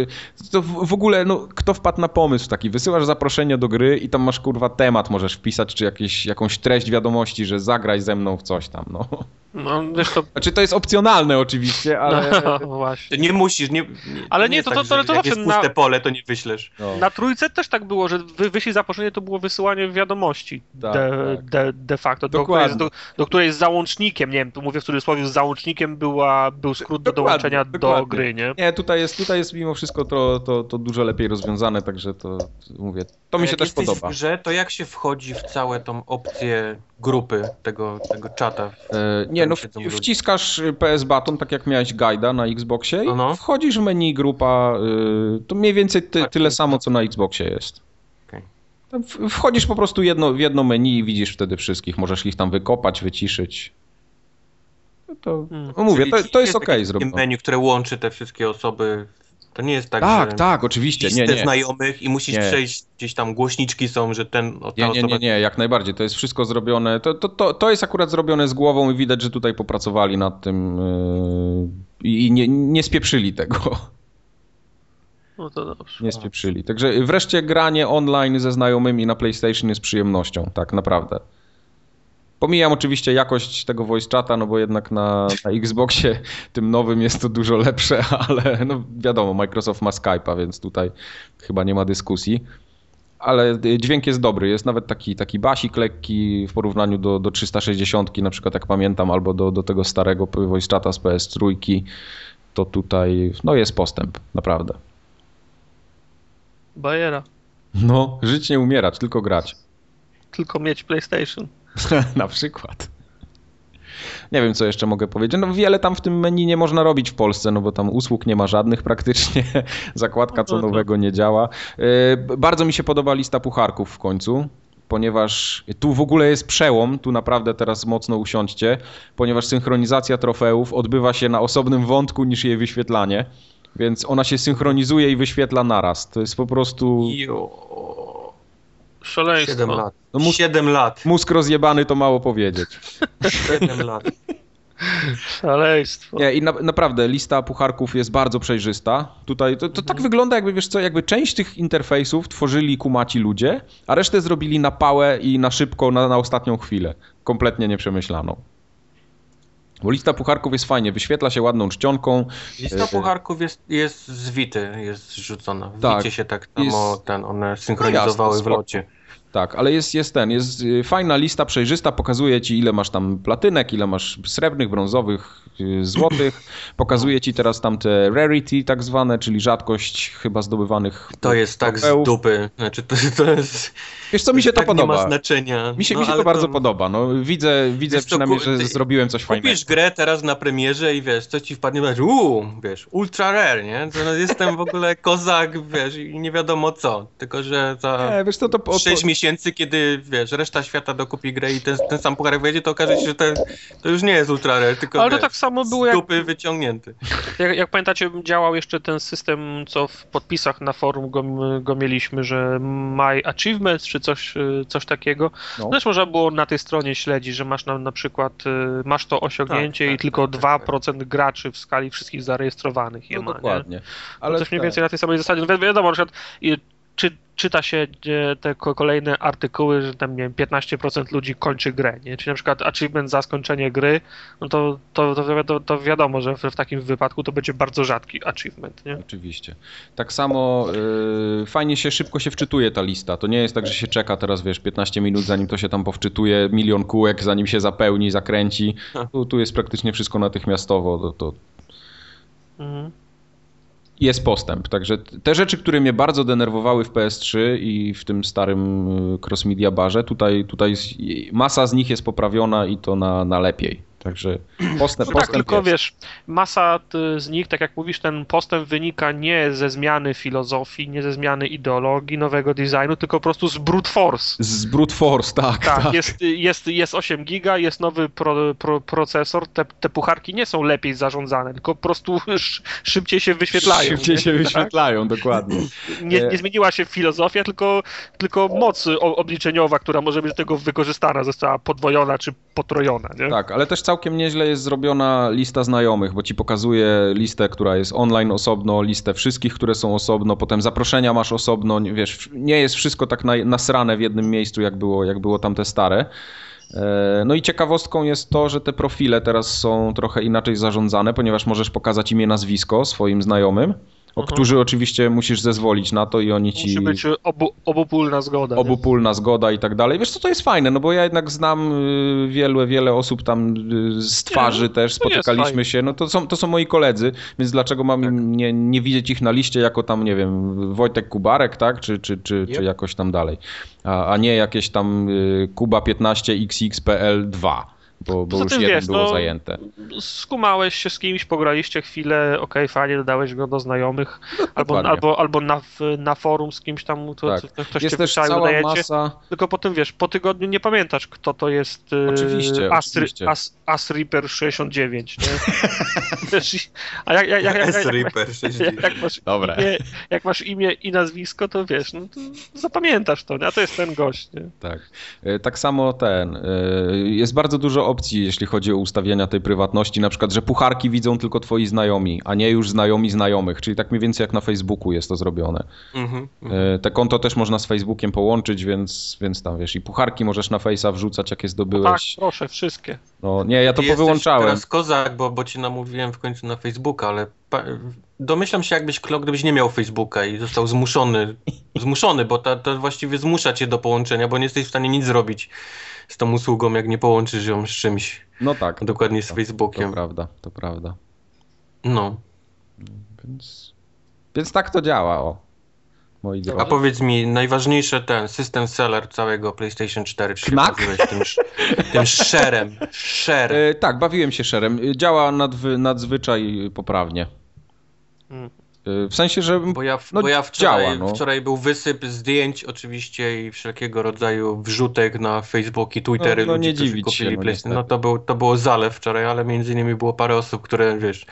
to w ogóle, no, kto wpadł na pomysł taki, wysyłasz zaproszenie do gry i tam masz, kurwa, temat możesz wpisać, czy jakieś, jakąś treść wiadomości, że zagraj ze mną w coś tam, no. No, wiesz to... Znaczy to jest opcjonalne oczywiście, ale... No, właśnie. Nie musisz, nie, nie Ale nie, to, tak, to, to, to, zawsze jest puste na... pole, to nie wyślesz. No. Na trójce też tak było, że wy, wyślij zaproszenie, to było wysyłanie wiadomości tak, de, tak. De, de facto, do której, jest, do, do której z załącznikiem, nie wiem, tu mówię w cudzysłowie, z załącznikiem była, był skrót do dołączenia dokładnie. do gry, nie? Nie, tutaj jest, tutaj jest mimo wszystko to, to, to dużo lepiej rozwiązane, także to mówię, to mi się też podoba. w grze, to jak się wchodzi w całe tą opcję grupy tego, tego czata? E, nie, no wciskasz PS Button, tak jak miałeś guida na Xboxie i no. wchodzisz w menu grupa, y, to mniej więcej ty, tak, tyle tak. samo, co na Xboxie jest. Okay. Wchodzisz po prostu jedno, w jedno menu i widzisz wtedy wszystkich. Możesz ich tam wykopać, wyciszyć. No to, hmm. no mówię, to, to jest, jest ok zrobione. menu, które łączy te wszystkie osoby to nie jest tak, tak że tak, oczywiście. Nie, nie. znajomych i musisz nie. przejść, gdzieś tam głośniczki są, że ten ta nie, nie, nie, nie, jak najbardziej. To jest wszystko zrobione. To, to, to, to jest akurat zrobione z głową i widać, że tutaj popracowali nad tym yy, i nie, nie spieprzyli tego. No to dobrze. Nie spieprzyli. Także wreszcie granie online ze znajomymi na PlayStation jest przyjemnością, tak naprawdę. Pomijam oczywiście jakość tego voice chata, no bo jednak na, na Xboxie tym nowym jest to dużo lepsze, ale no wiadomo, Microsoft ma Skype'a, więc tutaj chyba nie ma dyskusji. Ale dźwięk jest dobry, jest nawet taki, taki basik lekki w porównaniu do, do 360, na przykład jak pamiętam, albo do, do tego starego voice chata z PS3, to tutaj no jest postęp, naprawdę. Bajera. No, żyć nie umierać, tylko grać. Tylko mieć PlayStation. na przykład. Nie wiem, co jeszcze mogę powiedzieć. No wiele tam w tym menu nie można robić w Polsce, no bo tam usług nie ma żadnych praktycznie. Zakładka co nowego nie działa. Y, bardzo mi się podoba lista pucharków w końcu ponieważ tu w ogóle jest przełom, tu naprawdę teraz mocno usiądźcie, ponieważ synchronizacja trofeów odbywa się na osobnym wątku niż jej wyświetlanie, więc ona się synchronizuje i wyświetla naraz. To jest po prostu... Jo. Szaleństwo. 7 lat. No mus... 7 lat. Mózg rozjebany to mało powiedzieć. 7 lat. Szaleństwo. Nie, i na, naprawdę lista pucharków jest bardzo przejrzysta. Tutaj to, to tak mhm. tak wygląda, jakby wiesz co, jakby część tych interfejsów tworzyli kumaci ludzie, a resztę zrobili na pałę i na szybko, na, na ostatnią chwilę. Kompletnie nieprzemyślaną. Bo lista pucharków jest fajnie, wyświetla się ładną czcionką. Lista e, pucharków jest, jest z Wity, jest rzucona. W tak, Wicie się tak samo jest... ten, one synchronizowały no jasne, w locie. Tak, ale jest, jest ten, jest y, fajna lista przejrzysta, pokazuje ci ile masz tam platynek, ile masz srebrnych, brązowych, y, złotych. Pokazuje ci teraz tam te rarity tak zwane, czyli rzadkość chyba zdobywanych To jest tak z dupy. Znaczy to, to jest... Wiesz co, mi się to tak podoba. nie ma znaczenia. Mi się, no, mi się to bardzo podoba. No, widzę widzę przynajmniej, że zrobiłem coś fajnego. Kupisz grę teraz na premierze i wiesz, co ci wpadnie, wiesz, uuu, wiesz, ultra rare, nie? To, no, jestem w ogóle kozak, wiesz, i nie wiadomo co. Tylko, że za nie, wiesz to po, 6 miesięcy, kiedy, wiesz, reszta świata dokupi grę i ten, ten sam pucharek wejdzie, to okaże się, że ten, to już nie jest ultra rare, tylko Ale wiesz, to tak samo było z jak... dupy wyciągnięty. Jak, jak pamiętacie, działał jeszcze ten system, co w podpisach na forum go, go mieliśmy, że My Achievements, czy coś, coś takiego. No. Też można było na tej stronie śledzić, że masz na, na przykład, masz to osiągnięcie tak, i tak, tylko tak, 2% tak. graczy w skali wszystkich zarejestrowanych je no, ma. Dokładnie. Nie? Ale coś mniej więcej na tej samej zasadzie. No wiadomo, na przykład czy czyta się te kolejne artykuły, że tam nie wiem, 15% ludzi kończy grę, nie? Czyli na przykład achievement za skończenie gry, no to, to, to, to wiadomo, że w, w, takim wypadku to będzie bardzo rzadki achievement, nie? Oczywiście. Tak samo yy, fajnie się, szybko się wczytuje ta lista. To nie jest tak, że się czeka teraz, wiesz, 15 minut, zanim to się tam powczytuje, milion kółek, zanim się zapełni, zakręci. Tu, tu jest praktycznie wszystko natychmiastowo. To, to... Mhm jest postęp. Także te rzeczy, które mnie bardzo denerwowały w PS3 i w tym starym y, cross media barze, tutaj, tutaj masa z nich jest poprawiona i to na, na lepiej. Także postęp, tak, tylko wiesz, masa z nich, tak jak mówisz, ten postęp wynika nie ze zmiany filozofii, nie ze zmiany ideologii, nowego designu, tylko po prostu z brute force. Z brute force, tak. Tak, tak. Jest, jest, jest 8 giga, jest nowy pro, pro, procesor, te, te pucharki nie są lepiej zarządzane, tylko po prostu szybciej się wyświetlają. Szybciej nie? się tak? wyświetlają, dokładnie. Nie, nie, zmieniła się filozofia, tylko, tylko moc obliczeniowa, która może być do tego wykorzystana, została podwojona czy potrojona. Nie? Tak, ale też całkiem nieźle jest zrobiona lista znajomych, bo ci pokazuje listę, która jest online osobno, listę wszystkich, które są osobno, potem zaproszenia masz osobno, wiesz, nie jest wszystko tak nasrane w jednym miejscu, jak było, jak było tamte stare. E, no i ciekawostką jest to, że te profile teraz są trochę inaczej zarządzane, ponieważ możesz pokazać imię, nazwisko swoim znajomym o mhm. którzy oczywiście musisz zezwolić na to i oni ci... Musi być obu, obopólna zgoda. Obopólna nie? zgoda i tak dalej. Wiesz co, to jest fajne, no bo ja jednak znam y, wiele, wiele osób tam y, z twarzy nie, też, spotykaliśmy się, no to są, to są moi koledzy, więc dlaczego mam tak. nie, nie widzieć ich na liście jako tam, nie wiem, Wojtek Kubarek, tak, czy, czy, czy, yep. czy jakoś tam dalej, a, a nie jakieś tam y, Kuba 15 XXPL 2 bo, bo już jedno wiesz, było no, zajęte. Skumałeś się z kimś, pograliście chwilę, okej, okay, fajnie, dodałeś go do znajomych, no, albo, albo, albo na, na forum z kimś tam, to, tak. to, ktoś jest cię też cała dajecie, masa... tylko potem wiesz, po tygodniu nie pamiętasz, kto to jest y, oczywiście, As, oczywiście. As, As Reaper 69, nie? A jak, jak, jak, jak, Reaper 69. Jak masz, Dobre. Imię, jak masz imię i nazwisko, to wiesz, no to zapamiętasz to, nie? a to jest ten gość. Nie? Tak. E, tak samo ten, e, jest bardzo dużo opcji, jeśli chodzi o ustawienia tej prywatności, na przykład, że pucharki widzą tylko twoi znajomi, a nie już znajomi znajomych, czyli tak mniej więcej jak na Facebooku jest to zrobione. Mm -hmm. Te konto też można z Facebookiem połączyć, więc, więc tam wiesz, i pucharki możesz na Face'a wrzucać, jakie zdobyłeś. No tak, proszę, wszystkie. No nie, ja to Ty powyłączałem. teraz kozak, bo, bo ci namówiłem w końcu na Facebooka, ale domyślam się, jakbyś klok, gdybyś nie miał Facebooka i został zmuszony, zmuszony, bo to, to właściwie zmusza cię do połączenia, bo nie jesteś w stanie nic zrobić z tą usługą, jak nie połączysz ją z czymś. No tak. Dokładnie z Facebookiem. To prawda, to prawda. No. Więc, więc tak to działa, o. Moi A powiedz mi, najważniejszy ten system seller całego PlayStation 4, czy Knack? tym, tym szerem? Share. E, tak, bawiłem się szerem. Działa nadwy, nadzwyczaj poprawnie. Hmm. W sensie, że. Bo ja, no, bo ja wczoraj, działa, no. wczoraj był wysyp zdjęć, oczywiście, i wszelkiego rodzaju wrzutek na Facebook i Twittery no, no, ludzi, którzy kupili się, no, PlayStation. No to, był, to było zalew wczoraj, ale między innymi było parę osób, które wiesz,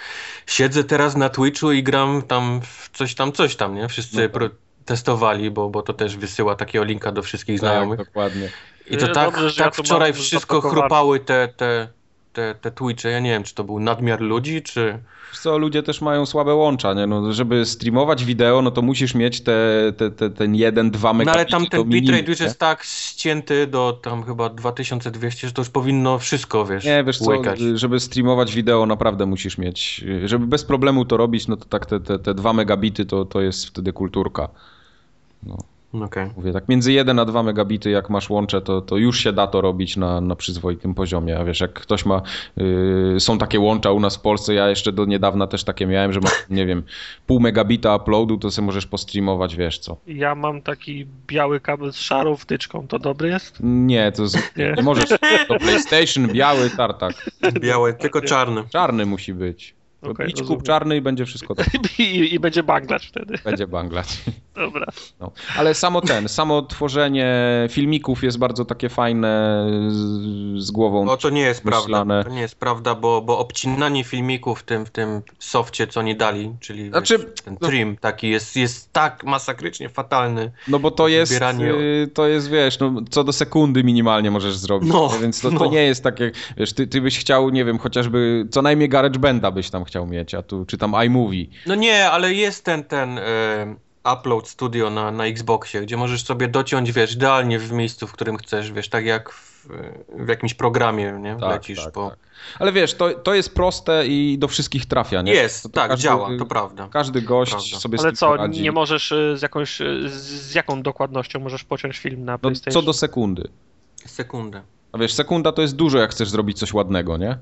siedzę teraz na Twitchu i gram tam w coś tam, coś tam, nie? Wszyscy no, tak. testowali, bo, bo to też wysyła takiego linka do wszystkich tak, znajomych. dokładnie. I to tak, Dobrze, tak ja wczoraj wszystko chrupały te, te, te, te Twitche. Ja nie wiem, czy to był nadmiar ludzi, czy co, ludzie też mają słabe łącza, nie? No, żeby streamować wideo, no to musisz mieć te, te, te ten 1-2 megabity. No ale tam ten bitrate już jest tak ścięty do tam chyba 2200, że to już powinno wszystko, wiesz, Nie, wiesz łykać. co, żeby streamować wideo naprawdę musisz mieć, żeby bez problemu to robić, no to tak te, te, te 2 megabity to, to jest wtedy kulturka. No. Okay. Mówię tak, między 1 a 2 megabity jak masz łącze, to, to już się da to robić na, na przyzwoitym poziomie. A wiesz, jak ktoś ma, yy, są takie łącza u nas w Polsce, ja jeszcze do niedawna też takie miałem, że ma, nie wiem, pół megabita uploadu, to sobie możesz postreamować, wiesz co. Ja mam taki biały kabel z szarą wtyczką, to dobry jest? Nie, to z, nie. nie możesz, to PlayStation, biały tartak. Biały, tylko czarny. Czarny musi być. Okay, Idź kup czarny i będzie wszystko tak. I, I, będzie Bangladesh wtedy. Będzie Bangladesh. Dobra. No. Ale samo ten, samo tworzenie filmików jest bardzo takie fajne z, z głową. No to nie jest myślane. prawda. To nie jest prawda, bo, bo obcinanie filmików w tym, w tym softie, co nie dali, czyli znaczy, wiesz, ten no- trim taki jest, jest tak masakrycznie fatalny. No bo to jest, y, to jest wiesz, no, co do sekundy minimalnie możesz zrobić. No, więc to, to no. nie jest takie, wiesz, ty, ty byś chciał, nie wiem, chociażby co najmniej GarageBanda byś tam chciał chciał mieć, a tu czy tam iMovie. No nie, ale jest ten, ten e, Upload Studio na, na Xboxie, gdzie możesz sobie dociąć, wiesz, idealnie w miejscu, w którym chcesz, wiesz, tak jak w, w jakimś programie, nie? Tak, Lecisz tak, po... Tak. Ale wiesz, to, to jest proste i do wszystkich trafia, nie? Jest, to, to tak, każdy, działa, to prawda. Każdy gość prawda. sobie Ale co, poradzi. nie możesz y, z jakąś, y, z jaką dokładnością możesz pociąć film na no, PlayStation? No, co do sekundy. Sekundę. A wiesz, sekunda to jest dużo, jak chcesz zrobić coś ładnego, nie?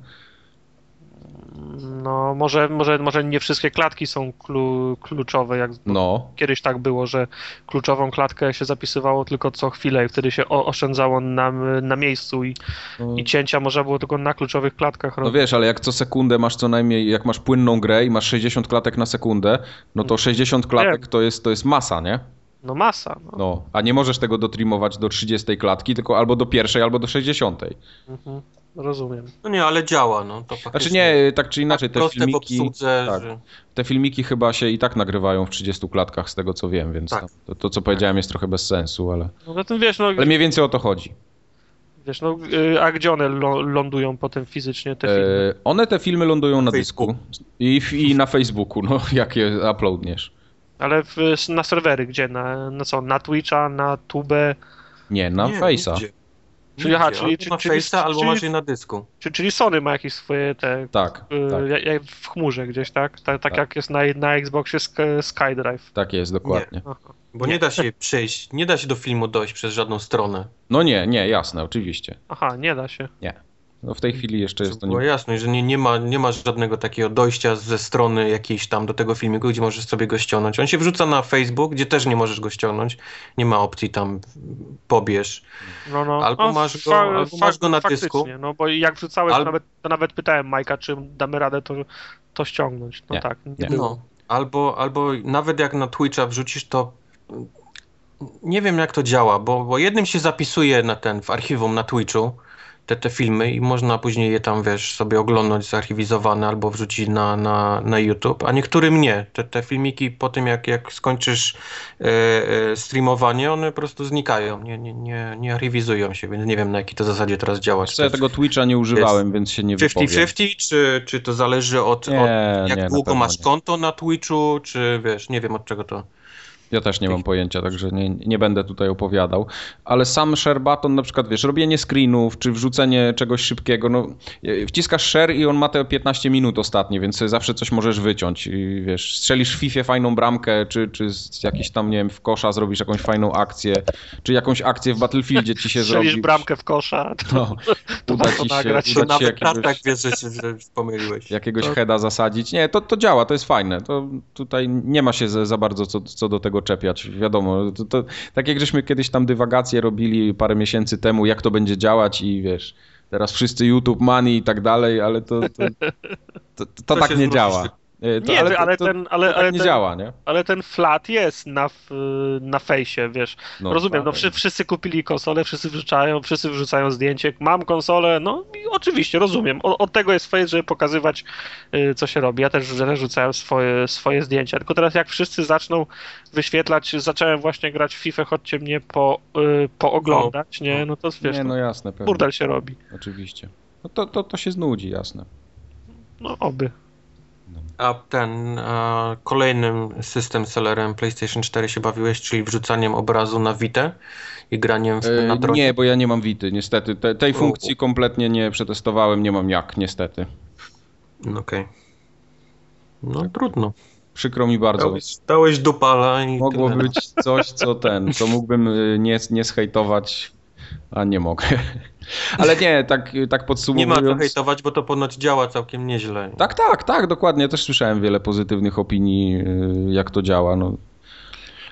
No, może, może, może nie wszystkie klatki są klu, kluczowe, jak no. kiedyś tak było, że kluczową klatkę się zapisywało tylko co chwilę i wtedy się oszczędzało na, na miejscu i, no. i cięcia można było tylko na kluczowych klatkach robić. No wiesz, ale jak co sekundę masz co najmniej, jak masz płynną grę i masz 60 klatek na sekundę, no to 60 klatek to jest, to jest masa, nie? No masa. No. no. a nie możesz tego dotrimować do 30 klatki, tylko albo do pierwszej, albo do 60. Mhm rozumiem. No nie, ale działa, no to Znaczy nie, tak czy inaczej, tak te filmiki... Obsłudze, tak, że... Te filmiki chyba się i tak nagrywają w 30 klatkach, z tego co wiem, więc tak. to, to, co powiedziałem jest trochę bez sensu, ale... No, tym, wiesz, no, ale mniej więcej o to chodzi. Wiesz, no, y, a gdzie one lądują potem fizycznie, te filmy? E, one te filmy lądują na dysku i, i na Facebooku, no, jak je uploadniesz. Ale w, na serwery, gdzie? Na, na co? Na Twitcha, na Tube? Nie, na nie, Face'a. Nigdzie. Czyli, aha, czyli, czyli, czyli, Face'a, albo masz je na dysku. Czyli, czyli Sony ma jakieś swoje te. Tak. Y, tak. Jak w chmurze gdzieś, tak? Tak, tak jak jest na, na Xboxie SkyDrive. Tak jest, dokładnie. Nie. Bo nie. nie da się przejść, nie da się do filmu dojść przez żadną stronę. No nie, nie, jasne, oczywiście. Aha, nie da się. Nie. No w tej chwili jeszcze jest to nie... jasne, że nie, nie, ma, nie ma żadnego takiego dojścia ze strony jakiejś tam do tego filmiku, gdzie możesz sobie go ściągnąć. On się wrzuca na Facebook, gdzie też nie możesz go ściągnąć. Nie ma opcji tam pobierz. No, no. Albo, no, masz, go, albo masz go na dysku. No bo jak wrzucałeś, to, nawet, to nawet pytałem Majka, czy damy radę to, to ściągnąć. No nie, tak, nie, nie. No. Albo, albo nawet jak na Twitcha wrzucisz, to nie wiem jak to działa, bo, bo jednym się zapisuje na ten w archiwum na Twitchu, te, te filmy i można później je tam, wiesz, sobie oglądać zarchiwizowane albo wrzucić na, na, na YouTube, a niektórym nie. Te, te filmiki po tym, jak, jak skończysz e, e, streamowanie, one po prostu znikają, nie, nie, nie, nie archiwizują się, więc nie wiem na jakiej to zasadzie teraz działać. Ja tego Twitcha nie używałem, więc się nie 50 wypowiem. 50-50, czy, czy to zależy od, nie, od jak nie, długo masz konto na Twitchu, czy wiesz, nie wiem od czego to... Ja też nie mam pojęcia, także nie, nie będę tutaj opowiadał. Ale sam share button, na przykład, wiesz, robienie screenów, czy wrzucenie czegoś szybkiego, no wciskasz share i on ma te 15 minut ostatnie, więc zawsze coś możesz wyciąć. I wiesz, strzelisz w FIFA fajną bramkę, czy, czy jakiś tam, nie wiem, w kosza zrobisz jakąś fajną akcję, czy jakąś akcję w Battlefieldzie ci się zrobi. Strzelisz bramkę w kosza, to, no, to uda ci się, nagrać. Uda nawet jakiegoś, tak wiesz, że się pomyliłeś. Jakiegoś to... heada zasadzić. Nie, to, to działa, to jest fajne. To tutaj nie ma się za, za bardzo co, co do tego czepiać. Wiadomo, to, to, tak jak żeśmy kiedyś tam dywagacje robili parę miesięcy temu, jak to będzie działać i wiesz, teraz wszyscy YouTube money i tak dalej, ale to, to, to, to tak nie działa. E, to, nie, ale, ale to, ten, ale, tak ale nie ten, działa, nie? Ale ten flat jest na, na fejsie, wiesz. No, Rozumiem, tak, no wszyscy kupili konsolę, wszyscy wrzucają, wszyscy wrzucają zdjęcie, mam konsolę, no i oczywiście, rozumiem. O, od tego jest face, żeby pokazywać, y, co się robi. Ja też, rzucałem swoje, swoje zdjęcia, tylko teraz jak wszyscy zaczną wyświetlać, zacząłem właśnie grać w FIFA, chodźcie mnie po, y, pooglądać, nie? No. no to wiesz, nie, no jasne, pewnie. burdel się robi. Oczywiście. No to, to, to się znudzi, jasne. No oby. A ten a kolejnym system sellerem PlayStation 4 się bawiłeś, czyli wrzucaniem obrazu na Vita i graniem w, na dronie? Nie, bo ja nie mam Vity, niestety. Te, tej funkcji kompletnie nie przetestowałem, nie mam jak, niestety. Okej. Okay. No tak. trudno. Przykro mi bardzo. Dałeś, dałeś dupala i Mogło tyle. być coś, co ten, co mógłbym y, nie, nie zhejtować, a nie mogę. Ale nie, tak, tak Nie podsumowując... ma co hejtować, bo to ponoć działa całkiem nieźle. Tak, tak, tak, dokładnie. Też słyszałem wiele pozytywnych opinii, y, jak to działa. No.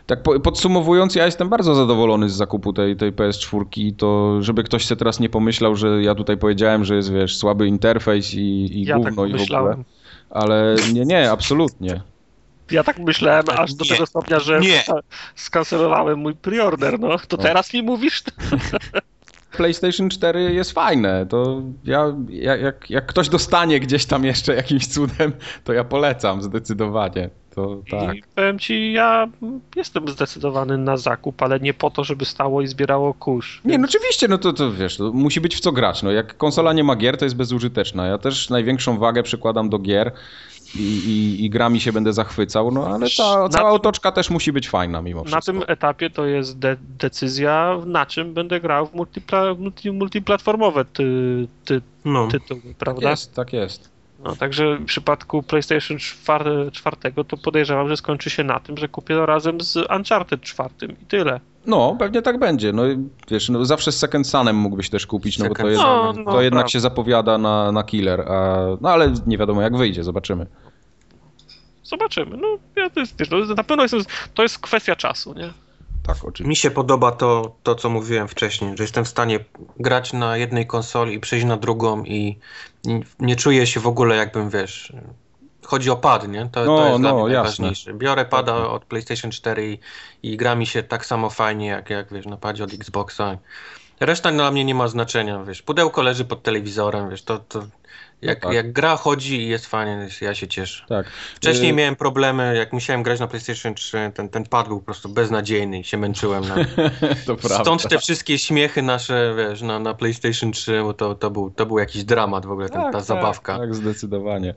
Tak po- podsumowując, ja jestem bardzo zadowolony z zakupu tej, tej PS4 i to, żeby ktoś sobie teraz nie pomyślał, że ja tutaj powiedziałem, że jest, wiesz, słaby interfejs i, i Ja tak gówno i w ogóle. myślałem. Ale nie, nie, absolutnie. Ja tak myślałem aż do Nie. tego stopnia, że Nie. ska- skancelowałem mój preorder, no. To No. teraz mi mówisz? PlayStation 4 jest fajne. To ja, ja, jak, jak ktoś dostanie gdzieś tam jeszcze jakimś cudem, to ja polecam zdecydowanie. To tak. I powiem ci, ja jestem zdecydowany na zakup, ale nie po to, żeby stało i zbierało kurz. Nie, no oczywiście, no to, to wiesz, to musi być w co grać. No, jak konsola nie ma gier, to jest bezużyteczna. Ja też największą wagę przykładam do gier i, i, i grami się będę zachwycał, no ale ta Na cała tym- otoczka też musi być fajna mimo Na wszystko. tym etapie to jest de- decyzja, na czym będę grał w multipla- multi- multiplatformowe ty, ty, No. tytuły, Tak prawda? jest, tak jest. No, także w przypadku PlayStation 4, 4 to podejrzewam, że skończy się na tym, że kupię to razem z Uncharted 4 i tyle. No, pewnie tak będzie. No i wiesz, no, zawsze z Second Sunem mógłbyś też kupić, no bo to, jednak, No, no, to jednak prawda. się zapowiada na, na killer. A, no ale nie wiadomo jak wyjdzie, zobaczymy. Zobaczymy. No, ja to jest, wiesz, no, na pewno jest, to jest kwestia czasu, nie? Tak, oczywiście. Mi się podoba to, to, co mówiłem wcześniej, że jestem w stanie grać na jednej konsoli i przejść na drugą i nie czuję się w ogóle jakbym, wiesz, chodzi o pad, nie? To, No, to jest dla no, mnie jasne. najważniejsze. Biorę pada od PlayStation 4 i, i gra mi się tak samo fajnie, jak, jak wiesz, na padzie od Xboxa. Reszta dla mnie nie ma znaczenia, wiesz, pudełko leży pod telewizorem, wiesz, to, to jak, tak. jak gra chodzi i jest fajnie, ja się cieszę. Tak. Wcześniej Y, miałem problemy, jak musiałem grać na PlayStation 3, ten, ten pad był po prostu beznadziejny i się męczyłem. Na... to prawda. Stąd te wszystkie śmiechy nasze, wiesz, na, na PlayStation 3, bo to, to, był, to był jakiś dramat w ogóle, ten, ta tak, zabawka. Tak, zdecydowanie.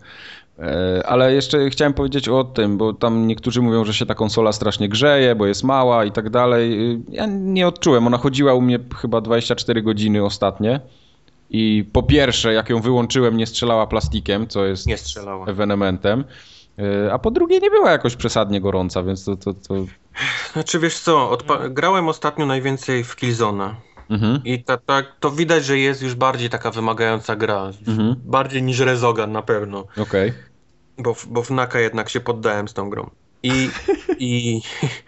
E, Ale jeszcze chciałem powiedzieć o tym, bo tam niektórzy mówią, że się ta konsola strasznie grzeje, bo jest mała i tak dalej. Y, Ja nie odczułem. Ona chodziła u mnie chyba 24 godziny ostatnie. I po pierwsze, jak ją wyłączyłem, nie strzelała plastikiem, co jest Nie strzelała. ewenementem. E, A po drugie, nie była jakoś przesadnie gorąca, więc to. to, to... Znaczy wiesz co, odpa- grałem ostatnio najwięcej w Killzone Mhm. i ta, ta, to widać, że jest już bardziej taka wymagająca gra. Mhm. Bardziej niż Rezogan na pewno. Okej. Bo, w- bo w Naka jednak się poddałem z tą grą. I, i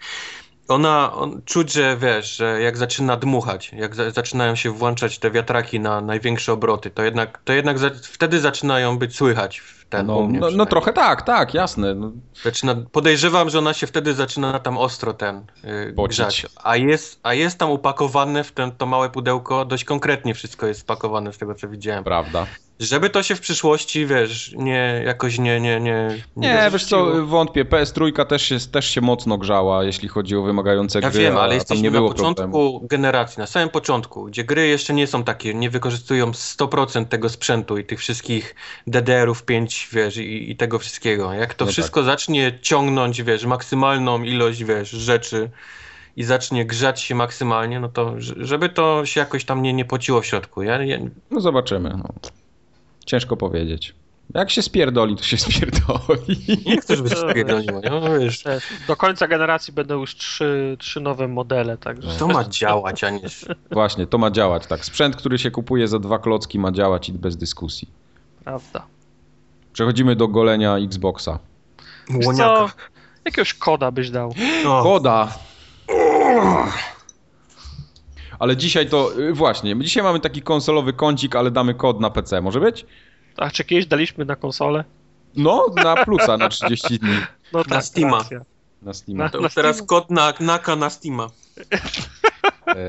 ona, on, czuć, że wiesz, że jak zaczyna dmuchać, jak za, zaczynają się włączać te wiatraki na największe obroty, to jednak, to jednak za, wtedy zaczynają być słychać ten u No, no, no przynajmniej. trochę tak, tak, jasne. No, Zaczyna, podejrzewam, że ona się wtedy zaczyna tam ostro ten yy, grzać. A jest, a jest tam upakowane w ten, to małe pudełko, dość konkretnie wszystko jest spakowane z tego, co widziałem. prawda. Żeby to się w przyszłości, wiesz, nie, jakoś nie, nie, nie... Nie, wiesz wyrzuciło. co, wątpię. PS3 też się, też się mocno grzała, jeśli chodzi o wymagające Ja gry, wiem, ale jesteśmy nie na było początku problemu. generacji, na samym początku, gdzie gry jeszcze nie są takie, nie wykorzystują 100% tego sprzętu i tych wszystkich DDR-ów 5, wiesz, i, i tego wszystkiego. Jak to No wszystko zacznie ciągnąć, wiesz, maksymalną ilość, wiesz, rzeczy i zacznie grzać się maksymalnie, no to żeby to się jakoś tam nie, nie pociło w środku. Ja, ja, No zobaczymy. No. Ciężko powiedzieć. Jak się spierdoli, to się spierdoli. nie chcę, żeby się spierdoliło, no wiesz. Do końca generacji będą już trzy, trzy nowe modele, także... To ma działać, a nie... Właśnie, to ma działać, tak. Sprzęt, który się kupuje za dwa klocki ma działać i bez dyskusji. Prawda. Przechodzimy do golenia Xboxa. Łoniaka. jakiegoś koda byś dał. O, Koda! Ale dzisiaj to, y, właśnie, dzisiaj mamy taki konsolowy kącik, ale damy kod na PC, może być? A czy kiedyś daliśmy na konsolę? No, na plusa na 30 dni No Na Steama. racja. na Steam. Na- to teraz kod na, naka na Steama. E,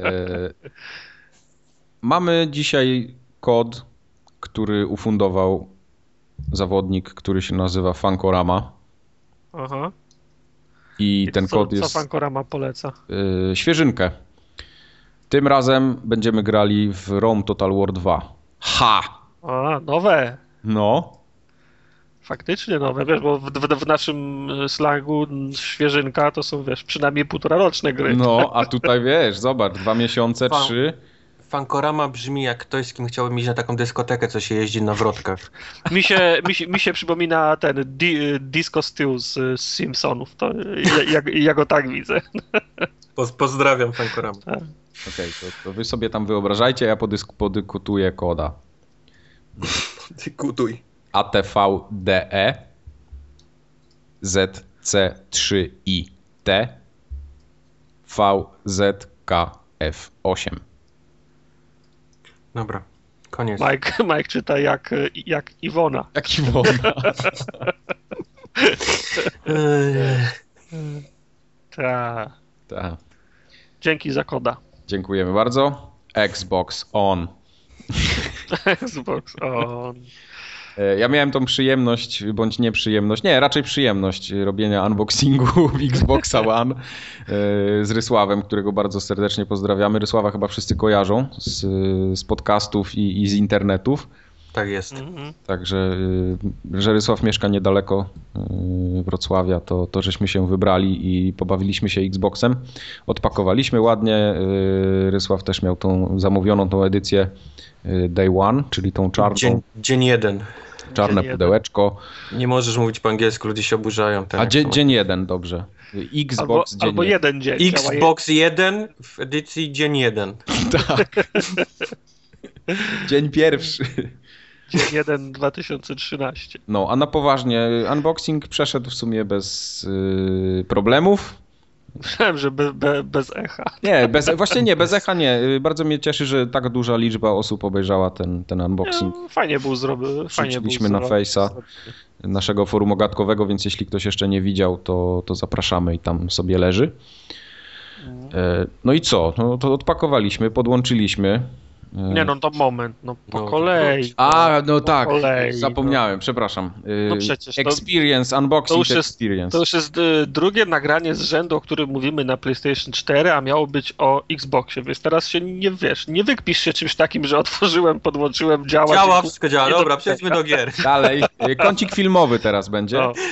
mamy dzisiaj kod, który ufundował zawodnik, który się nazywa Fankorama. Aha. I, I ten co, kod Co jest Fankorama poleca? e, świeżynkę. Tym razem będziemy grali w Rome Total War 2. Ha! A, nowe. No, Faktycznie nowe, wiesz, bo w, w, w naszym e, slangu świeżynka to są, wiesz, przynajmniej półtora roczne gry. no, a tutaj wiesz, zobacz, dwa miesiące, Fan- trzy. Fankorama brzmi jak ktoś, z kim chciałbym iść na taką dyskotekę, co się jeździ na wrotkach. Mi się, mi się, mi się przypomina ten di, Disco Stew z, z Simpsonów. To ja, ja, ja, go tak widzę. pozdrawiam Fankorama. Tak. Okej, okay, to, to, wy sobie tam wyobrażajcie, ja podysk, podykutuję koda. Podykutuj. ATVDE ZC3IT VZKF8. Dobra, koniec. Mike, Mike czyta jak, jak Iwona. Jak Iwona. Ta. Ta. Dzięki za koda. Dziękujemy bardzo. Xbox On. Xbox On. E, ja miałem tą przyjemność, bądź nieprzyjemność, nie, raczej przyjemność robienia unboxingu Xboxa One e, z Rysławem, którego bardzo serdecznie pozdrawiamy. Rysława chyba wszyscy kojarzą z, z podcastów i, i z internetów. Tak jest. Mhm. Także, e, że Rysław mieszka niedaleko Wrocławia, to, to żeśmy się wybrali i pobawiliśmy się Xboxem. Odpakowaliśmy ładnie. Rysław też miał tą zamówioną tą edycję Day One, czyli tą czarną. Dzień, dzień jeden czarne dzień pudełeczko. Jeden. Nie możesz mówić po angielsku, ludzie się oburzają. Tak, A dzień, dzień jeden, dobrze. Xbox albo, dzień albo jeden dzień. Xbox jeden w edycji dzień jeden. Tak. dzień pierwszy. Dzień 1 2013. No, a na poważnie, unboxing przeszedł w sumie bez yy, problemów. Myślałem, że be, be, bez echa. Nie, bez, właśnie nie, bez echa nie. Bardzo mnie cieszy, że tak duża liczba osób obejrzała ten, ten unboxing. Nie, fajnie był zrobiony. Wrzuciliśmy na Face'a naszego forum ogatkowego, więc jeśli ktoś jeszcze nie widział, to, to zapraszamy i tam sobie leży. Mhm. No i co? No to odpakowaliśmy, podłączyliśmy. Nie no, to moment, no po no, kolei. A, no tak, kolei, zapomniałem, no. przepraszam. No przecież. Experience, to, unboxing to już jest, experience. To już jest y, drugie nagranie z rzędu, o którym mówimy na PlayStation 4, a miało być o Xboxie, więc teraz się nie wiesz, nie wykpisz się czymś takim, że otworzyłem, podłączyłem, działa. Działa, wszystko działa, dobra, przejdźmy do gier. Dalej, y, kącik filmowy teraz będzie. No.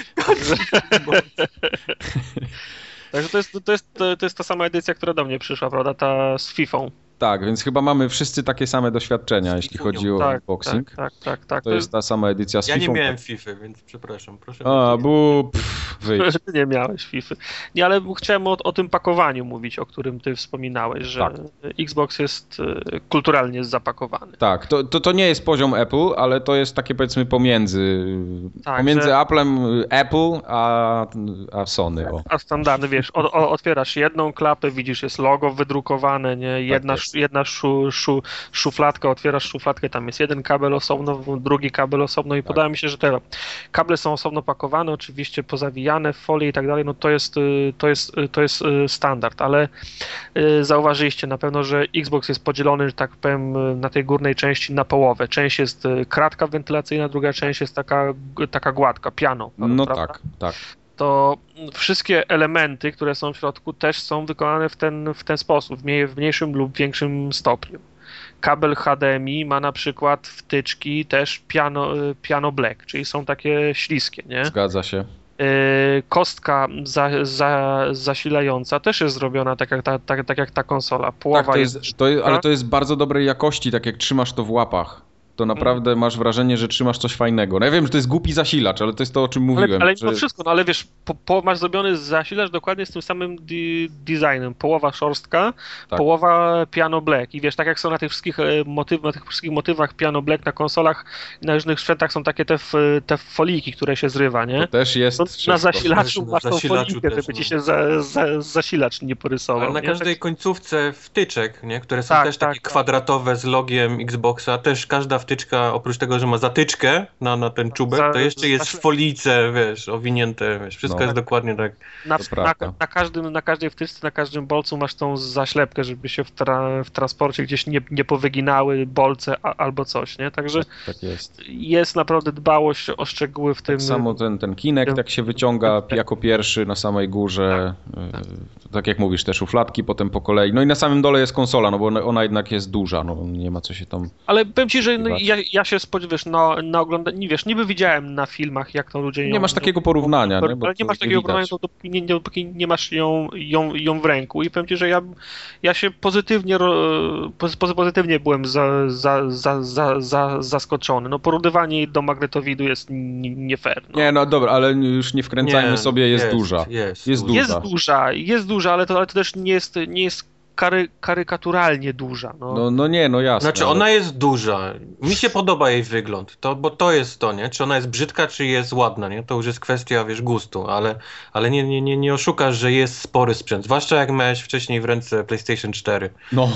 Także to jest, to, jest, to jest ta sama edycja, która do mnie przyszła, prawda, ta z FIFA. Tak, więc chyba mamy wszyscy takie same doświadczenia, jeśli chodzi o tak, unboxing. Tak, tak, tak, tak. To, to jest ta sama edycja z Ja FIFA. nie miałem FIFA, więc przepraszam. Proszę A, bu, wyjdź. nie miałeś FIFA. Nie, ale chciałem o, o, tym pakowaniu mówić, o którym ty wspominałeś, że tak. Xbox jest e, kulturalnie zapakowany. Tak, to, to, to nie jest poziom Apple, ale to jest takie powiedzmy pomiędzy, tak, pomiędzy że... Applem, Apple, a, a Sony. O. A standardy, wiesz, o, o, otwierasz jedną klapę, widzisz, jest logo wydrukowane, nie, jedna tak jedna szu, szu, szufladka, otwierasz szufladkę, tam jest jeden kabel osobno, drugi kabel osobno i tak. podaje mi się, że te kable są osobno pakowane, oczywiście pozawijane w folię i tak dalej, no to jest, y, to jest, y, to jest y, standard, ale zauważyliście na pewno, że Xbox jest podzielony, że tak powiem, na tej górnej części na połowę. Część jest kratka wentylacyjna, druga część jest taka, taka gładka, piano. No prawda? tak, tak to wszystkie elementy, które są w środku, też są wykonane w ten, w ten sposób, w mniejszym lub większym stopniu. Kabel HDMI ma na przykład wtyczki też piano, piano black, czyli są takie śliskie, nie? Zgadza się. Y, kostka za, za, zasilająca też jest zrobiona tak jak ta, tak, tak jak ta konsola. Połowa tak, to jest, jest to ale to jest bardzo dobrej jakości, tak jak trzymasz to w łapach to mhm. naprawdę masz wrażenie, że trzymasz coś fajnego. No ja wiem, że to jest głupi zasilacz, ale to jest to, o czym mówiłem. Ale, ale że... wszystko, no ale wiesz, po, po, masz zrobiony zasilacz dokładnie z tym samym designem. Połowa szorstka, tak. połowa piano black. I wiesz, tak jak są na tych wszystkich, e, motyw, na tych wszystkich motywach piano black na konsolach na różnych sprzętach są takie te, te foliki, które się zrywa, nie? To też jest. To na zasilaczu masz tą folikę, żeby ci no. się za, za, zasilacz nie porysował. Ale na nie? każdej tak... końcówce wtyczek, nie? które są tak, też takie tak, tak. kwadratowe z logiem Xboxa, też każda wtyczka, oprócz tego, że ma zatyczkę na, na ten czubek, to jeszcze jest w folice, wiesz, owinięte, wiesz, wszystko no, jest dokładnie tak. Na, na, na, każdym, na każdej wtyczce, na każdym bolcu masz tą zaślepkę, żeby się w, tra, w transporcie gdzieś nie, nie powyginały bolce a, albo coś, nie? Także tak, tak jest. jest naprawdę dbałość o szczegóły w tak tym. Tak samo ten, ten kinek tak się wyciąga jako pierwszy na samej górze, tak, tak. tak jak mówisz, te szufladki potem po kolei, no i na samym dole jest konsola, no bo ona, ona jednak jest duża, no nie ma co się tam... Ale powiem ci, że no, ja, ja się spodziewam, wiesz, na, na oglądaniu, wiesz, niby widziałem na filmach, jak to ludzie ją... Nie masz takiego porównania, nie? Bo ale nie masz takiego porównania, to dopóki nie, dopóki nie masz ją, ją, ją w ręku i powiem ci, że ja, ja się pozytywnie, pozytywnie byłem za, za, za, za, za, zaskoczony. No porównywanie do magnetowidu jest nie fair. No. Nie, no dobra, ale już nie wkręcajmy nie, sobie, jest, jest duża. Jest, jest, duża. Jest duża, jest duża, ale to, ale to też nie jest, nie jest kary, karykaturalnie duża. No. no. No, nie, no jasne. Znaczy ona jest duża. Mi się podoba jej wygląd, to, bo to jest to, nie? Czy ona jest brzydka, czy jest ładna, nie? To już jest kwestia, wiesz, gustu, ale, ale nie, nie, nie, nie oszukasz, że jest spory sprzęt. Zwłaszcza jak miałeś wcześniej w ręce PlayStation 4. No.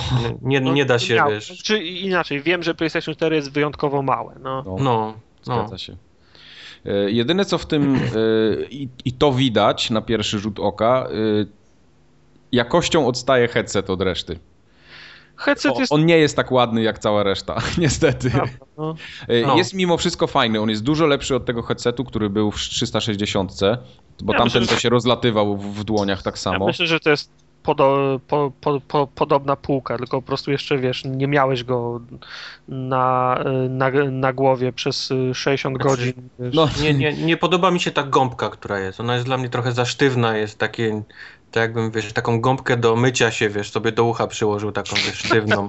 Nie, nie, nie da się, miał, wiesz... Czy inaczej, wiem, że PlayStation 4 jest wyjątkowo małe, no. No, no. Zgadza no. się. E, jedyne co w tym, e, i, i to widać na pierwszy rzut oka, e, jakością odstaje headset od reszty. Headset jest... On nie jest tak ładny jak cała reszta, niestety. No. no. Jest mimo wszystko fajny. On jest dużo lepszy od tego headsetu, który był w 360, bo ja tamten myślę, to się rozlatywał w dłoniach tak samo. Ja myślę, że to jest podo, po, po, po, podobna półka, tylko po prostu jeszcze wiesz, nie miałeś go na, na, na głowie przez 60 znaczy, godzin. No, nie, nie, nie podoba mi się ta gąbka, która jest. Ona jest dla mnie trochę za sztywna, jest takie to jakbym, wiesz, taką gąbkę do mycia się, wiesz, sobie do ucha przyłożył, taką, wiesz, sztywną.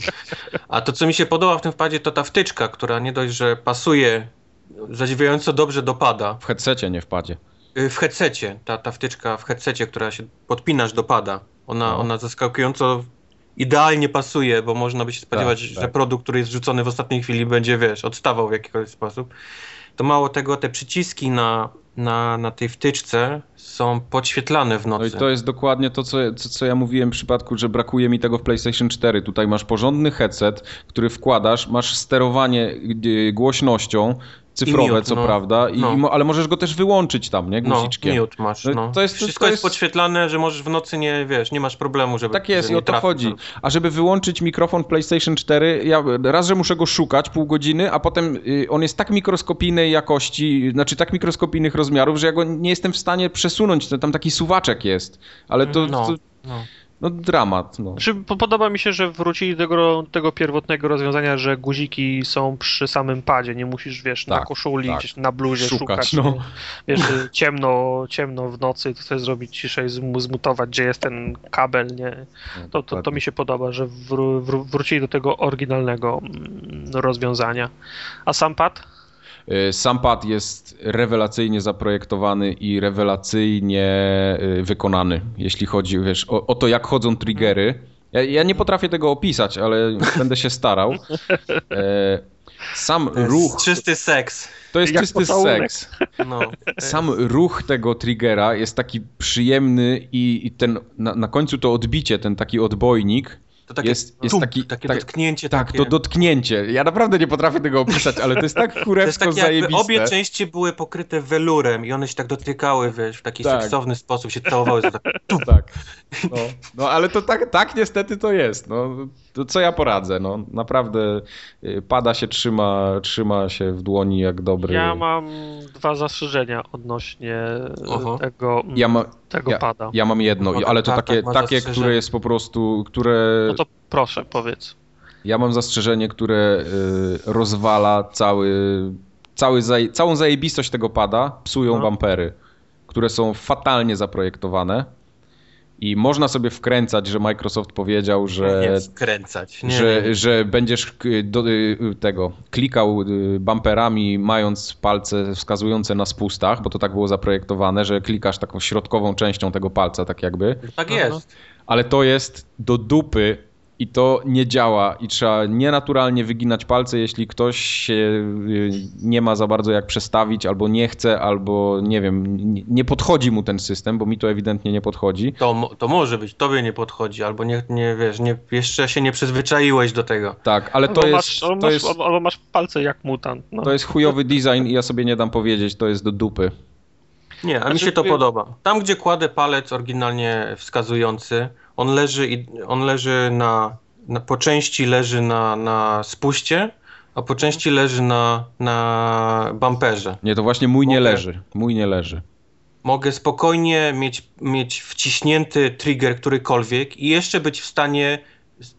A to, co mi się podoba w tym wpadzie, to ta wtyczka, która nie dość, że pasuje, zadziwiająco dobrze dopada. W headsetie, nie wpadzie. Y, w headsetie, ta, ta wtyczka w headsetie, która się podpinasz, dopada. Ona, no. ona zaskakująco idealnie pasuje, bo można by się spodziewać, tak, że tak. produkt, który jest rzucony w ostatniej chwili będzie, wiesz, odstawał w jakikolwiek sposób. To mało tego, te przyciski na, na, na tej wtyczce są podświetlane w nocy. No i to jest dokładnie to, co, co, co ja mówiłem w przypadku, że brakuje mi tego w PlayStation 4. Tutaj masz porządny headset, który wkładasz, masz sterowanie głośnością, cyfrowe, mute, co no, prawda, i, no. ale możesz go też wyłączyć tam, nie? No, guziczkiem. No, mute masz, no. To jest, Wszystko to jest... jest podświetlane, że możesz w nocy nie, wiesz, nie masz problemu, żeby... Tak jest i o to chodzi. A żeby wyłączyć mikrofon PlayStation 4, ja raz, że muszę go szukać pół godziny, a potem y, on jest tak mikroskopijnej jakości, znaczy tak mikroskopijnych rozmiarów, że ja go nie jestem w stanie przesunąć, tam taki suwaczek jest, ale to... No, to... No. No dramat. No. Znaczy, podoba mi się, że wrócili do tego, tego pierwotnego rozwiązania, że guziki są przy samym padzie. Nie musisz, wiesz, tak, na koszuli, tak. na bluzie szukać. szukać no. Wiesz, ciemno, ciemno w nocy, to sobie zrobić ciszej, zmutować, gdzie jest ten kabel, nie? To, to, to mi się podoba, że wró wrócili do tego oryginalnego mm, rozwiązania. A sam pad? Y, sam pad jest rewelacyjnie zaprojektowany i rewelacyjnie y, wykonany, jeśli chodzi wiesz, o, o to, jak chodzą triggery. Ja, ja, nie potrafię tego opisać, ale będę się starał. E, sam ruch. Czysty seks. To jest jak czysty pocałunek. seks. No. Sam ruch tego triggera jest taki przyjemny i, i ten na, na końcu to odbicie, ten taki odbojnik to takie, jest, jest tum, taki, takie tak, dotknięcie. Tak, takie... to dotknięcie. Ja naprawdę nie potrafię tego opisać, ale to jest tak kurewsko to jest takie, zajebiste. obie części były pokryte welurem i one się tak dotykały, wiesz, w taki tak. seksowny sposób, się całowały. tak, tak. No, no, ale to tak, tak niestety to jest. No, to co ja poradzę? No, naprawdę y, pada się, trzyma, trzyma się w dłoni jak dobry. Ja mam dwa zastrzeżenia odnośnie Oho. tego, ja ma, tego ja, pada. Ja mam jedno, no, ale to takie, takie które jest po prostu, które... No to proszę, powiedz. Ja mam zastrzeżenie, które y, rozwala cały, cały całą zajebistość tego pada, psują no. bampery, które są fatalnie zaprojektowane i można sobie wkręcać, że Microsoft powiedział, że. Nie wkręcać. Nie, że, nie. że będziesz do, y, tego klikał y, bumperami, mając palce wskazujące na spustach, bo to tak było zaprojektowane, że klikasz taką środkową częścią tego palca, tak jakby. Tak jest. Ale to jest do dupy i to nie działa i trzeba nienaturalnie wyginać palce, jeśli ktoś się y, nie ma za bardzo jak przestawić, albo nie chce, albo nie wiem, nie podchodzi mu ten system, bo mi to ewidentnie nie podchodzi. To, to może być, tobie nie podchodzi, albo nie, nie wiesz, nie, jeszcze się nie przyzwyczaiłeś do tego. Tak, ale to albo jest... Masz, albo, to masz, jest, albo masz palce jak mutant. No. To jest chujowy design i ja sobie nie dam powiedzieć, to jest do dupy. Nie, a znaczy, mi się to podoba. Tam, gdzie kładę palec oryginalnie wskazujący, on leży, i, on leży na, na, po części leży na, na spuście, a po części leży na, na bumperze. Nie, to właśnie mój Mogę... nie leży. Mój nie leży. Mogę spokojnie mieć, mieć wciśnięty trigger którykolwiek i jeszcze być w stanie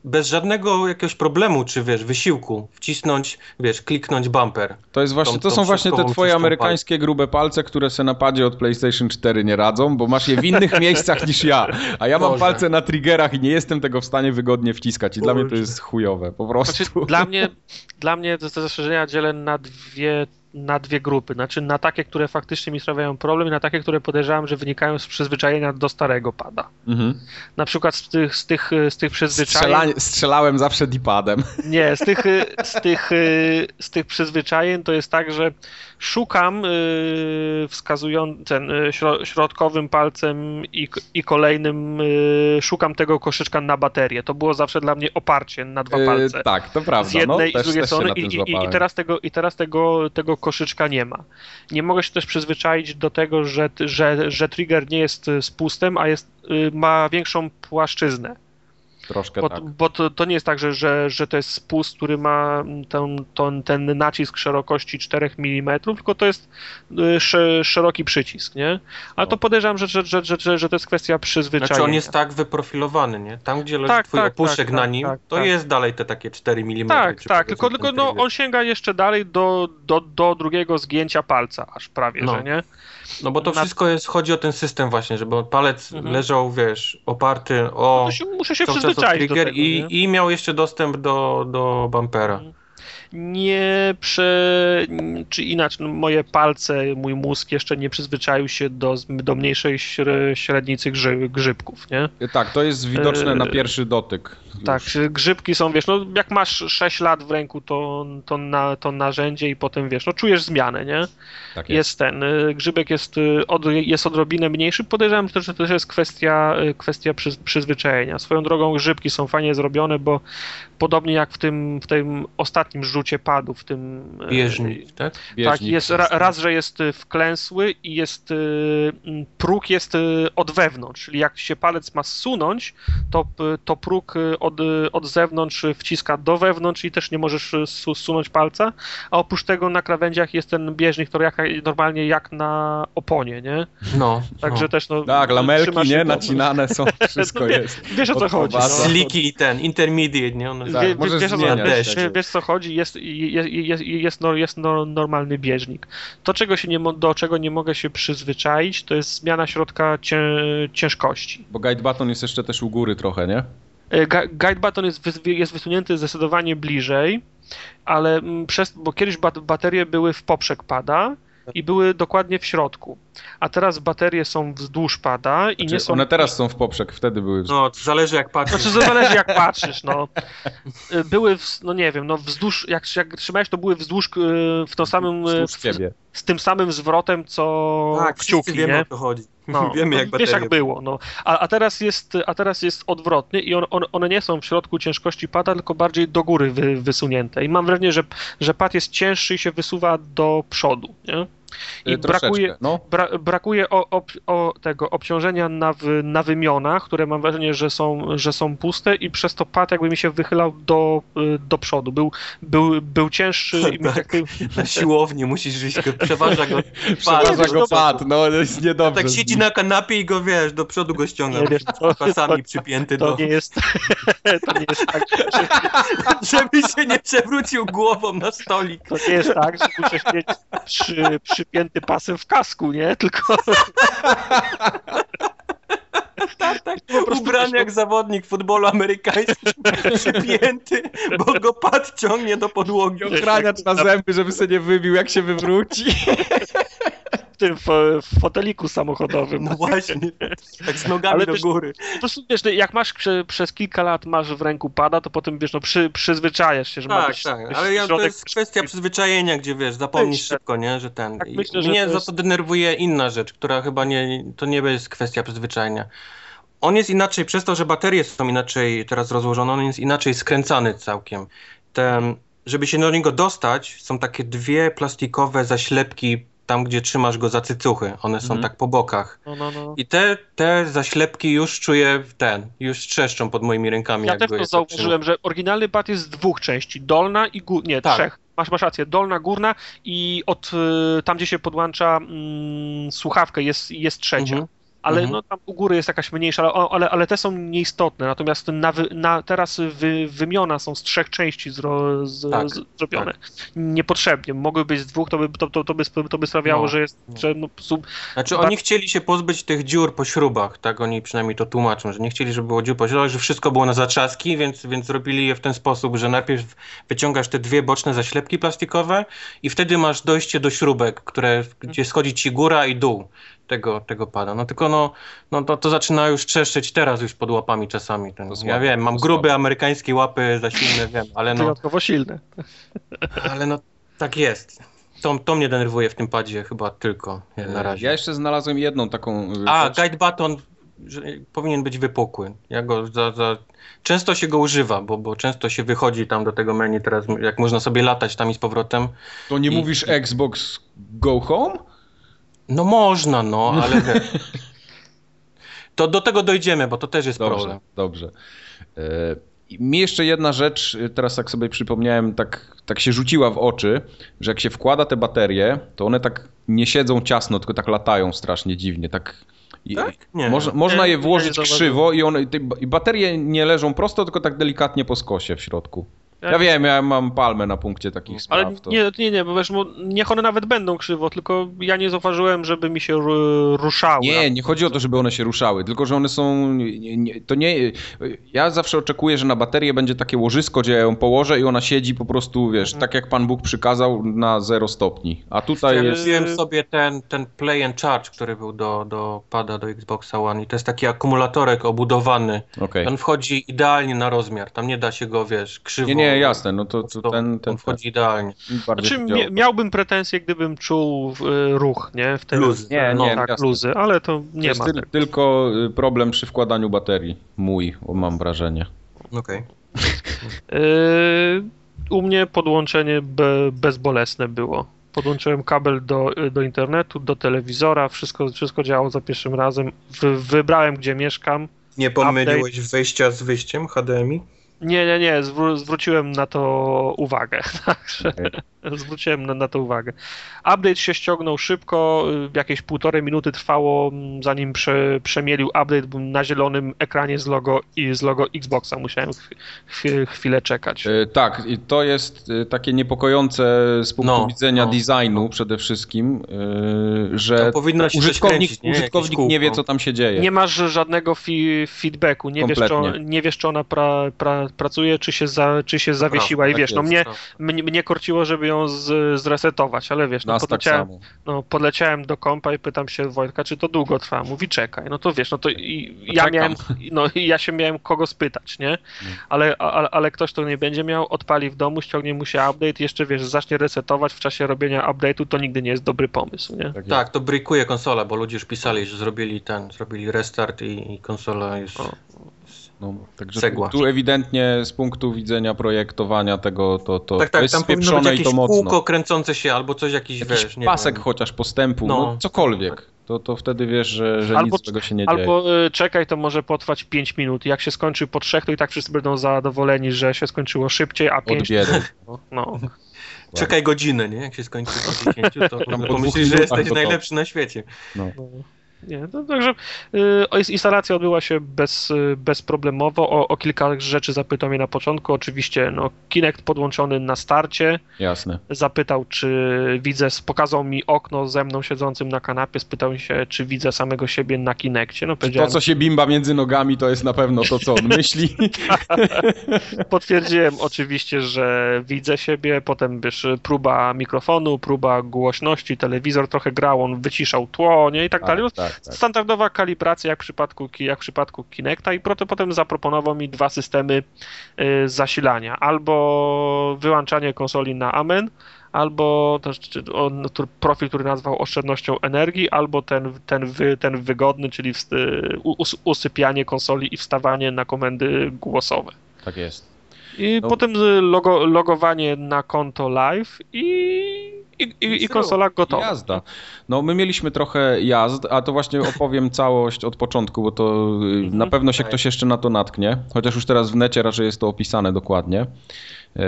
bez żadnego jakiegoś problemu, czy wiesz, wysiłku, wcisnąć, wiesz, kliknąć bumper. To jest właśnie, tą, to są właśnie te twoje amerykańskie grube palce, które se na padzie od PlayStation 4 nie radzą, bo masz je w innych miejscach niż ja. A ja mam Boże. palce na triggerach i nie jestem tego w stanie wygodnie wciskać. I Boże. dla mnie to jest chujowe, po prostu. Znaczy, dla mnie, dla mnie te zastrzeżenia dzielę na dwie na dwie grupy. Znaczy na takie, które faktycznie mi sprawiają problem i na takie, które podejrzewam, że wynikają z przyzwyczajenia do starego pada. Mhm. Na przykład z tych, z tych, z tych przyzwyczajeń... Strzela, strzelałem zawsze dipadem. Nie, z tych, z, tych, z tych przyzwyczajeń to jest tak, że szukam y, wskazującym y, środkowym palcem i, i kolejnym y, szukam tego koszyczka na baterię. To było zawsze dla mnie oparcie na dwa palce. Yy, tak, to prawda. Z jednej no, i z drugiej strony i, i, i, teraz, tego, i teraz tego, tego koszyczka nie ma. Nie mogę się też przyzwyczaić do tego, że, że, że trigger nie jest spustem, a jest, ma większą płaszczyznę. Troszkę bo, tak. Bo to, to, nie jest tak, że, że, że to jest spust, który ma ten, ten, ten nacisk szerokości 4 mm, tylko to jest y, szeroki przycisk, nie? Ale to no. podejrzewam, że, że, że, że, że to jest kwestia przyzwyczajenia. Znaczy on jest tak wyprofilowany, nie? Tam, gdzie leży tak, twój tak, opuszek tak, na nim, tak, to tak. jest dalej te takie 4 mm. Tak, tak, tylko, tylko no, on sięga jeszcze dalej do, do, do drugiego zgięcia palca, aż prawie, no. że nie? No bo to wszystko jest, chodzi o ten system właśnie, żeby palec mhm. leżał, wiesz, oparty o... No się, muszę się przyzwyczaić do tego, i, i miał jeszcze dostęp do, do bumpera. Mhm nie prze... czy inaczej, no moje palce, mój mózg jeszcze nie przyzwyczaił się do, do mniejszej średnicy grzy, grzybków, nie? Tak, to jest widoczne na e, pierwszy dotyk. Tak, grzybki są, wiesz, no jak masz 6 lat w ręku, to, to, na, to narzędzie i potem, wiesz, no czujesz zmianę, nie? Tak jest. jest ten, e, grzybek jest, e, od, jest odrobinę mniejszy, podejrzewam, że to też jest kwestia, kwestia przy, przyzwyczajenia. Swoją drogą grzybki są fajnie zrobione, bo podobnie jak w tym, w tym ostatnim rzucie padu, w tym... E, Bieżnik, tak? Bieżnik, tak, jest, ra, raz, że jest e, wklęsły i jest, e, próg jest od wewnątrz, czyli jak się palec ma zsunąć, to, to próg od, od zewnątrz wciska do wewnątrz i też nie możesz zsunąć palca, a oprócz tego na krawędziach jest ten bieżnik, który jak, normalnie jak na oponie, nie? No. Także no. też no... Tak, lamelki, nie? Nacinane są, wszystko no, jest. Wiesz o co chodzi. No. Sliki i ten, intermediate, nie? One tak, wie, wiesz, wiesz, wiesz co chodzi, jest, jest, jest, jest, no, jest no, normalny bieżnik. To, czego się nie, do czego nie mogę się przyzwyczaić, to jest zmiana środka cię, ciężkości. Bo guide button jest jeszcze też u góry trochę, nie? E, guide button jest, jest wysunięty zdecydowanie bliżej, ale przez, bo kiedyś baterie były w poprzek pada, i były dokładnie w środku. A teraz baterie są wzdłuż pada i znaczy, nie są. One teraz są w poprzek, wtedy były wzdłuż. No, to zależy jak patrzysz. Znaczy, zależy jak patrzysz, no. Były, w, no nie wiem, no wzdłuż, jak, jak trzymałeś, to były wzdłuż e, w tą samym. Wzdłuż ciebie. Z tym samym zwrotem, co tak, kciuki, wiemy, nie? o co chodzi. No, wiemy, jak wiesz jak było, no. A, a, teraz jest, a teraz jest odwrotny i on, on, one nie są w środku ciężkości pada, tylko bardziej do góry wy, wysunięte. I mam wrażenie, że, że pad jest cięższy i się wysuwa do przodu, nie? I brakuje, no. bra, brakuje o, o, o, tego obciążenia na, na wymionach, które mam wrażenie, że są, że są puste i przez to pad jakby mi się wychylał do, do przodu. Był, był, był cięższy. i tak. Na siłowni musisz żyć, przeważa go pad. Przeważa go pad, no jest niedobrze. Tak siedzi na kanapie i go, wiesz, do przodu go ściąga. Nie, wiesz, to, pasami to, przypięty to do... Nie jest, to nie jest tak, że... Żeby się nie przewrócił głową na stolik. To nie jest tak, że muszę mieć przy, przy przypięty pasem w kasku, nie? Tylko... tak, tak. Ubrany jak zawodnik futbolu amerykańskiego, przypięty, bo go pad ciągnie do podłogi. Ochraniacz na zęby, żeby sobie nie wybił, jak się wywróci tym w, foteliku samochodowym. No właśnie, tak z nogami Ale do góry. Po prostu wiesz, no, jak masz prze, przez kilka lat masz w ręku pada, to potem wiesz, no przy, przyzwyczajasz się, że tak, ma być, Tak, być ale ja, to jest kwestia przyzwyczajenia, gdzie wiesz, zapomnisz myślę, szybko, nie, że ten. Tak, myślę, że mnie to jest... za to denerwuje inna rzecz, która chyba nie, to nie jest kwestia przyzwyczajenia. On jest inaczej, przez to, że baterie są inaczej teraz rozłożone, on jest inaczej skręcany całkiem. Ten, żeby się do niego dostać, są takie dwie plastikowe zaślepki tam, gdzie trzymasz go za cycuchy. One są mm. tak po bokach. No, no, no. I te, te zaślepki już czuję ten, już trzeszczą pod moimi rękami. Ja też to zauważyłem, że oryginalny pad jest z dwóch części. Dolna i górna, nie, tak. trzech. Masz, masz rację, dolna, górna i od y, tam, gdzie się podłącza mm, słuchawkę jest, jest trzecia. Mhm. Ale mhm. no tam u góry jest jakaś mniejsza, ale, ale, ale te są nieistotne, natomiast na, na teraz wy, wymiona są z trzech części zro, z, tak, z, zrobione. Tak. Niepotrzebnie. Mogły być z dwóch, to by, to, to, to by, to by sprawiało, no. że jest... Że no. Znaczy oni chcieli się pozbyć tych dziur po śrubach, tak? Oni przynajmniej to tłumaczą, że nie chcieli, żeby było dziur po śrubach, że wszystko było na zatrzaski, więc, więc robili je w ten sposób, że najpierw wyciągasz te dwie boczne zaślepki plastikowe i wtedy masz dojście do śrubek, które, gdzie schodzi ci góra i dół tego, tego pada. No tylko no, no to, to zaczyna już trzeszczeć teraz już pod łapami czasami. Ten, ja wiem, mam grube amerykańskie łapy za silne, wiem, ale no... Wyjątkowo silne. Ale no tak jest. To, to mnie denerwuje w tym padzie chyba tylko na e, razie. Ja jeszcze znalazłem jedną taką... E, A, rzecz. guide button powinien być wypukły. Ja go za, za... Często się go używa, bo, bo często się wychodzi tam do tego menu teraz, jak można sobie latać tam i z powrotem. To nie i... mówisz Xbox Go Home? No można, no, ale to do tego dojdziemy, bo to też jest dobrze, problem. Dobrze. E, mi jeszcze jedna rzecz, teraz tak sobie przypomniałem, tak, tak się rzuciła w oczy, że jak się wkłada te baterie, to one tak nie siedzą ciasno, tylko tak latają strasznie dziwnie, tak... Tak? Nie. Moż, można je włożyć krzywo i, one, i baterie nie leżą prosto, tylko tak delikatnie po skosie w środku. Ja wiem, ja mam palmę na punkcie takich spraw. Ale to... nie, nie, nie, bo wiesz, niech one nawet będą krzywo, tylko ja nie zauważyłem, żeby mi się ruszały. Nie, nie chodzi o to, żeby one się ruszały, tylko że one są, nie, nie, to nie, ja zawsze oczekuję, że na baterię będzie takie łożysko, gdzie ja ją położę i ona siedzi po prostu, wiesz, mhm. tak jak Pan Bóg przykazał na 0 stopni, a tutaj ja jest... Wziąłem sobie ten, ten Play and Charge, który był do, do pada, do Xboxa One i to jest taki akumulatorek obudowany. Okay. On wchodzi idealnie na rozmiar, tam nie da się go, wiesz, krzywo... Nie, nie, jasne, no to, to ten, ten... wchodzi idealnie. Znaczy, miałbym pretensje, gdybym czuł y, ruch, nie? W ten, luzy. Nie, no, nie, tak, jasne. luzy, ale to nie jest ma. Ty, tylko y, problem przy wkładaniu baterii. Mój, mam wrażenie. Okej. Okay. u mnie podłączenie be, bezbolesne było. Podłączyłem kabel do, y, do internetu, do telewizora, wszystko, wszystko działało za pierwszym razem. Wy, wybrałem, gdzie mieszkam. Nie pomyliłeś update. wejścia z wyjściem HDMI? Nie, nie, nie, zwró zwróciłem na to uwagę. Także okay. zwróciłem na, na, to uwagę. Update się ściągnął szybko, jakieś półtorej minuty trwało, zanim prze, przemielił update, na zielonym ekranie z logo i z logo Xboxa musiałem chwilę, chwilę czekać. E, tak, i to jest e, takie niepokojące z punktu no, widzenia no, designu no. przede wszystkim, e, że użytkownik, nie? użytkownik nie wie, co tam się dzieje. Nie masz żadnego fi feedbacku, nie wiesz, czy, nie wiesz, czy ona pra, pra, pracuje, czy się, za, czy się zawiesiła. I tak wiesz, no mnie, mnie, mnie korciło, żeby ją z, zresetować, ale wiesz, no tak podleciałem, tak no, podleciałem do kompa i pytam się Wojtka, czy to długo trwa. Mówi, czekaj. No to wiesz, no to i, ja miałem, no ja się miałem kogo spytać, nie? Ale, ale, ale ktoś, kto nie będzie miał, odpali w domu, ściągnie mu się update, jeszcze wiesz, zacznie resetować w czasie robienia update'u, to nigdy nie jest dobry pomysł, nie? Tak, tak to breakuje konsola, bo ludzie już pisali, że zrobili ten, zrobili restart i, i konsola jest... O. No, także Cegła. Tu, tu, ewidentnie z punktu widzenia projektowania tego to, to, tak, tak, to jest tam powinno być jakieś kółko kręcące się albo coś jakiś, jakiś wiesz, pasek wiem. chociaż postępu, no, no cokolwiek. To, to wtedy wiesz, że, że albo, nic tego się nie dzieje. Albo y, czekaj, to może potrwać 5 minut. Jak się skończy po 3, to i tak wszyscy będą zadowoleni, że się skończyło szybciej, a 5... Od no. Czekaj godzinę, nie? Jak się skończy po 10, to, to pomyślisz, że jesteś najlepszy na świecie. No. No. Nie, no, także y, instalacja odbyła się bez, y, bezproblemowo. O, o, kilka rzeczy zapytał mnie na początku. Oczywiście no, Kinect podłączony na starcie. Jasne. Zapytał, czy widzę, pokazał mi okno ze mną siedzącym na kanapie, spytał się, czy widzę samego siebie na Kinekcie. No, to, co się bimba między nogami, to jest na pewno to, co on myśli. Potwierdziłem oczywiście, że widzę siebie. Potem wiesz, próba mikrofonu, próba głośności, telewizor trochę grał, on wyciszał tło, nie? I tak, tak dalej. Tak tak, tak. Standardowa kalibracja jak w przypadku, jak w przypadku Kinecta i potem zaproponował mi dwa systemy y, zasilania. Albo wyłączanie konsoli na amen, albo też on, profil, który nazwał oszczędnością energii, albo ten, ten, wy, ten wygodny, czyli usypianie konsoli i wstawanie na komendy głosowe. Tak jest. I no. potem logo, logowanie na konto live i i, i, i konsola gotowa. Jazda. No my mieliśmy trochę jazd, a to właśnie opowiem całość od początku, bo to y, na pewno się ktoś jeszcze na to natknie, chociaż już teraz w necie raczej jest to opisane dokładnie. E,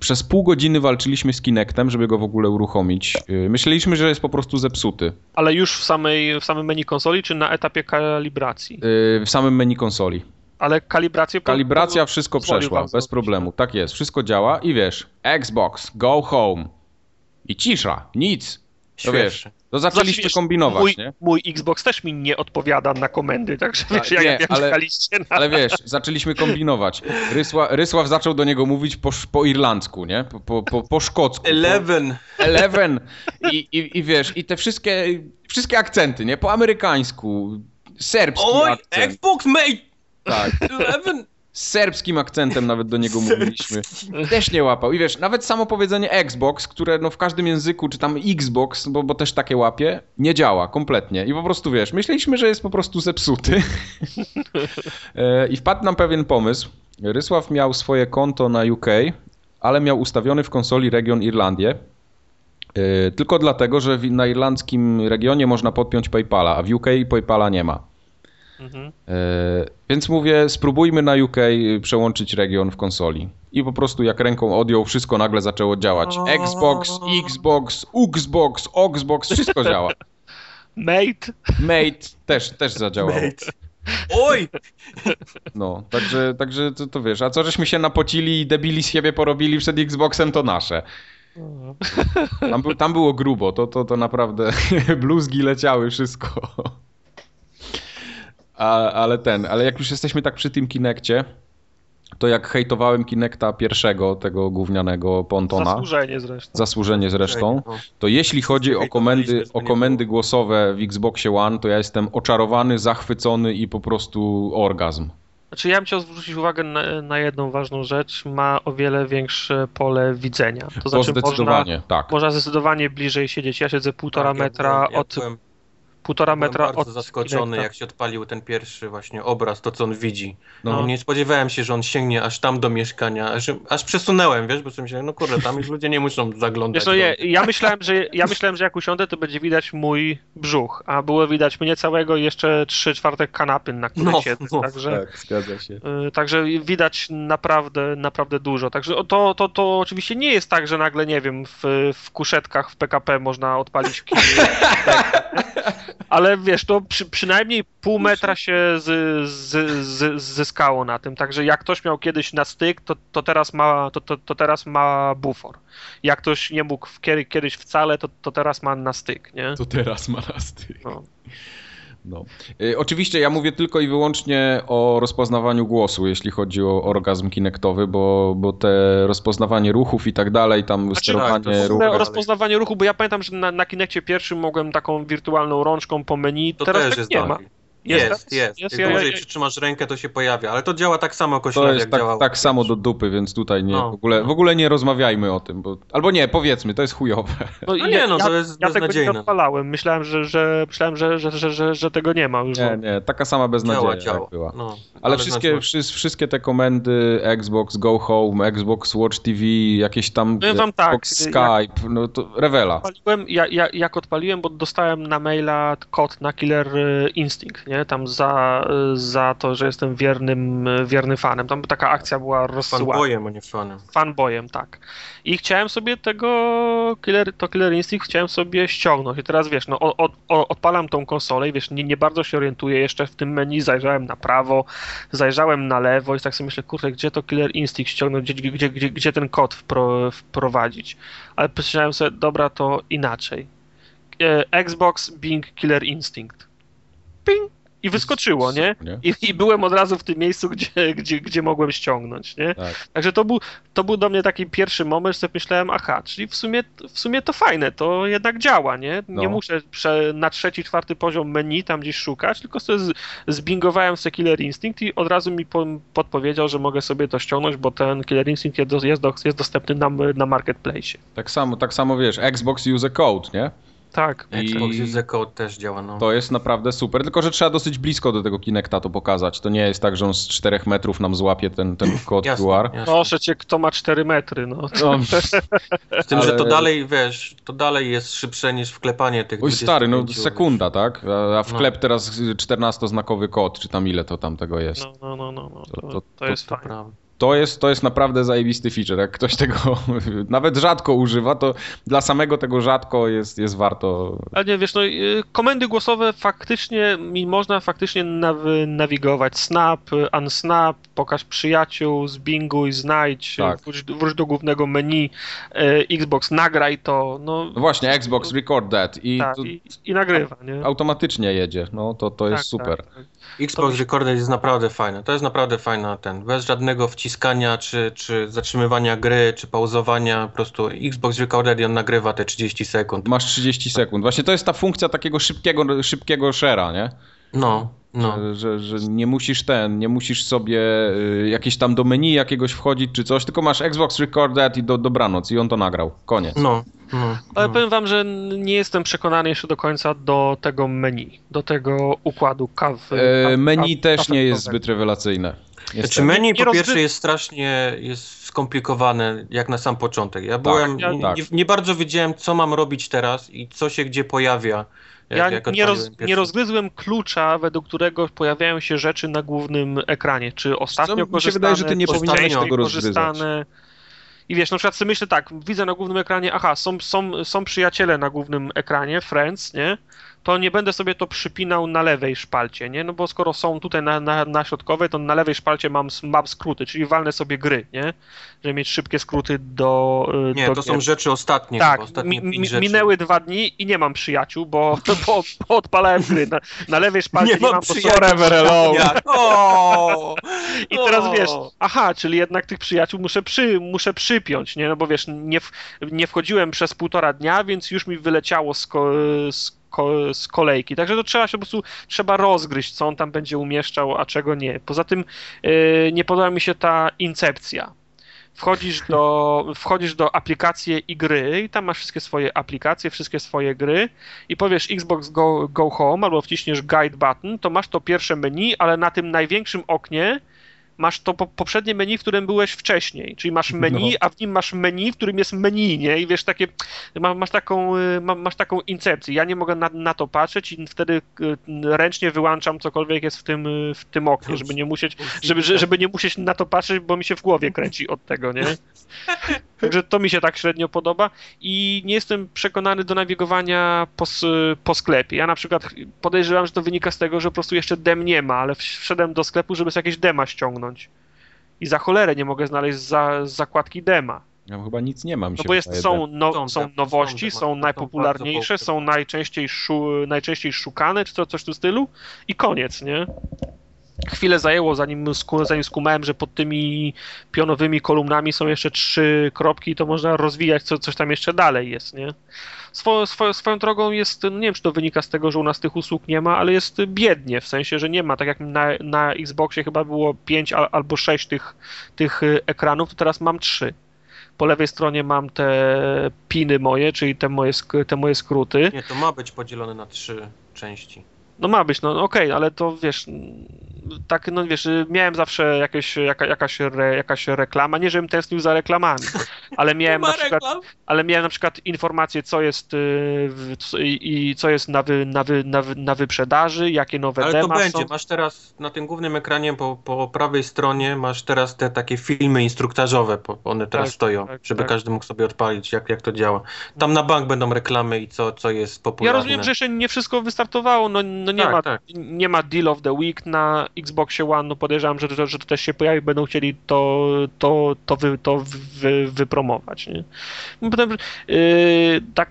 przez pół godziny walczyliśmy z Kinectem, żeby go w ogóle uruchomić. E, myśleliśmy, że jest po prostu zepsuty. Ale już w, samej, w samym menu konsoli, czy na etapie kalibracji? E, w samym menu konsoli. Ale kalibrację... Kalibracja wszystko przeszła, bez problemu. Tak jest, wszystko działa i wiesz, Xbox, go home. I cisza, nic. To wiesz, to zaczęliśmy znaczy, kombinować, mój, nie? Mój Xbox też mi nie odpowiada na komendy, także wiesz, nie, jak, jak ale, na... ale wiesz, zaczęliśmy kombinować. Rysła, Rysław zaczął do niego mówić po, po irlandzku, nie? Po, po, po, po szkocku. Eleven. Po, eleven. I, i, I wiesz, i te wszystkie, wszystkie akcenty, nie? Po amerykańsku, serbski Oj, akcent. Xbox, mate! Tak. Eleven. Z serbskim akcentem nawet do niego mówiliśmy. Też nie łapał. I wiesz, nawet samo powiedzenie Xbox, które no w każdym języku, czy tam Xbox, bo, bo też takie łapie, nie działa kompletnie. I po prostu wiesz, myśleliśmy, że jest po prostu zepsuty. E, I wpadł nam pewien pomysł. Rysław miał swoje konto na UK, ale miał ustawiony w konsoli region Irlandię. E, tylko dlatego, że na irlandzkim regionie można podpiąć PayPala, a w UK PayPala nie ma. Mhm. E, więc mówię, spróbujmy na UK przełączyć region w konsoli. I po prostu jak ręką odjął, wszystko nagle zaczęło działać. Xbox, Xbox, Xbox, Xbox, wszystko działa. Mate. Mate też, też zadziałał. Mate. Oj! No, także, także to, to wiesz, a co żeśmy się napocili i debili z siebie porobili przed Xboxem, to nasze. Tam, tam było grubo, to, to, to naprawdę bluzgi leciały, wszystko. A, ale ten, ale jak już jesteśmy tak przy tym Kinekcie, to jak hejtowałem Kinecta pierwszego, tego gównianego Pontona. Zasłużenie zresztą. Zasłużenie zresztą. To jeśli chodzi o komendy, o komendy głosowe w Xboxie One, to ja jestem oczarowany, zachwycony i po prostu orgazm. Znaczy ja bym chciał zwrócić uwagę na, na jedną ważną rzecz. Ma o wiele większe pole widzenia. To, to znaczy zdecydowanie, można, tak. Można zdecydowanie bliżej siedzieć. Ja siedzę półtora tak, metra ja byłem, ja od... Byłem półtora metra Byłem bardzo od zaskoczony, jak się odpalił ten pierwszy właśnie obraz, to co on widzi. No. Nie spodziewałem się, że on sięgnie aż tam do mieszkania, aż, aż przesunąłem, wiesz, bo sobie myślałem, no kurde, tam już ludzie nie muszą zaglądać. Wiesz, no, ja, ja, myślałem, że, ja myślałem, że jak usiądę, to będzie widać mój brzuch, a było widać mnie całego i jeszcze trzy czwarte kanapy, na których no, siedzę. No, także, tak, zgadza się. Y, także widać naprawdę, naprawdę dużo. Także to, to, to oczywiście nie jest tak, że nagle, nie wiem, w, w kuszetkach w PKP można odpalić ale wiesz, to przy, przynajmniej pół metra się z, z, z, zyskało na tym, także jak ktoś miał kiedyś na styk, to, to, teraz, ma, to, to, to teraz ma bufor. Jak ktoś nie mógł kiedyś wcale, to, to teraz ma na styk, nie? To teraz ma na styk. No. No. Y, oczywiście ja mówię tylko i wyłącznie o rozpoznawaniu głosu, jeśli chodzi o orgazm kinektowy, bo, bo te rozpoznawanie ruchów i tak dalej, tam znaczy, sterowanie tak, ruchu. Rozpoznawanie ruchu, bo ja pamiętam, że na, na Kinekcie pierwszym mogłem taką wirtualną rączką po menu, to teraz też tak jest nie ma. Jest, jest. jest. jest. Jak dłużej ja, przytrzymasz rękę, to się pojawia, ale to działa tak samo To jest tak, tak samo do dupy, więc tutaj nie, no. w, ogóle, w ogóle nie rozmawiajmy o tym, bo, albo nie, powiedzmy, to jest chujowe. No, no nie, no to jest Ja tego nie odpalałem, myślałem, że, że, myślałem że, że, że, że, że tego nie ma już. Nie, nie, taka sama beznadzieja działa, działa. była. No, ale wszystkie, wszystkie te komendy Xbox Go Home, Xbox Watch TV, jakieś tam no, wam tak, Skype, jak, no to rewela. Odpaliłem, ja, ja, jak odpaliłem, bo dostałem na maila kod na Killer Instinct, nie, tam za za, to, że jestem wiernym, wierny fanem. Tam taka akcja była rozsyłana. Fanboyem, a nie fanem. Fanboyem, tak. I chciałem sobie tego Killer, to Killer Instinct chciałem sobie ściągnąć. I teraz wiesz, no od, od, odpalam tą konsolę i wiesz, nie, nie bardzo się orientuję jeszcze w tym menu, zajrzałem na prawo, zajrzałem na lewo i tak sobie myślę, kurde, gdzie to Killer Instinct ściągnąć, gdzie, gdzie, gdzie, gdzie ten kod wpro, wprowadzić. Ale pomyślałem sobie, dobra, to inaczej. E, Xbox Bing Killer Instinct. Ping! I wyskoczyło, nie? I, I, byłem od razu w tym miejscu, gdzie, gdzie, gdzie mogłem ściągnąć, nie? Tak. Także to był, to był do mnie taki pierwszy moment, że myślałem, aha, czyli w sumie, w sumie to fajne, to jednak działa, nie? Nie no. muszę prze, na trzeci, czwarty poziom menu tam gdzieś szukać, tylko sobie z, zbingowałem sobie Killer Instinct i od razu mi po, podpowiedział, że mogę sobie to ściągnąć, bo ten Killer Instinct jest, jest, jest dostępny na, na Marketplace. Tak samo, tak samo wiesz, Xbox use a code, nie? Tak. Xbox User Code też działa, no. To jest naprawdę super, tylko że trzeba dosyć blisko do tego Kinecta to pokazać. To nie jest tak, że on z 4 metrów nam złapie ten, ten kod jasne, QR. jasne. Proszę cię, kto ma 4 metry, no. No, Z tym, że ale- to dalej, wiesz, to dalej jest szybsze niż wklepanie tych Oj stary, no 25, sekunda, tak? A, a wklep No. teraz 14-znakowy kod, czy tam ile to tam tego jest. No, no, no, no, no. To- To, to- to jest To fajne. prawda. To jest, to jest naprawdę zajebisty feature. Jak ktoś tego nawet rzadko używa, to dla samego tego rzadko jest, jest warto. Ale nie, wiesz, no y, komendy głosowe faktycznie, mi można faktycznie naw- nawigować. Snap, unsnap, pokaż przyjaciół, zbinguj, znajdź, Tak. wróć, wróć do głównego menu, y, Xbox, nagraj to, no. No właśnie, Xbox Record That i, tak, to i, i nagrywa, nie? automatycznie jedzie. No to, to jest Tak, super. tak, tak. Xbox Recorder jest naprawdę fajny. To jest naprawdę fajna ten. Bez żadnego wciskania, czy, czy zatrzymywania gry, czy pauzowania. Po prostu Xbox Recorder i on nagrywa te 30 sekund. Masz 30 sekund. Właśnie to jest ta funkcja takiego szybkiego, szybkiego share'a, nie? No, no. Że, że, nie musisz ten, nie musisz sobie y, jakieś tam do menu jakiegoś wchodzić czy coś, tylko masz Xbox Record That i do, dobranoc i on to nagrał. Koniec. No, no. Ale no. powiem wam, że nie jestem przekonany jeszcze do końca do tego menu, do tego układu kaw. E, kaw- menu kaw- też nie kafetowego. jest zbyt rewelacyjne. Znaczy Niestety. menu Nie po pierwsze jest strasznie jest skomplikowane jak na sam początek. Ja byłem, ja- nie, tak. nie, nie bardzo wiedziałem co mam robić teraz i co się gdzie pojawia. Jak, Ja jak nie, roz, nie rozgryzłem klucza, według którego pojawiają się rzeczy na głównym ekranie. Czy ostatnio mi się korzystane, wydaje, że ty nie powinieneś tego rozgryzać. I wiesz, na przykład sobie myślę tak, widzę na głównym ekranie, aha, są, są, są przyjaciele na głównym ekranie, friends, nie? To nie będę sobie to przypinał na lewej szpalcie, nie? No bo skoro są tutaj na, na, na środkowej, to na lewej szpalcie mam, mam skróty, czyli walnę sobie gry, nie? Żeby mieć szybkie skróty do. y, Nie, do to są rzeczy ostatnie. Tak, ostatnie mi, mi, minęły dwa dni i nie mam przyjaciół, bo, bo, bo odpalałem gry. Na, na lewej szpalcie nie, mam mam przyjaciół. O! I teraz O! wiesz, aha, czyli jednak tych przyjaciół muszę, przy, muszę przypiąć, nie? No bo wiesz, nie, w, nie wchodziłem przez półtora dnia, więc już mi wyleciało z, z, ko, z kolejki. Także to trzeba się po prostu, trzeba rozgryźć, co on tam będzie umieszczał, a czego nie. Poza tym yy, nie podoba mi się ta incepcja. Wchodzisz do, wchodzisz do aplikacji i gry i tam masz wszystkie swoje aplikacje, wszystkie swoje gry i powiesz Xbox Go, Go Home albo wciśniesz Guide button, to masz to pierwsze menu, ale na tym największym oknie masz to po, poprzednie menu, w którym byłeś wcześniej, czyli masz menu, No. a w nim masz menu, w którym jest menu, nie? I wiesz, takie, ma, masz, taką, y, ma, masz taką incepcję. Ja nie mogę na, na to patrzeć i wtedy y, ręcznie wyłączam cokolwiek jest w tym, y, w tym oknie, żeby nie musieć żeby, że- żeby nie musieć na to patrzeć, bo mi się w głowie kręci od tego, nie? Także to mi się tak średnio podoba i nie jestem przekonany do nawigowania po, po sklepie. Ja na przykład podejrzewam, że to wynika z tego, że po prostu jeszcze dem nie ma, ale wszedłem do sklepu, żeby sobie jakieś dema ściągnąć. I za cholerę nie mogę znaleźć za, zakładki dema. Ja chyba nic nie mam. No bo jest, są, no, Są nowości, są najpopularniejsze, są najczęściej, szu, najczęściej szukane, czy to, coś w tym stylu i koniec, nie? Chwilę zajęło, zanim, sku, zanim skumałem, że pod tymi pionowymi kolumnami są jeszcze trzy kropki, to można rozwijać, co, coś tam jeszcze dalej jest, nie? Swo, swo, swoją drogą jest, no nie wiem, czy to wynika z tego, że u nas tych usług nie ma, ale jest biednie, w sensie, że nie ma, tak jak na, na Xboxie chyba było pięć al, albo sześć tych, tych y, ekranów, to teraz mam trzy. Po lewej stronie mam te piny moje, czyli te moje, te moje skróty. Nie, to ma być podzielone na trzy części. No ma być, no okej, ale to wiesz, tak, no wiesz, miałem zawsze jakieś, jaka, jakaś, re, jakaś reklama, nie żebym tęsknił za reklamami, ale miałem na przykład, ale miałem na przykład informację, co jest y, w, co- i, i co jest na, wy, na, wy, na, wy, na wyprzedaży, jakie nowe Ale to dema będzie. są. Masz teraz na tym głównym ekranie po, po prawej stronie masz teraz te takie filmy instruktażowe. One teraz Tak, stoją, tak, żeby tak. każdy mógł sobie odpalić, jak, jak to działa. Tam na bank będą reklamy i co, co jest Ja popularne. rozumiem, że jeszcze nie wszystko wystartowało, no, no nie, Tak, ma, tak. nie ma Deal of the Week na Xboxie One, no podejrzewam, że to, że to też się pojawi, będą chcieli to, to, to, wy, to wy, wypromować, nie? No Potem, yy, tak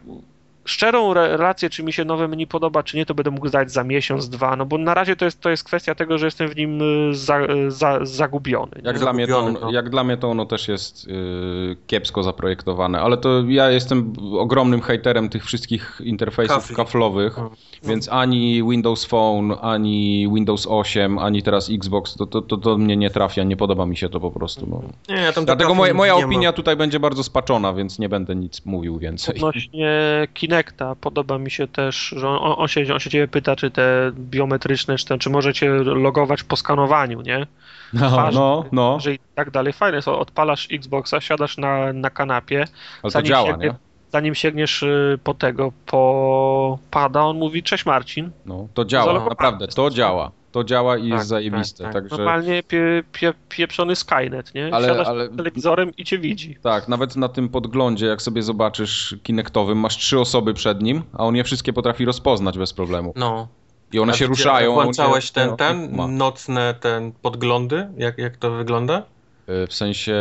szczerą re- relację, czy mi się nowe menu podoba, czy nie, to będę mógł zdać za miesiąc, dwa, no bo na razie to jest, to jest kwestia tego, że jestem w nim y, za, za, zagubiony. Jak dla, mnie to, Zagubiony, ono- no. jak dla mnie to ono też jest yy, kiepsko zaprojektowane, ale to ja jestem ogromnym hejterem tych wszystkich interfejsów Kafli. kaflowych, No. więc ani Windows Phone, ani Windows 8, ani teraz Xbox, to, to, to, to mnie nie trafia, nie podoba mi się to po prostu. No. Nie, ja tam Dlatego moja, moja nie ma. opinia tutaj będzie bardzo spaczona, więc nie będę nic mówił więcej. Odnośnie Kinecta, Podoba mi się też, że on, on, się, on się ciebie pyta, czy te biometryczne, czy, ten, czy możecie logować po skanowaniu, nie? No, Twarz, no, no. Że i tak dalej. Fajne jest, odpalasz Xboxa, siadasz na, na kanapie. Ale to działa, sięgnie, nie? Zanim sięgniesz y, po tego, po pada, on mówi, cześć Marcin. No, to działa, naprawdę, to działa to działa i tak, jest zajebiste. Tak, tak. Także... Normalnie pie, pie, pieprzony Skynet, nie? Ale, Siadasz ale... telewizorem i cię widzi. Tak, nawet na tym podglądzie, jak sobie zobaczysz kinektowym, masz trzy osoby przed nim, a on je wszystkie potrafi rozpoznać bez problemu. No. I one a się ruszają. Włączałeś ten, ten, nocne ten podglądy? Jak, jak to wygląda? E, w sensie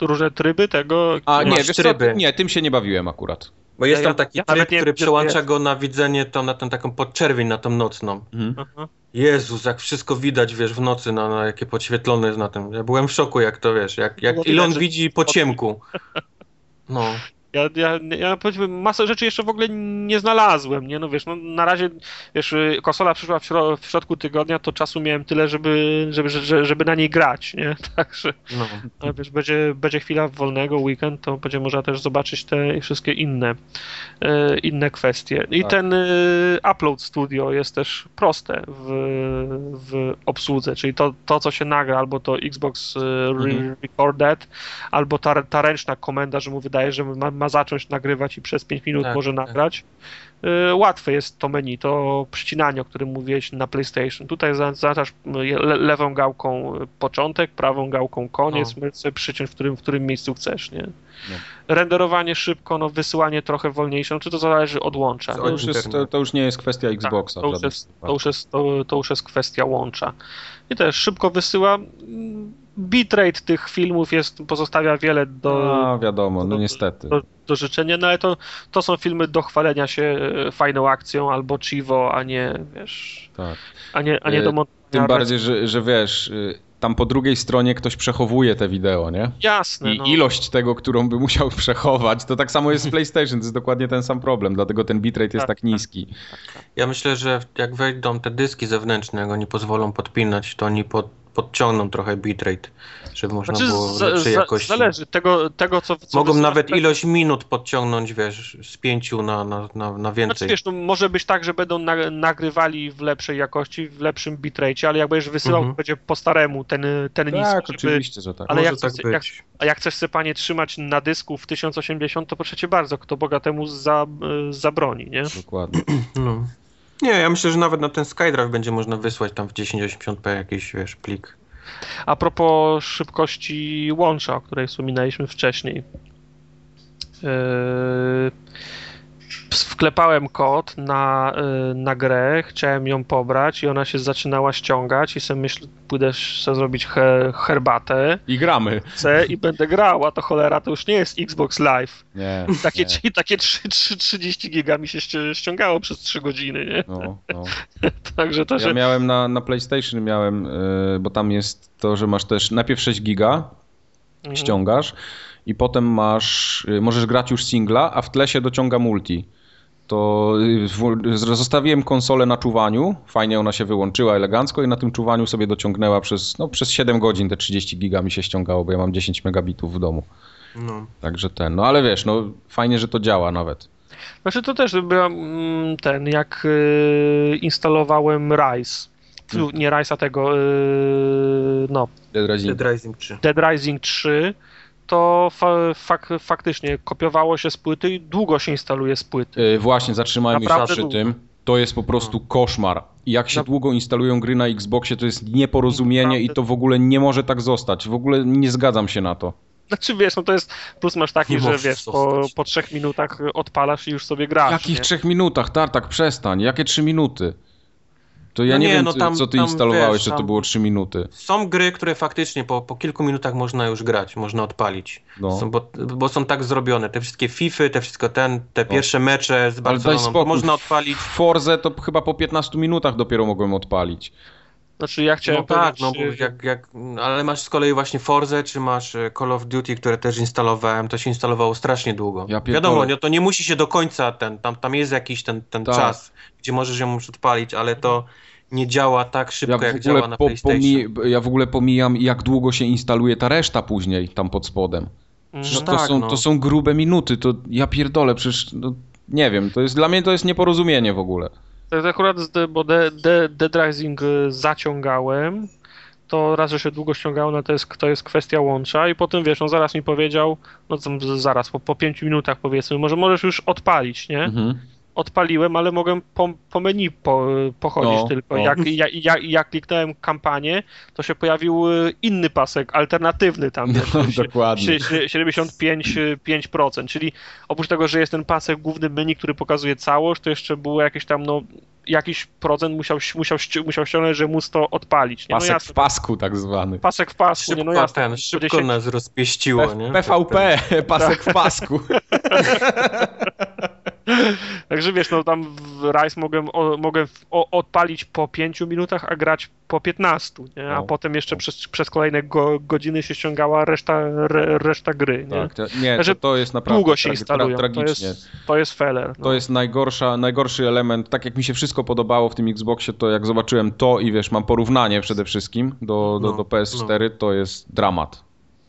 różne tryby tego. A nie, wiesz tryby. Co? nie, tym się nie bawiłem akurat. Bo jest ja, tam taki ja, tryb, nie, który przełącza go na widzenie to na tę taką podczerwień, na tą nocną. Mhm. Jezus, jak wszystko widać, wiesz, w nocy, na, na jakie podświetlone jest na tym. Ja byłem w szoku, jak to, wiesz, jak, jak no, ile on widzi po ciemku. No. Ja, ja, ja powiedzmy, masę rzeczy jeszcze w ogóle nie znalazłem, nie? No wiesz, no na razie, wiesz, konsola przyszła w, śro w środku tygodnia, to czasu miałem tyle, żeby, żeby, żeby, żeby na niej grać, nie? Także, no. no. wiesz, będzie, będzie chwila wolnego, weekend, to będzie można też zobaczyć te wszystkie inne, e, inne kwestie. I tak. ten e, Upload Studio jest też proste w, w obsłudze, czyli to, to, co się nagra, albo to Xbox e, mhm. Recorded, albo ta, ta ręczna komenda, że mu wydaje, że ma ma zacząć nagrywać i przez 5 minut tak, może tak. nagrać. Tak. Łatwe jest to menu, to przycinanie, o którym mówiłeś na PlayStation. Tutaj zaznaczasz le lewą gałką początek, prawą gałką koniec, sobie przyciąć w którym, w którym miejscu chcesz, nie? No. Renderowanie szybko, no wysyłanie trochę wolniejsze, no, czy to zależy od łącza. To już, jest, to, to już nie jest kwestia tak, Xboxa. Tak, to, już jest, to, już jest, to, to już jest kwestia łącza. I też szybko wysyła bitrate tych filmów jest, pozostawia wiele do. No, wiadomo, no niestety. Do, do, życzenia, no ale to, to są filmy do chwalenia się e, fajną akcją albo chivo, a nie wiesz. Tak. A nie, a nie do e, montowania. Tym bardziej, że, że wiesz y, tam po drugiej stronie ktoś przechowuje te wideo, nie? Jasne. I no. ilość tego, którą by musiał przechować, to tak samo jest z PlayStation, to jest dokładnie ten sam problem, dlatego ten bitrate jest tak, tak, tak niski. Tak, ja myślę, że jak wejdą te dyski zewnętrzne, jak oni pozwolą podpinać, to oni pod, podciągną trochę bitrate, żeby można znaczy, było lepszej jakości. Zależy tego, tego co, co Mogą nawet ilość minut podciągnąć, wiesz, z pięciu na, na, na, na więcej. Znaczy, wiesz, no, może być tak, że będą na, nagrywali w lepszej jakości, w lepszym bitrate, ale jak będziesz wysyłał, mhm. to będzie po staremu ten, ten tak. Tak, oczywiście, że tak. Ale może jak, tak chcesz, jak, a jak chcesz sobie, panie, trzymać na dysku w 1080, to proszę cię bardzo, kto bogatemu za, zabroni, nie? Dokładnie. No. Nie, ja myślę, że nawet na ten SkyDrive będzie można wysłać tam w 1080p jakiś, wiesz, plik. A propos szybkości łącza, o której wspominaliśmy wcześniej. Yy, wklepałem kod na, y, na grę, chciałem ją pobrać i ona się zaczynała ściągać i sobie myślę, pójdę sobie zrobić he, herbatę. I gramy. Chcę i będę grał, a to cholera, to już nie jest Xbox Live. Nie. Takie, nie. takie 3, 3, 30 giga mi się ściągało przez 3 godziny, nie? No, no. Także to, ja że... miałem na, na PlayStation, miałem, yy, bo tam jest to, że masz też najpierw 6 giga, mhm. ściągasz i potem masz, y, możesz grać już singla, a w tle się dociąga multi to y, zostawiłem konsolę na czuwaniu, fajnie ona się wyłączyła elegancko i na tym czuwaniu sobie dociągnęła przez, no, przez 7 godzin te 30 giga mi się ściągało, bo ja mam 10 megabitów w domu. No. Także ten, no ale wiesz, no fajnie, że to działa nawet. Znaczy to też byłem mm, ten, jak y, instalowałem Rise, hmm. nie Rise, a tego, no. Dead Rising. Dead Rising 3. Dead Rising 3 to fa fak faktycznie kopiowało się z płyty i długo się instaluje z płyty. Yy, właśnie, zatrzymajmy Naprawdę się przy długo. tym. To jest po prostu no. koszmar. Jak się no. długo instalują gry na Xboxie, to jest nieporozumienie Naprawdę. i to w ogóle nie może tak zostać. W ogóle nie zgadzam się na to. Znaczy wiesz, no to jest, plus masz taki, nie że wiesz, po, po trzech minutach odpalasz i już sobie grasz. W jakich nie? trzech minutach? Tartak, przestań. Jakie trzy minuty? To ja no nie, nie, wiem, no tam, co ty tam, instalowałeś, wiesz, że to było 3 minuty. Są gry, które faktycznie po, po kilku minutach można już grać, można odpalić. No. Są, bo, bo, są tak zrobione. Te wszystkie FIFA, te wszystko ten, te pierwsze mecze z Barceloną, można odpalić. Forze to chyba po 15 minutach dopiero mogłem odpalić. Znaczy ja chciałem no tak, no jak, jak, ale masz z kolei właśnie Forze, czy masz e, Call of Duty, które też instalowałem, to się instalowało strasznie długo. Ja Wiadomo, nie, to nie musi się do końca ten, tam, tam jest jakiś ten, ten tak. czas, gdzie możesz ją już odpalić, ale to nie działa tak szybko, ja jak działa na PlayStation. ja w ogóle pomijam, jak długo się instaluje ta reszta później tam pod spodem. No to, tak, są, no. to są grube minuty, to ja pierdolę, przecież no, nie wiem, to jest dla mnie to jest nieporozumienie w ogóle. Tak akurat, bo Dead de, de Rising y, zaciągałem, to raz, że się długo ściągało, no to jest, to jest kwestia łącza. I potem wiesz, on zaraz mi powiedział, no to zaraz, po, po pięciu minutach powiedzmy, może możesz już odpalić, nie? Mhm odpaliłem, ale mogłem po, po menu po, pochodzić no, tylko. No. Jak, jak, jak, jak kliknąłem kampanię, to się pojawił y, inny pasek, alternatywny tam, wiesz, no, dokładnie. 75%, czyli oprócz tego, że jest ten pasek główny menu, który pokazuje całość, to jeszcze było jakieś tam, no, jakiś procent musiał, musiał, musiał ściągnąć, że móc to odpalić. Nie? No pasek w pasku tak zwany. Pasek w pasku, szybko, nie? no jasne. Ten, szybko się... nas rozpieściło, P- nie? PVP, pasek w pasku. Także wiesz, no tam w Rise mogłem, o, mogłem odpalić po 5 minutach, a grać po 15, nie? a no. potem jeszcze przez, przez kolejne go, godziny się ściągała reszta, re, reszta gry. Nie, tak, to, nie to, to, jest naprawdę długo się instalują. tragicznie. To jest, to jest feller. No. To jest najgorsza, najgorszy element. Tak jak mi się wszystko podobało w tym Xboxie, to jak zobaczyłem to i wiesz, mam porównanie przede wszystkim do, do, no, do PS4, no. to jest dramat.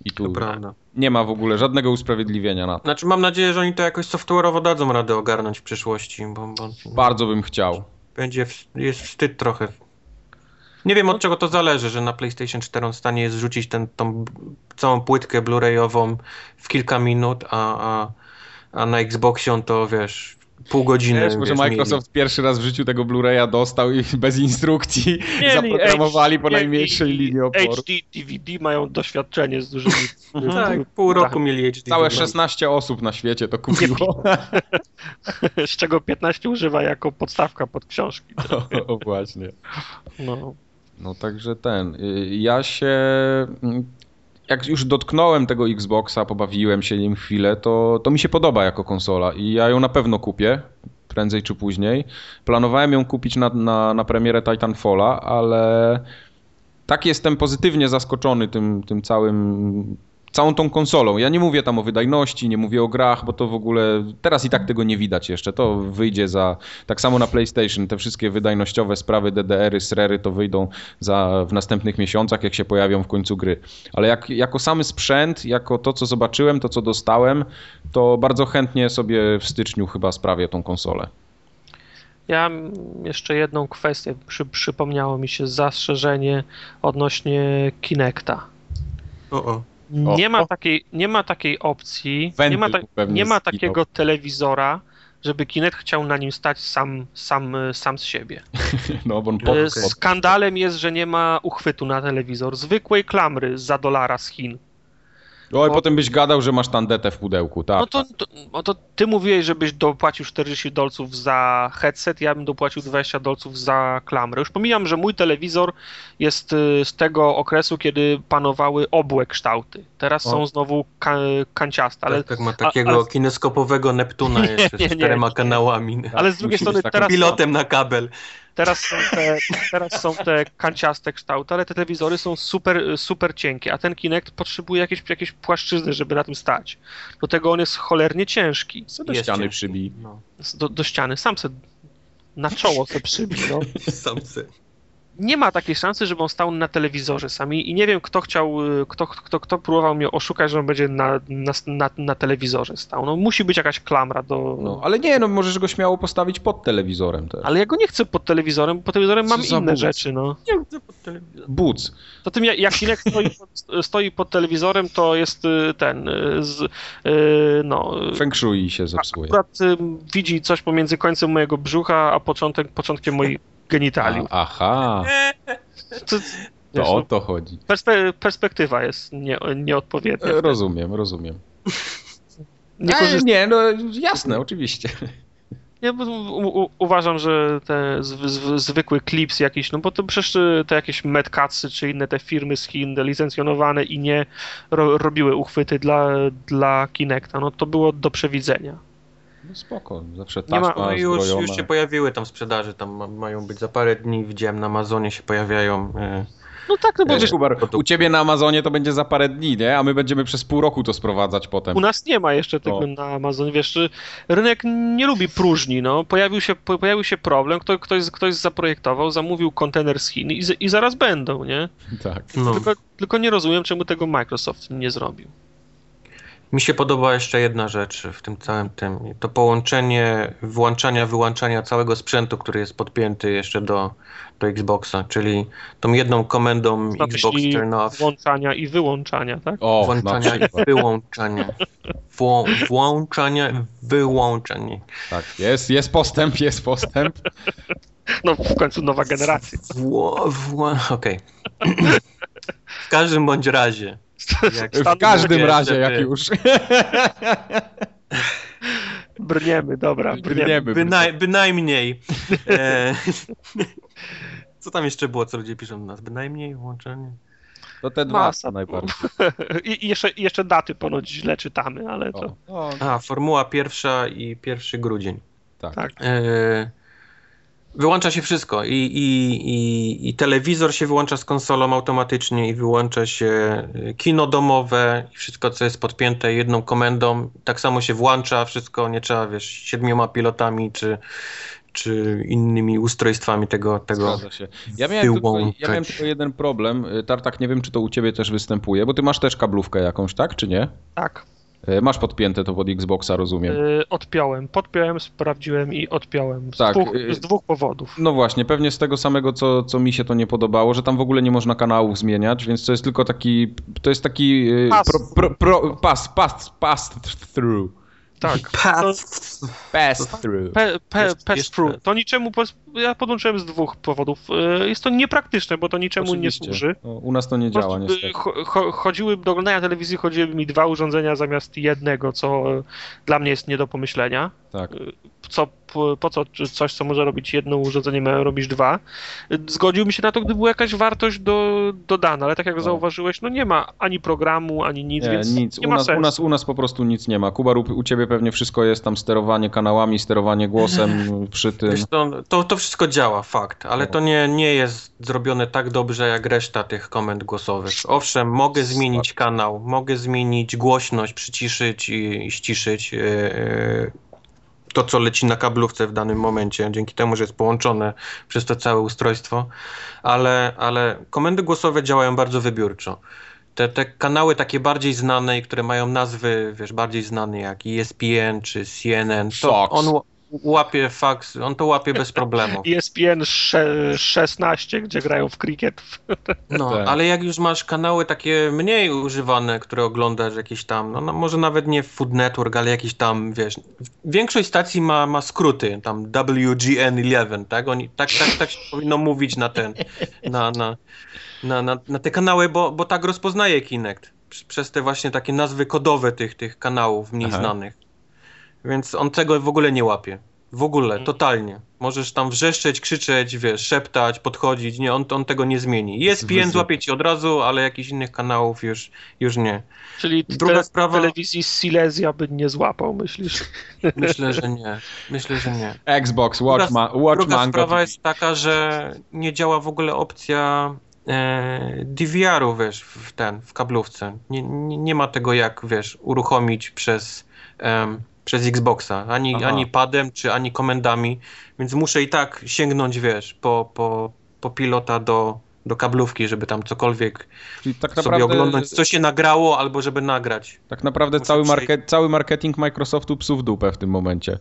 I tu to prawda. Nie ma w ogóle żadnego usprawiedliwienia na to. Znaczy mam nadzieję, że oni to jakoś software'owo dadzą radę ogarnąć w przyszłości. Bo, bo Bardzo bym chciał. Będzie, jest wstyd trochę. Nie wiem od czego to zależy, że na PlayStation 4 on w stanie jest rzucić ten, tą całą płytkę Blu-rayową w kilka minut, a, a, a na Xboxie on to wiesz pół godziny. Wiesz, może Microsoft mieli. pierwszy raz w życiu tego Blu-raya dostał i bez instrukcji mieli zaprogramowali H, po najmniejszej linii oporu. HD, DVD mają doświadczenie z dużymi... tak, pół roku mieli HD. Całe 16 osób na świecie to kupiło. z czego 15 używa jako podstawka pod książki. o, o, właśnie. No. No także ten. Y, ja się jak już dotknąłem tego Xboxa, pobawiłem się nim chwilę, to, to mi się podoba jako konsola i ja ją na pewno kupię, prędzej czy później. Planowałem ją kupić na, na, na premierę Titanfalla, ale tak jestem pozytywnie zaskoczony tym, tym całym całą tą konsolą. Ja nie mówię tam o wydajności, nie mówię o grach, bo to w ogóle teraz i tak tego nie widać jeszcze. To wyjdzie za tak samo na PlayStation. Te wszystkie wydajnościowe sprawy, DDR-y, SRERy to wyjdą za, w następnych miesiącach, jak się pojawią w końcu gry. Ale jak, jako sam sprzęt, jako to, co zobaczyłem, to, co dostałem, to bardzo chętnie sobie w styczniu chyba sprawię tą konsolę. Ja jeszcze jedną kwestię. Przy, przypomniało mi się zastrzeżenie odnośnie Kinecta. O, o. Nie ma, takiej, nie ma takiej opcji, nie ma, ta, nie ma takiego telewizora, żeby Kinect chciał na nim stać sam, sam, sam z siebie. No, bo on e, Skandalem jest, że nie ma uchwytu na telewizor. Zwykłej klamry za dolara z Chin. No i potem byś gadał, że masz tandetę w pudełku, tak. No to, to, no to ty mówiłeś, żebyś dopłacił 40 dolców za headset, ja bym dopłacił 20 dolców za klamrę. Już pomijam, że mój telewizor jest y, z tego okresu, kiedy panowały obłe kształty. Teraz o. są znowu ka kanciaste. Ale, tak, tak ma takiego ale... kineskopowego Neptuna jeszcze nie, z czterema kanałami. Ale z drugiej strony teraz... Pilotem na kabel. Teraz są te, teraz są te kanciaste kształty, ale te telewizory są super, super cienkie, a ten Kinect potrzebuje jakiejś, jakiejś płaszczyzny, żeby na tym stać. Do tego on jest cholernie ciężki. Co do ściany przybij. No. Do, do ściany, sam se na czoło se przybij, no. sam se nie ma takiej szansy, żeby on stał na telewizorze sami i nie wiem, kto chciał, y, kto, kto, kto próbował mnie oszukać, że on będzie na, na, na, na telewizorze stał. No musi być jakaś klamra do... No, ale nie, no możesz go śmiało postawić pod telewizorem też. Ale ja go nie chcę pod telewizorem, bo pod telewizorem mam inne buc? rzeczy, no. Nie chcę pod telewizorem. Buc. To tym jak Sinek stoi, pod, stoi pod telewizorem, to jest y, ten, y, z, no... Feng shui się zepsuje. Akurat widzi coś pomiędzy końcem mojego brzucha, a początek, początkiem mojej genitaliów. A, aha. To, to o to chodzi. Perspe perspektywa jest nie, nieodpowiednia. E, rozumiem, rozumiem. Nie, e, nie, no jasne, oczywiście. Ja u, u, uważam, że te z, z, zwykły clips jakiś, no bo to przecież te jakieś medcatsy czy inne te firmy z Chin licencjonowane i nie ro, robiły uchwyty dla, dla Kinecta, no to było do przewidzenia. No spoko, zawsze taśma nie ma, no już, już się pojawiły tam w sprzedaży, tam mają być za parę dni, widziałem na Amazonie się pojawiają. E, no tak, no bo wiesz, Kubar, u ciebie na Amazonie to będzie za parę dni, nie? A my będziemy przez pół roku to sprowadzać potem. U nas nie ma jeszcze tego na Amazonie, wiesz, rynek nie lubi próżni, no. Pojawił się, pojawił się problem, kto, ktoś, ktoś zaprojektował, zamówił kontener z Chin i, i zaraz będą, nie? Tak. No. Tylko, tylko nie rozumiem, czemu tego Microsoft nie zrobił. Mi się podoba jeszcze jedna rzecz w tym całym tym. To połączenie włączania, wyłączania całego sprzętu, który jest podpięty jeszcze do, do Xboxa, czyli tą jedną komendą Na Xbox myśli turn off. włączania i wyłączania, tak? O, Włączania i wyłączania. Wło, włączania, wyłączanie. Tak, jest, jest postęp, jest postęp. No w końcu nowa generacja. Okej. W każdym bądź razie. W każdym mówię, razie, jak już. Brniemy, dobra, brniemy. Brniemy. Bynaj, bynajmniej. E, co tam jeszcze było, co ludzie piszą do nas? Bynajmniej włączenie. To te dwa Masa. najbardziej. I jeszcze, jeszcze daty ponoć źle czytamy, ale to... O, o, A, formuła pierwsza i pierwszy grudzień. tak. Tak. E, wyłącza się wszystko I, i, i, i telewizor się wyłącza z konsolą automatycznie i wyłącza się e, kino domowe i wszystko, co jest podpięte jedną komendą. Tak samo się włącza wszystko, nie trzeba, wiesz, siedmioma pilotami czy, czy innymi ustrojstwami tego, tego Zgadza się. Ja miałem, tylko, ja miałem tylko jeden problem. Y, Tartak, nie wiem, czy to u ciebie też występuje, bo ty masz też kablówkę jakąś, tak, czy nie? Tak. Y, Masz podpięte to pod Xboxa, rozumiem. Y, odpiąłem, podpiąłem, sprawdziłem i odpiąłem. Z, Tak, dwóch, y- z dwóch powodów. No właśnie, pewnie z tego samego, co, co mi się to nie podobało, że tam w ogóle nie można kanałów zmieniać, więc to jest tylko taki, to jest taki Pass. pro, pro, pro, pass, pass, pass through. Tak. Path. Pass through. Pe, pe, pass through. pass. To niczemu, ja podłączyłem z dwóch powodów. Y, Jest to niepraktyczne, bo to niczemu Oczywiście. nie służy. No, u nas to nie Po działa, y, niestety. cho- cho- chodziły, do oglądania telewizji chodziły mi dwa urządzenia zamiast jednego, co y, dla mnie jest nie do pomyślenia. Tak. Co, po, co coś, co może robić jedno urządzenie, mają robić dwa. Zgodził mi się na to, gdy była jakaś wartość do, dodana, ale tak jak No. zauważyłeś, no nie ma ani programu, ani nic, Nie, więc nic. nie U ma nas, sensu. u, nas, u nas po prostu nic nie ma. Kubar, u, u ciebie pewnie wszystko jest tam sterowanie kanałami, sterowanie głosem przy tym. Wiesz, to, to, to wszystko działa, fakt, ale to nie, nie jest zrobione tak dobrze jak reszta tych komend głosowych. Owszem, mogę zmienić kanał, mogę zmienić głośność, przyciszyć i, i ściszyć yy, to, co leci na kablówce w danym momencie, dzięki temu, że jest połączone przez to całe ustrojstwo, ale, ale komendy głosowe działają bardzo wybiórczo. Te, te kanały takie bardziej znane i które mają nazwy, wiesz, bardziej znane jak ESPN czy CNN, to Fox. on łapie fax, on to łapie bez problemu. ESPN sze- 16, gdzie grają w cricket. No, Tak. ale jak już masz kanały takie mniej używane, które oglądasz jakieś tam, no, no może nawet nie Food Network, ale jakieś tam, wiesz, większość stacji ma, ma skróty, tam WGN11, tak? Oni, tak, tak, tak się powinno mówić na ten, na, na, na, na, na te kanały, bo, bo tak rozpoznaje Kinect. Prz- Przez te właśnie takie nazwy kodowe tych, tych kanałów mniej Aha. znanych. Więc on tego w ogóle nie łapie. W ogóle, Mm. totalnie. Możesz tam wrzeszczeć, krzyczeć, wiesz, szeptać, podchodzić. Nie, on, on tego nie zmieni. ESPN Wyzywa. złapie ci od razu, ale jakichś innych kanałów już, już nie. Czyli Druga te, sprawa- telewizji z Silesia by nie złapał, myślisz? Myślę, że nie. Myślę, że nie. Xbox, Watch, Druga- ma, watch Druga Mango sprawa TV. jest taka, że nie działa w ogóle opcja e, DVR-u, wiesz, w ten, w kablówce. Nie, nie, nie ma tego jak, wiesz, uruchomić przez, em, przez Xboxa, ani, Aha. ani padem, czy ani komendami, więc muszę i tak sięgnąć, wiesz, po, po, po pilota do, do kablówki, żeby tam cokolwiek Czyli tak sobie naprawdę, oglądać, co się nagrało, albo żeby nagrać. tak naprawdę Muszę cały, przejść- market, cały marketing Microsoftu psu w dupę w tym momencie.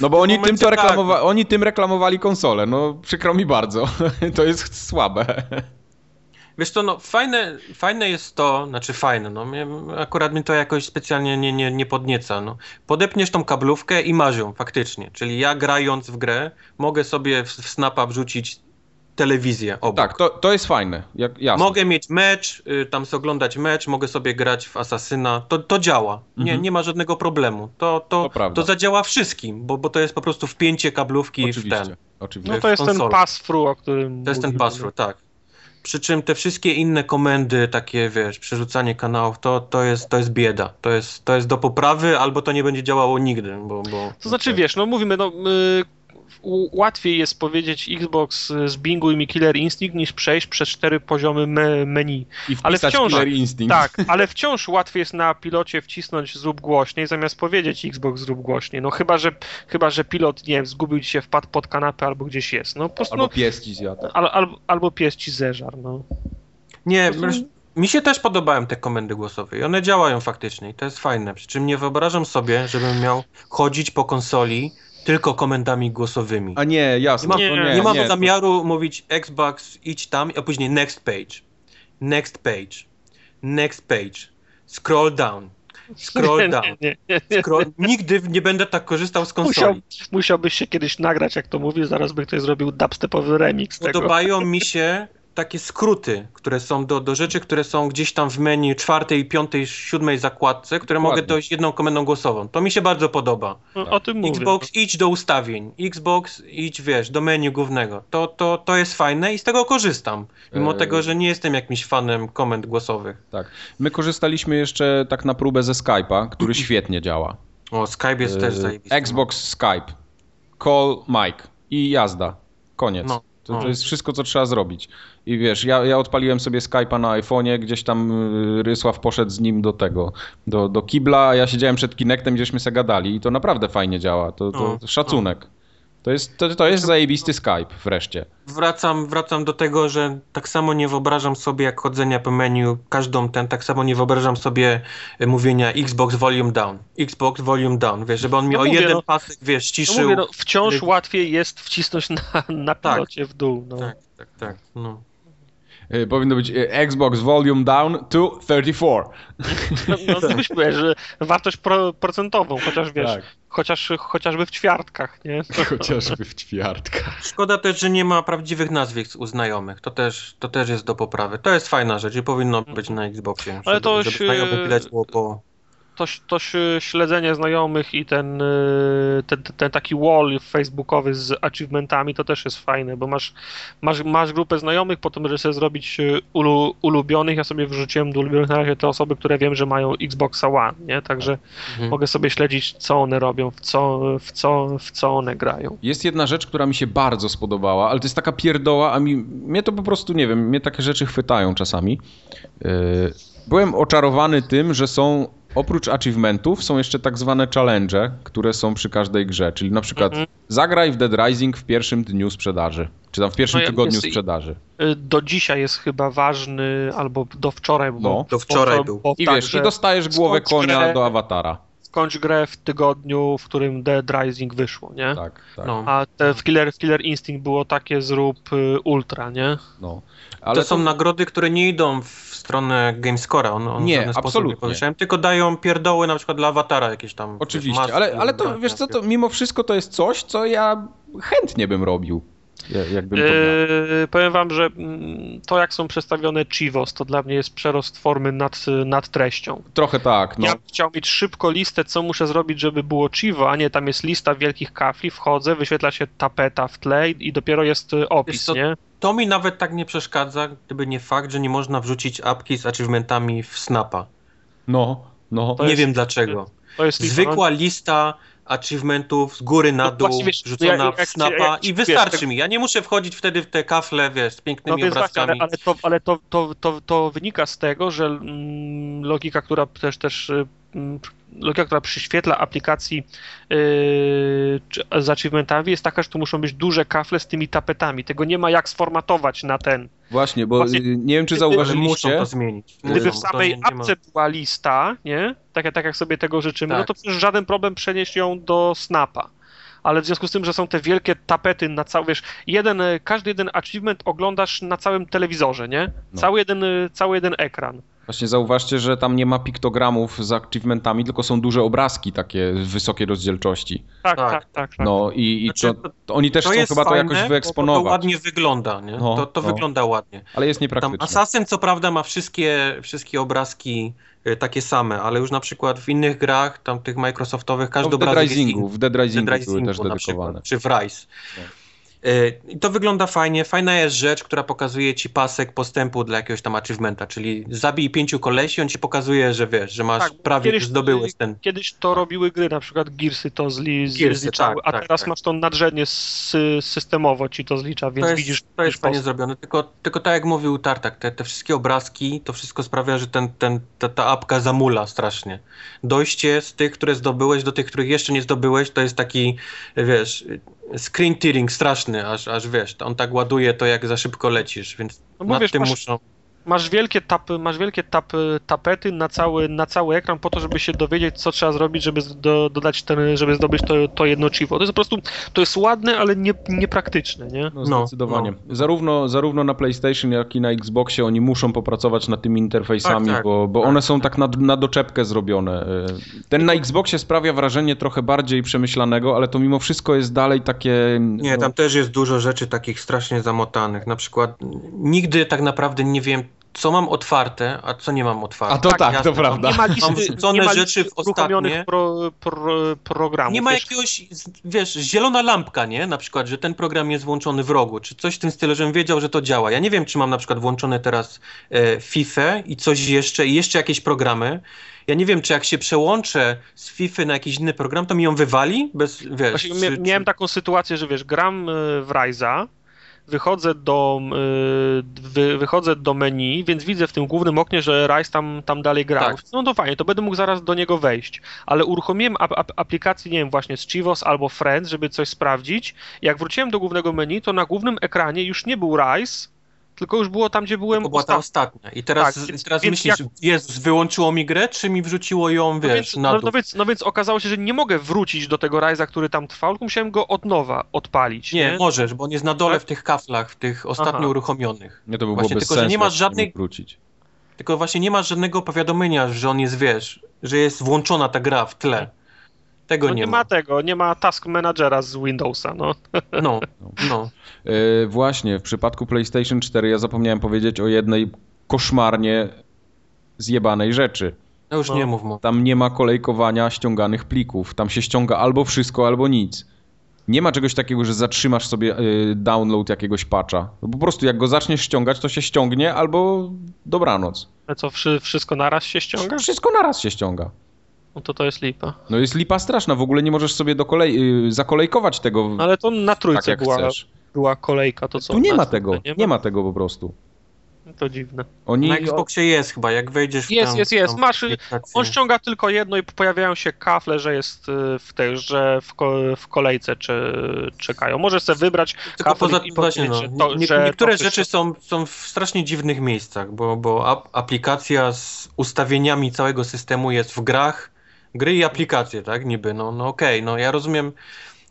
No bo oni tym, to tak. reklamowa- oni tym reklamowali konsolę, no przykro mi bardzo, to jest słabe. Wiesz co, no fajne, fajne jest to, znaczy fajne, no mnie, akurat mnie to jakoś specjalnie nie, nie, nie podnieca, no. Podepniesz tą kablówkę i masz ją, faktycznie. Czyli ja grając w grę mogę sobie w, w Snapa wrzucić telewizję obok. Tak, to, to jest fajne, jak, jasne. Mogę mieć mecz, y, tam sobie oglądać mecz, mogę sobie grać w Asasyna, to, to działa, nie, Mhm. nie ma żadnego problemu. To, to, To to, zadziała wszystkim, bo, bo to jest po prostu wpięcie kablówki w Oczywiście, ten. oczywiście. No to jest ten pass-through, o którym To jest ten mówimy. pass-through, tak. Przy czym te wszystkie inne komendy, takie wiesz, przerzucanie kanałów, to, to, jest, to jest bieda. To jest, to jest do poprawy, albo to nie będzie działało nigdy, bo... bo To znaczy, wiesz, no mówimy, no y, łatwiej jest powiedzieć Xbox y, zbinguj mi Killer Instinct niż przejść przez cztery poziomy me menu. I ale wciąż- Killer Instinct. Tak, ale wciąż łatwiej jest na pilocie wcisnąć zrób głośniej, zamiast powiedzieć Xbox zrób głośniej. No chyba, że, chyba, że pilot, nie wiem, zgubił ci się, wpadł pod kanapę albo gdzieś jest. No po prostu, Albo no, pies ci zjadł. al, albo, albo pies ci zeżar, no. Nie, Mi się też podobają te komendy głosowe i one działają faktycznie i to jest fajne. Przy czym nie wyobrażam sobie, żebym miał chodzić po konsoli tylko komendami głosowymi. A nie, jasne. Nie, mam, nie, nie mam nie, zamiaru mówić Xbox idź tam, a później next page, next page, next page, scroll down, scroll down. Nie, nie, nie, Scroll... Nigdy nie będę tak korzystał z konsoli. Musiał, musiałbyś się kiedyś nagrać, jak to mówisz, zaraz by ktoś zrobił dubstepowy remix tego. Podobają mi się takie skróty, które są do, do rzeczy, które są gdzieś tam w menu czwartej, piątej, siódmej zakładce, które Dokładnie. mogę dojść jedną komendą głosową. To mi się bardzo podoba. No, o tym mówię. Xbox idź do ustawień, Xbox idź, wiesz, do menu głównego. To, to, to jest fajne i z tego korzystam. Mimo Eee. tego, że nie jestem jakimś fanem komend głosowych. Tak. My korzystaliśmy jeszcze tak na próbę ze Skype'a, który świetnie działa. O, Skype jest też Yy, zajebisty. Xbox Skype. Call Mike. I jazda. Koniec. No, To, no. to jest wszystko, co trzeba zrobić. I wiesz, ja, ja odpaliłem sobie Skype'a na iPhone'ie, gdzieś tam y, Rysław poszedł z nim do tego, do, do kibla, a ja siedziałem przed Kinectem, gdzieśmy se gadali i to naprawdę fajnie działa. To, to, No, to szacunek. To jest, to, to jest zajebisty Skype wreszcie. Wracam, wracam do tego, że tak samo nie wyobrażam sobie jak chodzenia po menu, każdą ten, tak samo nie wyobrażam sobie e, mówienia Xbox Volume Down, Xbox Volume Down, wiesz, żeby on mi No o mówię, jeden no. pasek, wiesz, No ciszył. mówię, no, wciąż łatwiej jest wcisnąć na, na Tak. pilocie w dół. No. Tak, tak, tak, no. Y, Powinno być y, Xbox Volume Down to 34. No, no byś powiedział, że wartość pro, procentową, chociaż wiesz, Tak. chociaż, chociażby w ćwiartkach, nie? Chociażby w ćwiartkach. Szkoda też, że nie ma prawdziwych nazwisk u znajomych, to też, to też jest do poprawy. To jest fajna rzecz i powinno być na Xboxie, Ale żeby, to żeby się- znajomych widać było po... To, to śledzenie znajomych i ten, y, ten, ten taki wall facebookowy z achievementami to też jest fajne, bo masz, masz, masz grupę znajomych, potem możesz sobie zrobić y, ulu, ulubionych. Ja sobie wrzuciłem do ulubionych na razie te osoby, które wiem, że mają Xboxa One, nie? Także Mhm. mogę sobie śledzić, co one robią, w co, w co, w co one grają. Jest jedna rzecz, która mi się bardzo spodobała, ale to jest taka pierdoła, a mi, mnie to po prostu, nie wiem, mnie takie rzeczy chwytają czasami. Yy, Byłem oczarowany tym, że są oprócz achievementów są jeszcze tak zwane challenge, które są przy każdej grze, czyli na przykład Mhm. zagraj w Dead Rising w pierwszym dniu sprzedaży, czy tam w pierwszym No tygodniu jest- sprzedaży. Y, Do dzisiaj jest chyba ważny, albo do wczoraj, bo, No. Do wczoraj bo, był. Bo, I tak, wiesz, i dostajesz głowę konia grę- do awatara. skończ grę w tygodniu, w którym Dead Rising wyszło, nie? Tak, tak. No. A te w Killer, w Killer Instinct było takie zrób y, ultra, nie? No. Ale to są nagrody, które nie idą w stronę Gamescora, on, on Nie, absolutnie. nie tylko dają pierdoły na przykład dla awatara jakieś tam. Oczywiście, ale, ale to wiesz co, to mimo wszystko to jest coś, co ja chętnie bym robił. ja- Jakbym. Yy, powiem wam, że mm, to jak są przedstawione Chivos, to dla mnie jest przerost formy nad, nad treścią. Trochę tak, no. Ja bym chciał mieć szybko listę, co muszę zrobić, żeby było Chivo, a nie tam jest lista wielkich kafli, wchodzę, wyświetla się tapeta w tle i dopiero jest Wiesz opis, co, nie? To mi nawet tak nie przeszkadza, gdyby nie fakt, że nie można wrzucić apki z achievementami w Snapa. No, no. To nie jest- wiem dlaczego. To jest Zwykła lista achievementów z góry na No dół, ja- rzucona jak- w jak- Snapa jak- i wiesz, wystarczy tak- mi. Ja nie muszę wchodzić wtedy w te kafle, wiesz, z No pięknymi więc właśnie, ale, obrazkami. ale, to, ale to, to, to, to wynika z tego, że mm, logika, która też też y, mm, logika, która przyświetla aplikacji yy, z achievementami jest taka, że tu muszą być duże kafle z tymi tapetami. Tego nie ma jak sformatować na ten. Właśnie, bo Właśnie- y, nie wiem, czy Ale muszą zauważyliście. to zmienić. Gdyby Muszą, w samej apce była lista, nie? Tak, tak jak sobie tego życzymy, Tak. no to przecież żaden problem przenieść ją do Snapa. Ale w związku z tym, że są te wielkie tapety na cały, wiesz, jeden, e, każdy jeden achievement oglądasz na całym telewizorze, nie? No. Cały, jeden, cały jeden ekran. Właśnie zauważcie, że tam nie ma piktogramów z achievementami, tylko są duże obrazki takie wysokiej rozdzielczości. Tak, Tak. tak, tak. tak. No i, i Znaczy, to, to oni też To chcą jest chyba to fajne, jakoś bo To wyeksponować, ładnie wygląda, nie? No, to to no. wygląda ładnie. ale jest Tam niepraktyczne. Assassin co prawda ma wszystkie, wszystkie obrazki y, takie same, ale już na przykład w innych grach, tam tych Microsoftowych, No, każdy w Dead obrazek jest Risingu, inny. w Dead Risingu Dead były też Risingu dedykowane. przykład, czy w Rise. No. Y, I to wygląda fajnie. Fajna jest rzecz, która pokazuje ci pasek postępu dla jakiegoś tam achievementa, czyli zabij pięciu kolesi, on ci pokazuje, że wiesz, że masz Tak, prawie kiedyś- zdobyłeś ten. Kiedyś to robiły gry, na przykład Gearsy to zli, Gearsy, zliczały, tak, a tak, teraz tak. masz to nadrzędnie sy, systemowo ci to zlicza, więc to jest, widzisz... to jest fajnie zrobione, tylko, tylko tak jak mówił Tartak, te, te wszystkie obrazki, to wszystko sprawia, że ten, ten, ta, ta apka zamula strasznie. Dojście z tych, które zdobyłeś, do tych, których jeszcze nie zdobyłeś, to jest taki, wiesz, screen tearing straszny, aż, aż wiesz, on tak ładuje to, jak za szybko lecisz, więc No nad wiesz, tym masz- muszą... Masz wielkie, tapy, masz wielkie tapy, tapety na cały, na cały ekran po to, żeby się dowiedzieć, co trzeba zrobić, żeby do, dodać ten, żeby zdobyć to, to jedno chivo. To jest po prostu, to jest ładne, ale nie, niepraktyczne, nie? No, no zdecydowanie. No, Zarówno, zarówno na PlayStation, jak i na Xboxie oni muszą popracować nad tymi interfejsami, tak, tak, bo, bo tak. one są tak na, na doczepkę zrobione. Ten na Xboxie sprawia wrażenie trochę bardziej przemyślanego, ale to mimo wszystko jest dalej takie... Nie, no... tam też jest dużo rzeczy takich strasznie zamotanych. Na przykład nigdy tak naprawdę nie wiem, co mam otwarte, a co nie mam otwarte. A to tak, tak jasne, to prawda. Nie ma listy, mam nie ma rzeczy w ostatnie. Pro, pro, programów. Nie ma jakiegoś, wiesz, zielona lampka, nie? Na przykład, że ten program jest włączony w rogu, czy coś w tym stylu, żebym wiedział, że to działa. Ja nie wiem, czy mam na przykład włączone teraz e, FIFA i coś jeszcze, i jeszcze jakieś programy. Ja nie wiem, czy jak się przełączę z FIFA na jakiś inny program, to mi ją wywali? Bez, wiesz, Właśnie, czy, miałem czy... taką sytuację, że wiesz, gram e, w Ryza, wychodzę do, y, wychodzę do menu, więc widzę w tym głównym oknie, że Rice tam, tam dalej gra. Tak. No to fajnie, to będę mógł zaraz do niego wejść. Ale uruchomiłem ap aplikację, nie wiem, właśnie z Chivos albo Friends, żeby coś sprawdzić. Jak wróciłem do głównego menu, to na głównym ekranie już nie był Rice, tylko już było tam, gdzie byłem To była ta ostatnia. I teraz, tak, więc, teraz więc myślisz, jak... jest, wyłączyło mi grę, czy mi wrzuciło ją, no wiesz, no więc, na dół? No, no, więc, no więc okazało się, że nie mogę wrócić do tego Ryza, który tam trwał, tylko musiałem go od nowa odpalić. Nie, nie? możesz, bo on jest na dole tak? w tych kaflach, w tych ostatnio Aha. uruchomionych. Nie, to by właśnie, tylko, że nie masz żadnej... wrócić. Tylko właśnie nie masz żadnego powiadomienia, że on jest, wiesz, że jest włączona ta gra w tle. Tego no nie, nie ma. ma. tego, nie ma task managera z Windowsa, no. No, no. Yy, właśnie, w przypadku PlayStation 4 ja zapomniałem powiedzieć o jednej koszmarnie zjebanej rzeczy. No już no. nie mów mu. Tam nie ma kolejkowania ściąganych plików. Tam się ściąga albo wszystko, albo nic. Nie ma czegoś takiego, że zatrzymasz sobie yy, download jakiegoś patcha. Po prostu jak go zaczniesz ściągać, to się ściągnie albo dobranoc. A co, wszystko naraz się ściąga? Wszystko naraz się ściąga. No to to jest lipa. No jest lipa straszna, w ogóle nie możesz sobie do kolej, y, zakolejkować tego. Ale to na trójce tak była, była kolejka, to co? Tu nie ma tego, nie ma? nie ma tego po prostu. To dziwne. Oni... Na Xboxie jest chyba, jak wejdziesz w Jest, tam, jest, jest. Masz, on ściąga tylko jedno i pojawiają się kafle, że jest y, w tej, że w, ko, w kolejce czy, czekają. Możesz sobie wybrać tylko poza, i właśnie, no, to, nie, Niektóre rzeczy są, są w strasznie dziwnych miejscach, bo, bo aplikacja z ustawieniami całego systemu jest w grach, gry i aplikacje, tak, niby, no, no okej, okay, no ja rozumiem,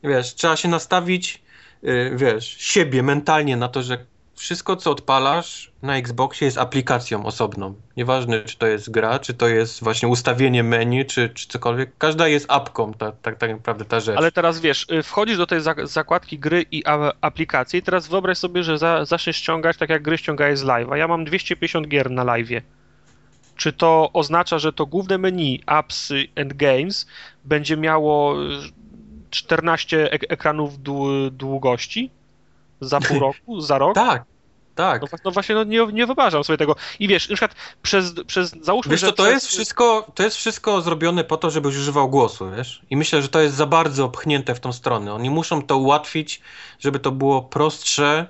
wiesz, trzeba się nastawić, yy, wiesz, siebie mentalnie na to, że wszystko, co odpalasz na Xboxie jest aplikacją osobną. Nieważne, czy to jest gra, czy to jest właśnie ustawienie menu, czy, czy cokolwiek. Każda jest apką, tak, tak, tak naprawdę ta rzecz. Ale teraz wiesz, y, wchodzisz do tej zakładki gry i aplikacji i teraz wyobraź sobie, że za, zaczniesz ściągać tak jak gry ściągałeś z live'a. Ja mam 250 gier na live'ie czy to oznacza, że to główne menu Apps and Games będzie miało 14 ek ekranów długości za pół roku, za rok? Tak, tak. No, no, właśnie no nie, nie wyobrażam sobie tego. I wiesz, na przykład przez, przez załóżmy, wiesz, że... To, to, przez... jest wszystko, to jest wszystko zrobione po to, żebyś używał głosu, wiesz? I myślę, że to jest za bardzo pchnięte w tą stronę. Oni muszą to ułatwić, żeby to było prostsze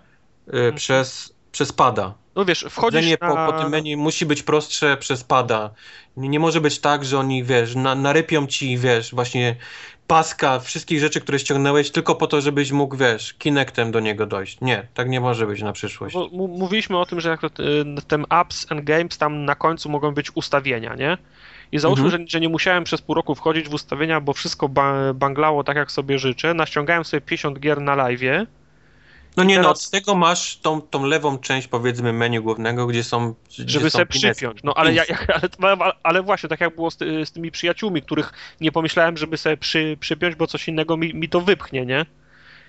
y, hmm. przez, przez pada. No wiesz, wchodzisz na... po, po tym menu musi być prostsze przez pada. Nie, nie może być tak, że oni, wiesz, na, narypią ci, wiesz, właśnie paska wszystkich rzeczy, które ściągnąłeś tylko po to, żebyś mógł, wiesz, Kinectem do niego dojść. Nie, tak nie może być na przyszłość. Bo, mówiliśmy o tym, że jak to, ten apps and games tam na końcu mogą być ustawienia, nie? I załóżmy, mhm. że, że, nie musiałem przez pół roku wchodzić w ustawienia, bo wszystko ba banglało tak, jak sobie życzę. Naściągałem sobie 50 gier na live'ie no nie, no, teraz... no od tego masz tą, tą lewą część, powiedzmy, menu głównego, gdzie są. Gdzie żeby sobie przypiąć. No ale, ja, ale, ale właśnie, tak jak było z, z, tymi przyjaciółmi, których nie pomyślałem, żeby sobie przy, przypiąć, bo coś innego mi, mi to wypchnie, nie?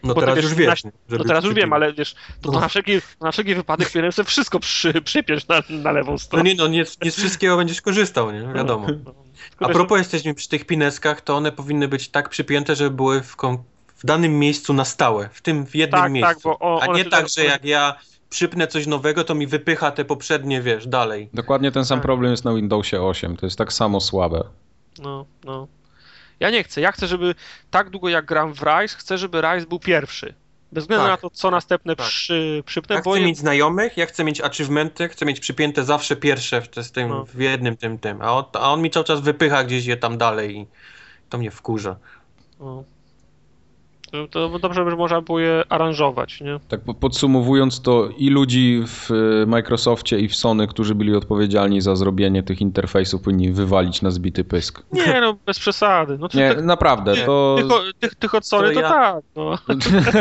No bo teraz wiesz, już wiesz. Na, no teraz już wiem, ale wiesz, to, no. na, wszelki, na wszelki wypadek powinienem sobie wszystko przy, przypiąć na, na lewą stronę. No nie, no nie, nie z wszystkiego będziesz korzystał, nie? Wiadomo. No. A propos jesteśmy przy tych pineskach, to one powinny być tak przypięte, żeby były w, kom w danym miejscu na stałe, w tym w jednym tak, tak miejscu. Tak, bo o, a nie tak, że jak ja przypnę coś nowego, to mi wypycha te poprzednie, wiesz, dalej. Dokładnie ten sam tak. problem jest na Windowsie 8, to jest tak samo słabe. No, no. Ja nie chcę, ja chcę, żeby tak długo jak gram w Rise, chcę, żeby Rise był pierwszy. Bez względu tak, na to, co następne tak. przy, przypnę. Ja chcę mieć znajomych, ja chcę mieć achievementy, chcę mieć przypięte zawsze pierwsze w, z tym, no. w jednym tym, tym. A on, a on mi cały czas wypycha gdzieś je tam dalej i to mnie wkurza. No. To dobrze by można było je aranżować, nie? Tak podsumowując to i ludzi w e, Microsoftie i w Sony, którzy byli odpowiedzialni za zrobienie tych interfejsów powinni wywalić na zbity pysk. Nie, no bez przesady. No, nie, naprawdę, nie, to... Tych, tych, tych od Sony to, to ja... tak, no.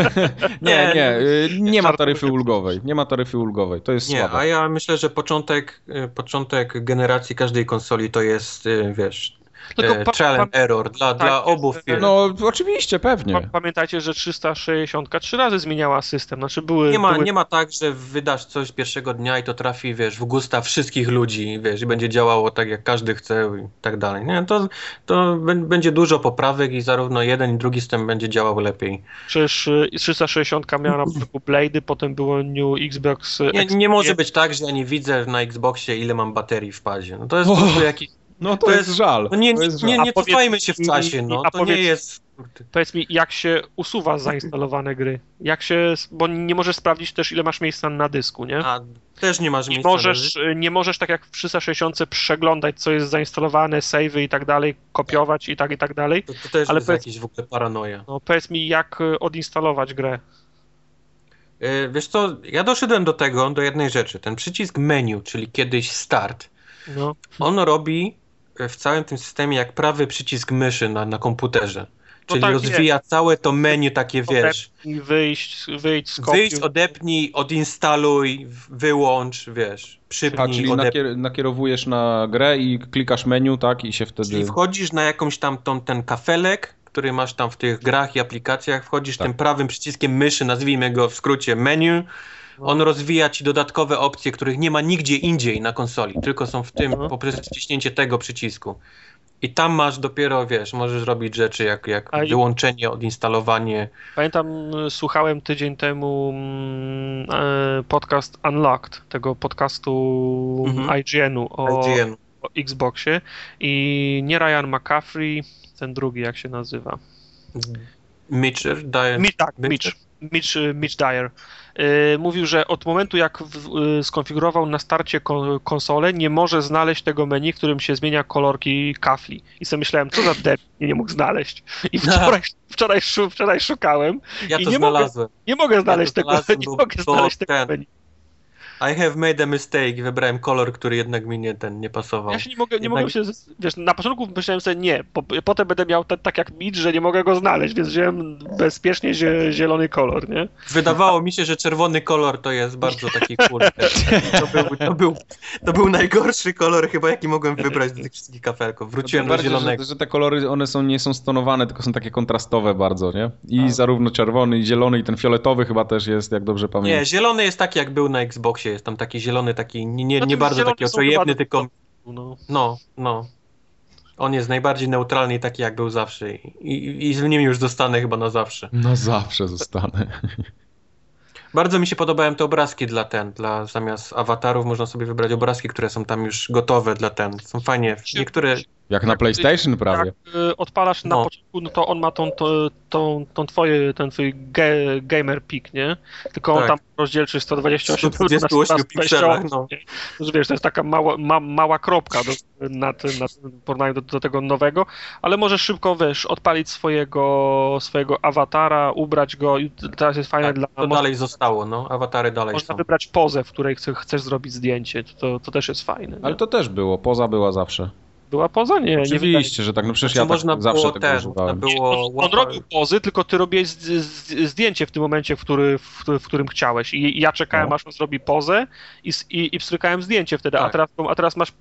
nie, nie, nie ma taryfy ulgowej, nie ma taryfy ulgowej, to jest nie, słabe. a ja myślę, że początek, y, początek generacji każdej konsoli to jest, y, wiesz, tylko e, trial and error dla, tak, dla obu firm. No oczywiście, pewnie. Pamiętajcie, że 360 trzy razy zmieniała system. Znaczy były, nie, ma, były... nie ma tak, że wydasz coś pierwszego dnia i to trafi, wiesz, w gusta wszystkich ludzi, wiesz, i będzie działało tak, jak każdy chce i tak dalej. Nie? To, to będzie dużo poprawek i zarówno jeden i drugi system będzie działał lepiej. Przecież 360 y, miała na początku Blade'y, potem było New Xbox... Nie, nie może być tak, że ja nie widzę na Xboxie ile mam baterii w padzie. No to jest po prostu jakiś no to, to jest, jest, żal. No nie, nie, nie, nie cofajmy się w czasie, no. A to powiedz, nie jest... Powiedz mi, jak się usuwa zainstalowane gry? Jak się, bo nie możesz sprawdzić też, ile masz miejsca na dysku, nie? A, też nie masz miejsca możesz, Nie możesz tak jak w 360 przeglądać, co jest zainstalowane, savey i tak dalej, kopiować i tak i tak dalej. To, to też Ale jest powiedz, jakiś w ogóle paranoja. No powiedz mi, jak e, odinstalować grę? Yy, wiesz co, ja doszedłem do tego, do jednej rzeczy. Ten przycisk menu, czyli kiedyś start, no. on robi w całym tym systemie jak prawy przycisk myszy na, na komputerze. No Czyli tak rozwija jest. całe to menu takie, wiesz... Odepnij, wyjść, wyjdź, skopiuj. Wyjść, odepnij, odinstaluj, wyłącz, wiesz, przypnij, A, czyli nakier nakierowujesz na grę i klikasz menu, tak, i się wtedy... Czyli wchodzisz na jakąś tam tą, ten kafelek, który masz tam w tych grach i aplikacjach, wchodzisz tak. tym prawym przyciskiem myszy, nazwijmy go w skrócie menu. On rozwija ci dodatkowe opcje, których nie ma nigdzie indziej na konsoli, tylko są w tym no. poprzez wciśnięcie tego przycisku. I tam masz dopiero, wiesz, możesz robić rzeczy jak, jak wyłączenie, odinstalowanie. Pamiętam, słuchałem tydzień temu mm, e, podcast Unlocked, tego podcastu mhm. IGN-u o, IGN. o Xboxie i nie Ryan McCaffrey, ten drugi, jak się nazywa? Mitcher? Dyer. Mi, tak, Mitch. Mitch, Mitch Dyer. Yy, mówił, że od momentu jak yy, skonfigurował na starcie kon, konsolę, nie może znaleźć tego menu, w którym się zmienia kolorki kafli. I sobie myślałem, co za debil, nie, nie mógł znaleźć. I wczoraj, wczoraj, wczoraj szukałem ja i nie znalazłem. Mogę, nie mogę znaleźć ja tego, nie mogę znaleźć tego menu. I have made a mistake. Wybrałem kolor, który jednak mi nie, ten nie pasował. Ja się nie mogę, nie jednak... mogę się, wiesz, na początku myślałem sobie nie, po, potem będę miał ten, tak jak Mitch, że nie mogę go znaleźć, więc wziąłem bezpiecznie zielony kolor, nie? Wydawało mi się, że czerwony kolor to jest bardzo taki kurde. To był, to, był, to był najgorszy kolor chyba, jaki mogłem wybrać do tych wszystkich kafelków. Wróciłem do zielonego. Że, że, te kolory, one są, nie są stonowane, tylko są takie kontrastowe bardzo, nie? I A. zarówno czerwony, i zielony, i ten fioletowy chyba też jest, jak dobrze pamiętam. Nie, zielony jest taki, jak był na Xboxie jest tam taki zielony, taki nie, nie, nie bardzo taki oczojebny, tylko no. no, no. On jest najbardziej neutralny i taki jak był zawsze i, i, i z nim już zostanę chyba na zawsze. Na zawsze zostanę. Bardzo mi się podobają te obrazki dla ten, dla zamiast awatarów można sobie wybrać obrazki, które są tam już gotowe dla ten. Są fajnie. Niektóre jak na PlayStation prawie. Jak y, odpalasz na no. początku, no to on ma tą, tą, tą, tą twoje, ten twój ge, gamer pick, nie? Tylko on tak. tam rozdzielczy 128, 128 pikselach, no. Wiesz, to jest taka mała, ma, mała kropka do, na, tym, na porównaniu do, do, tego nowego, ale możesz szybko, wiesz, odpalić swojego, swojego awatara, ubrać go i teraz jest fajne tak, dla... to dalej zostało, no, awatary dalej Można są. wybrać pozę, w której chcesz, chcesz zrobić zdjęcie, to, to też jest fajne. Ale to też było, poza była zawsze. Była poza? Nie, Oczywiście, nie że tak. No przecież znaczy, ja tak można zawsze tego używałem. Było... On, on, robił pozy, tylko ty robiłeś z, z, zdjęcie w tym momencie, w, który, w, w którym chciałeś. I, ja czekałem, no. aż on zrobi pozę i, i, i pstrykałem zdjęcie wtedy. Tak. A, teraz, a teraz masz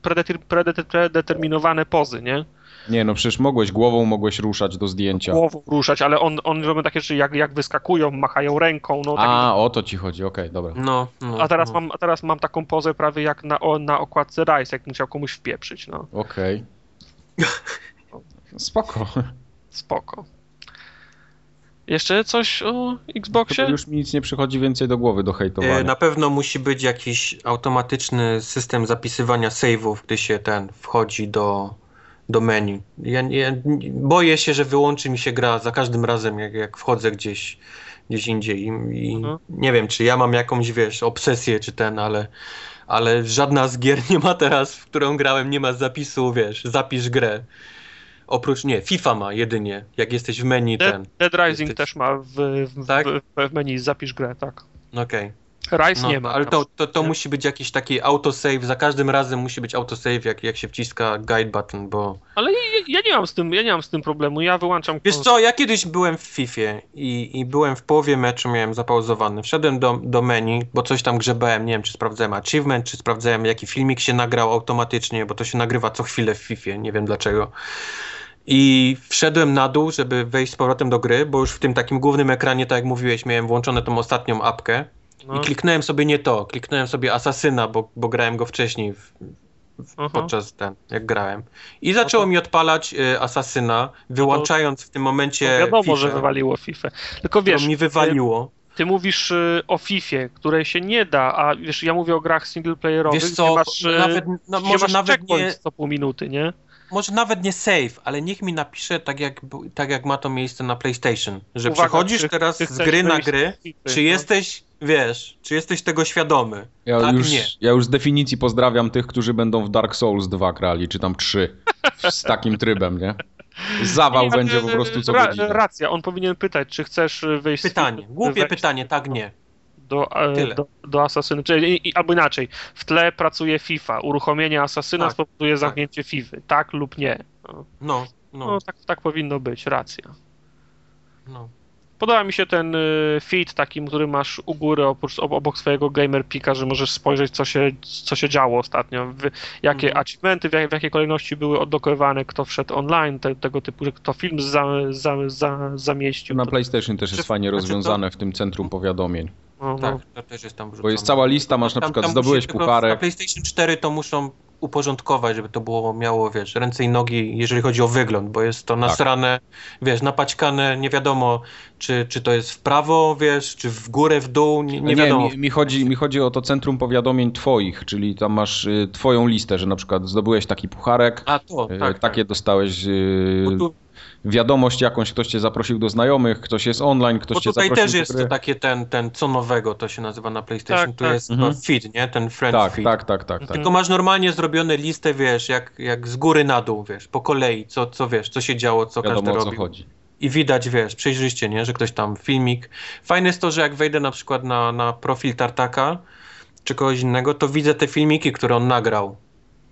predeterminowane pozy, nie? Nie, no przecież mogłeś głową, mogłeś ruszać do zdjęcia. Głową ruszać, ale on, on robi takie rzeczy, jak, jak wyskakują, machają ręką. No, a, o to ci chodzi, okej, okay, dobra. No, no, a, teraz no. Mam, a teraz mam taką pozę prawie jak na, na okładce Rise, jak chciał komuś wpieprzyć, no. Okej. Okay. Spoko. Spoko. Jeszcze coś o Xboxie? już mi nic nie przychodzi więcej do głowy do hejtowania. E, na pewno musi być jakiś automatyczny system zapisywania save'ów, gdy się ten wchodzi do, do menu. Ja, ja, boję się, że wyłączy mi się gra za każdym razem, jak, jak wchodzę gdzieś, gdzieś indziej. I, i mhm. nie wiem, czy ja mam jakąś, wiesz, obsesję, czy ten, ale ale żadna z gier nie ma teraz, w którą grałem, nie ma zapisu, wiesz, zapisz grę. Oprócz, nie, FIFA ma jedynie, jak jesteś w menu Dead, ten. Dead Rising jesteś... też ma w, w, tak? w, w menu, zapisz grę, tak. Okej. Okay. Rise no, nie ma. Ale to, to, to musi być jakiś taki autosave, za każdym razem musi być autosave, jak, jak się wciska guide button, bo... Ale ja, ja, nie mam z tym, ja nie mam z tym problemu, ja wyłączam... Wiesz co, ja kiedyś byłem w FIFA i, i byłem w połowie meczu, miałem zapauzowany. Wszedłem do, do menu, bo coś tam grzebałem, nie wiem, czy sprawdzałem achievement, czy sprawdzałem, jaki filmik się nagrał automatycznie, bo to się nagrywa co chwilę w FIFA, nie wiem dlaczego. I wszedłem na dół, żeby wejść z powrotem do gry, bo już w tym takim głównym ekranie, tak jak mówiłeś, miałem włączone tą ostatnią apkę no. I kliknąłem sobie nie to, kliknąłem sobie Asasyna, bo, bo grałem go wcześniej w, w, podczas ten, jak grałem. I zaczęło no to... mi odpalać y, Asasyna, wyłączając w tym momencie. No wiadomo, FIFA, że wywaliło FIFA. Tylko wiesz. To mi wywaliło. Ty, ty mówisz y, o FIFA, której się nie da, a wiesz, ja mówię o grach singleplayerowych, wiesz co, masz, y, nawet, no, może nawet nie... co pół minuty, nie? może nawet nie save, ale niech mi napisze tak jak, tak jak ma to miejsce na PlayStation, że Uwaga, przechodzisz teraz z gry na gry, czy no. jesteś, wiesz, czy jesteś tego świadomy? Ja, tak, już, nie. ja już z definicji pozdrawiam tych, którzy będą w Dark Souls 2 grali, czy tam 3, z takim trybem, nie? Zawał nie, będzie po prostu co ra, Racja, on powinien pytać, czy chcesz wyjść Pytanie, z... głupie wejść... pytanie, tak, nie do, e, do, do Asasyny, czyli albo inaczej, w tle pracuje FIFA, uruchomienie Asasyna tak, spowoduje tak. zamknięcie. FIFA, tak lub nie. No, no. no. no tak, tak powinno być, racja. No. Podoba mi się ten y, feed takim, który masz u góry oprócz, obok swojego gamer pika, że możesz spojrzeć, co się, co się działo ostatnio, w, jakie mhm. achievementy, w, jak, w jakiej kolejności były odlokowane, kto wszedł online, te, tego typu, kto film za, za, za, zamieścił. Na PlayStation też jest fajnie znaczy rozwiązane w tym centrum powiadomień. No, tak, to też jest tam wrzucone. Bo jest cała lista, masz na tam, przykład, tam zdobyłeś pucharek. Na PlayStation 4 to muszą uporządkować, żeby to było miało, wiesz, ręce i nogi, jeżeli chodzi o wygląd, bo jest to tak. nasrane, tak. wiesz, napaćkane, nie wiadomo, czy, czy to jest w prawo, wiesz, czy w górę, w dół, nie, nie, wiadomo. Mi, mi, chodzi, mi chodzi o to centrum powiadomień twoich, czyli tam masz y, twoją listę, że na przykład zdobyłeś taki pucharek, A, to, y, tak, takie tak. dostałeś y, tu, wiadomość jakąś, ktoś cię zaprosił do znajomych, ktoś jest online, ktoś cię zaprosił do tutaj też jest takie ten, ten co nowego, to się nazywa na PlayStation, tak, tu tak. jest mhm. feed, nie? Ten friend tak, feed. Tak, tak, tak, tak. Tylko masz normalnie zrobione listę, wiesz, jak, jak z góry na dół, wiesz, po kolei, co, co wiesz, co się działo, co Wiadomo, każdy o co robił. chodzi. I widać, wiesz, przejrzyście, nie? Że ktoś tam filmik. Fajne jest to, że jak wejdę na przykład na, na profil Tartaka czy kogoś innego, to widzę te filmiki, które on nagrał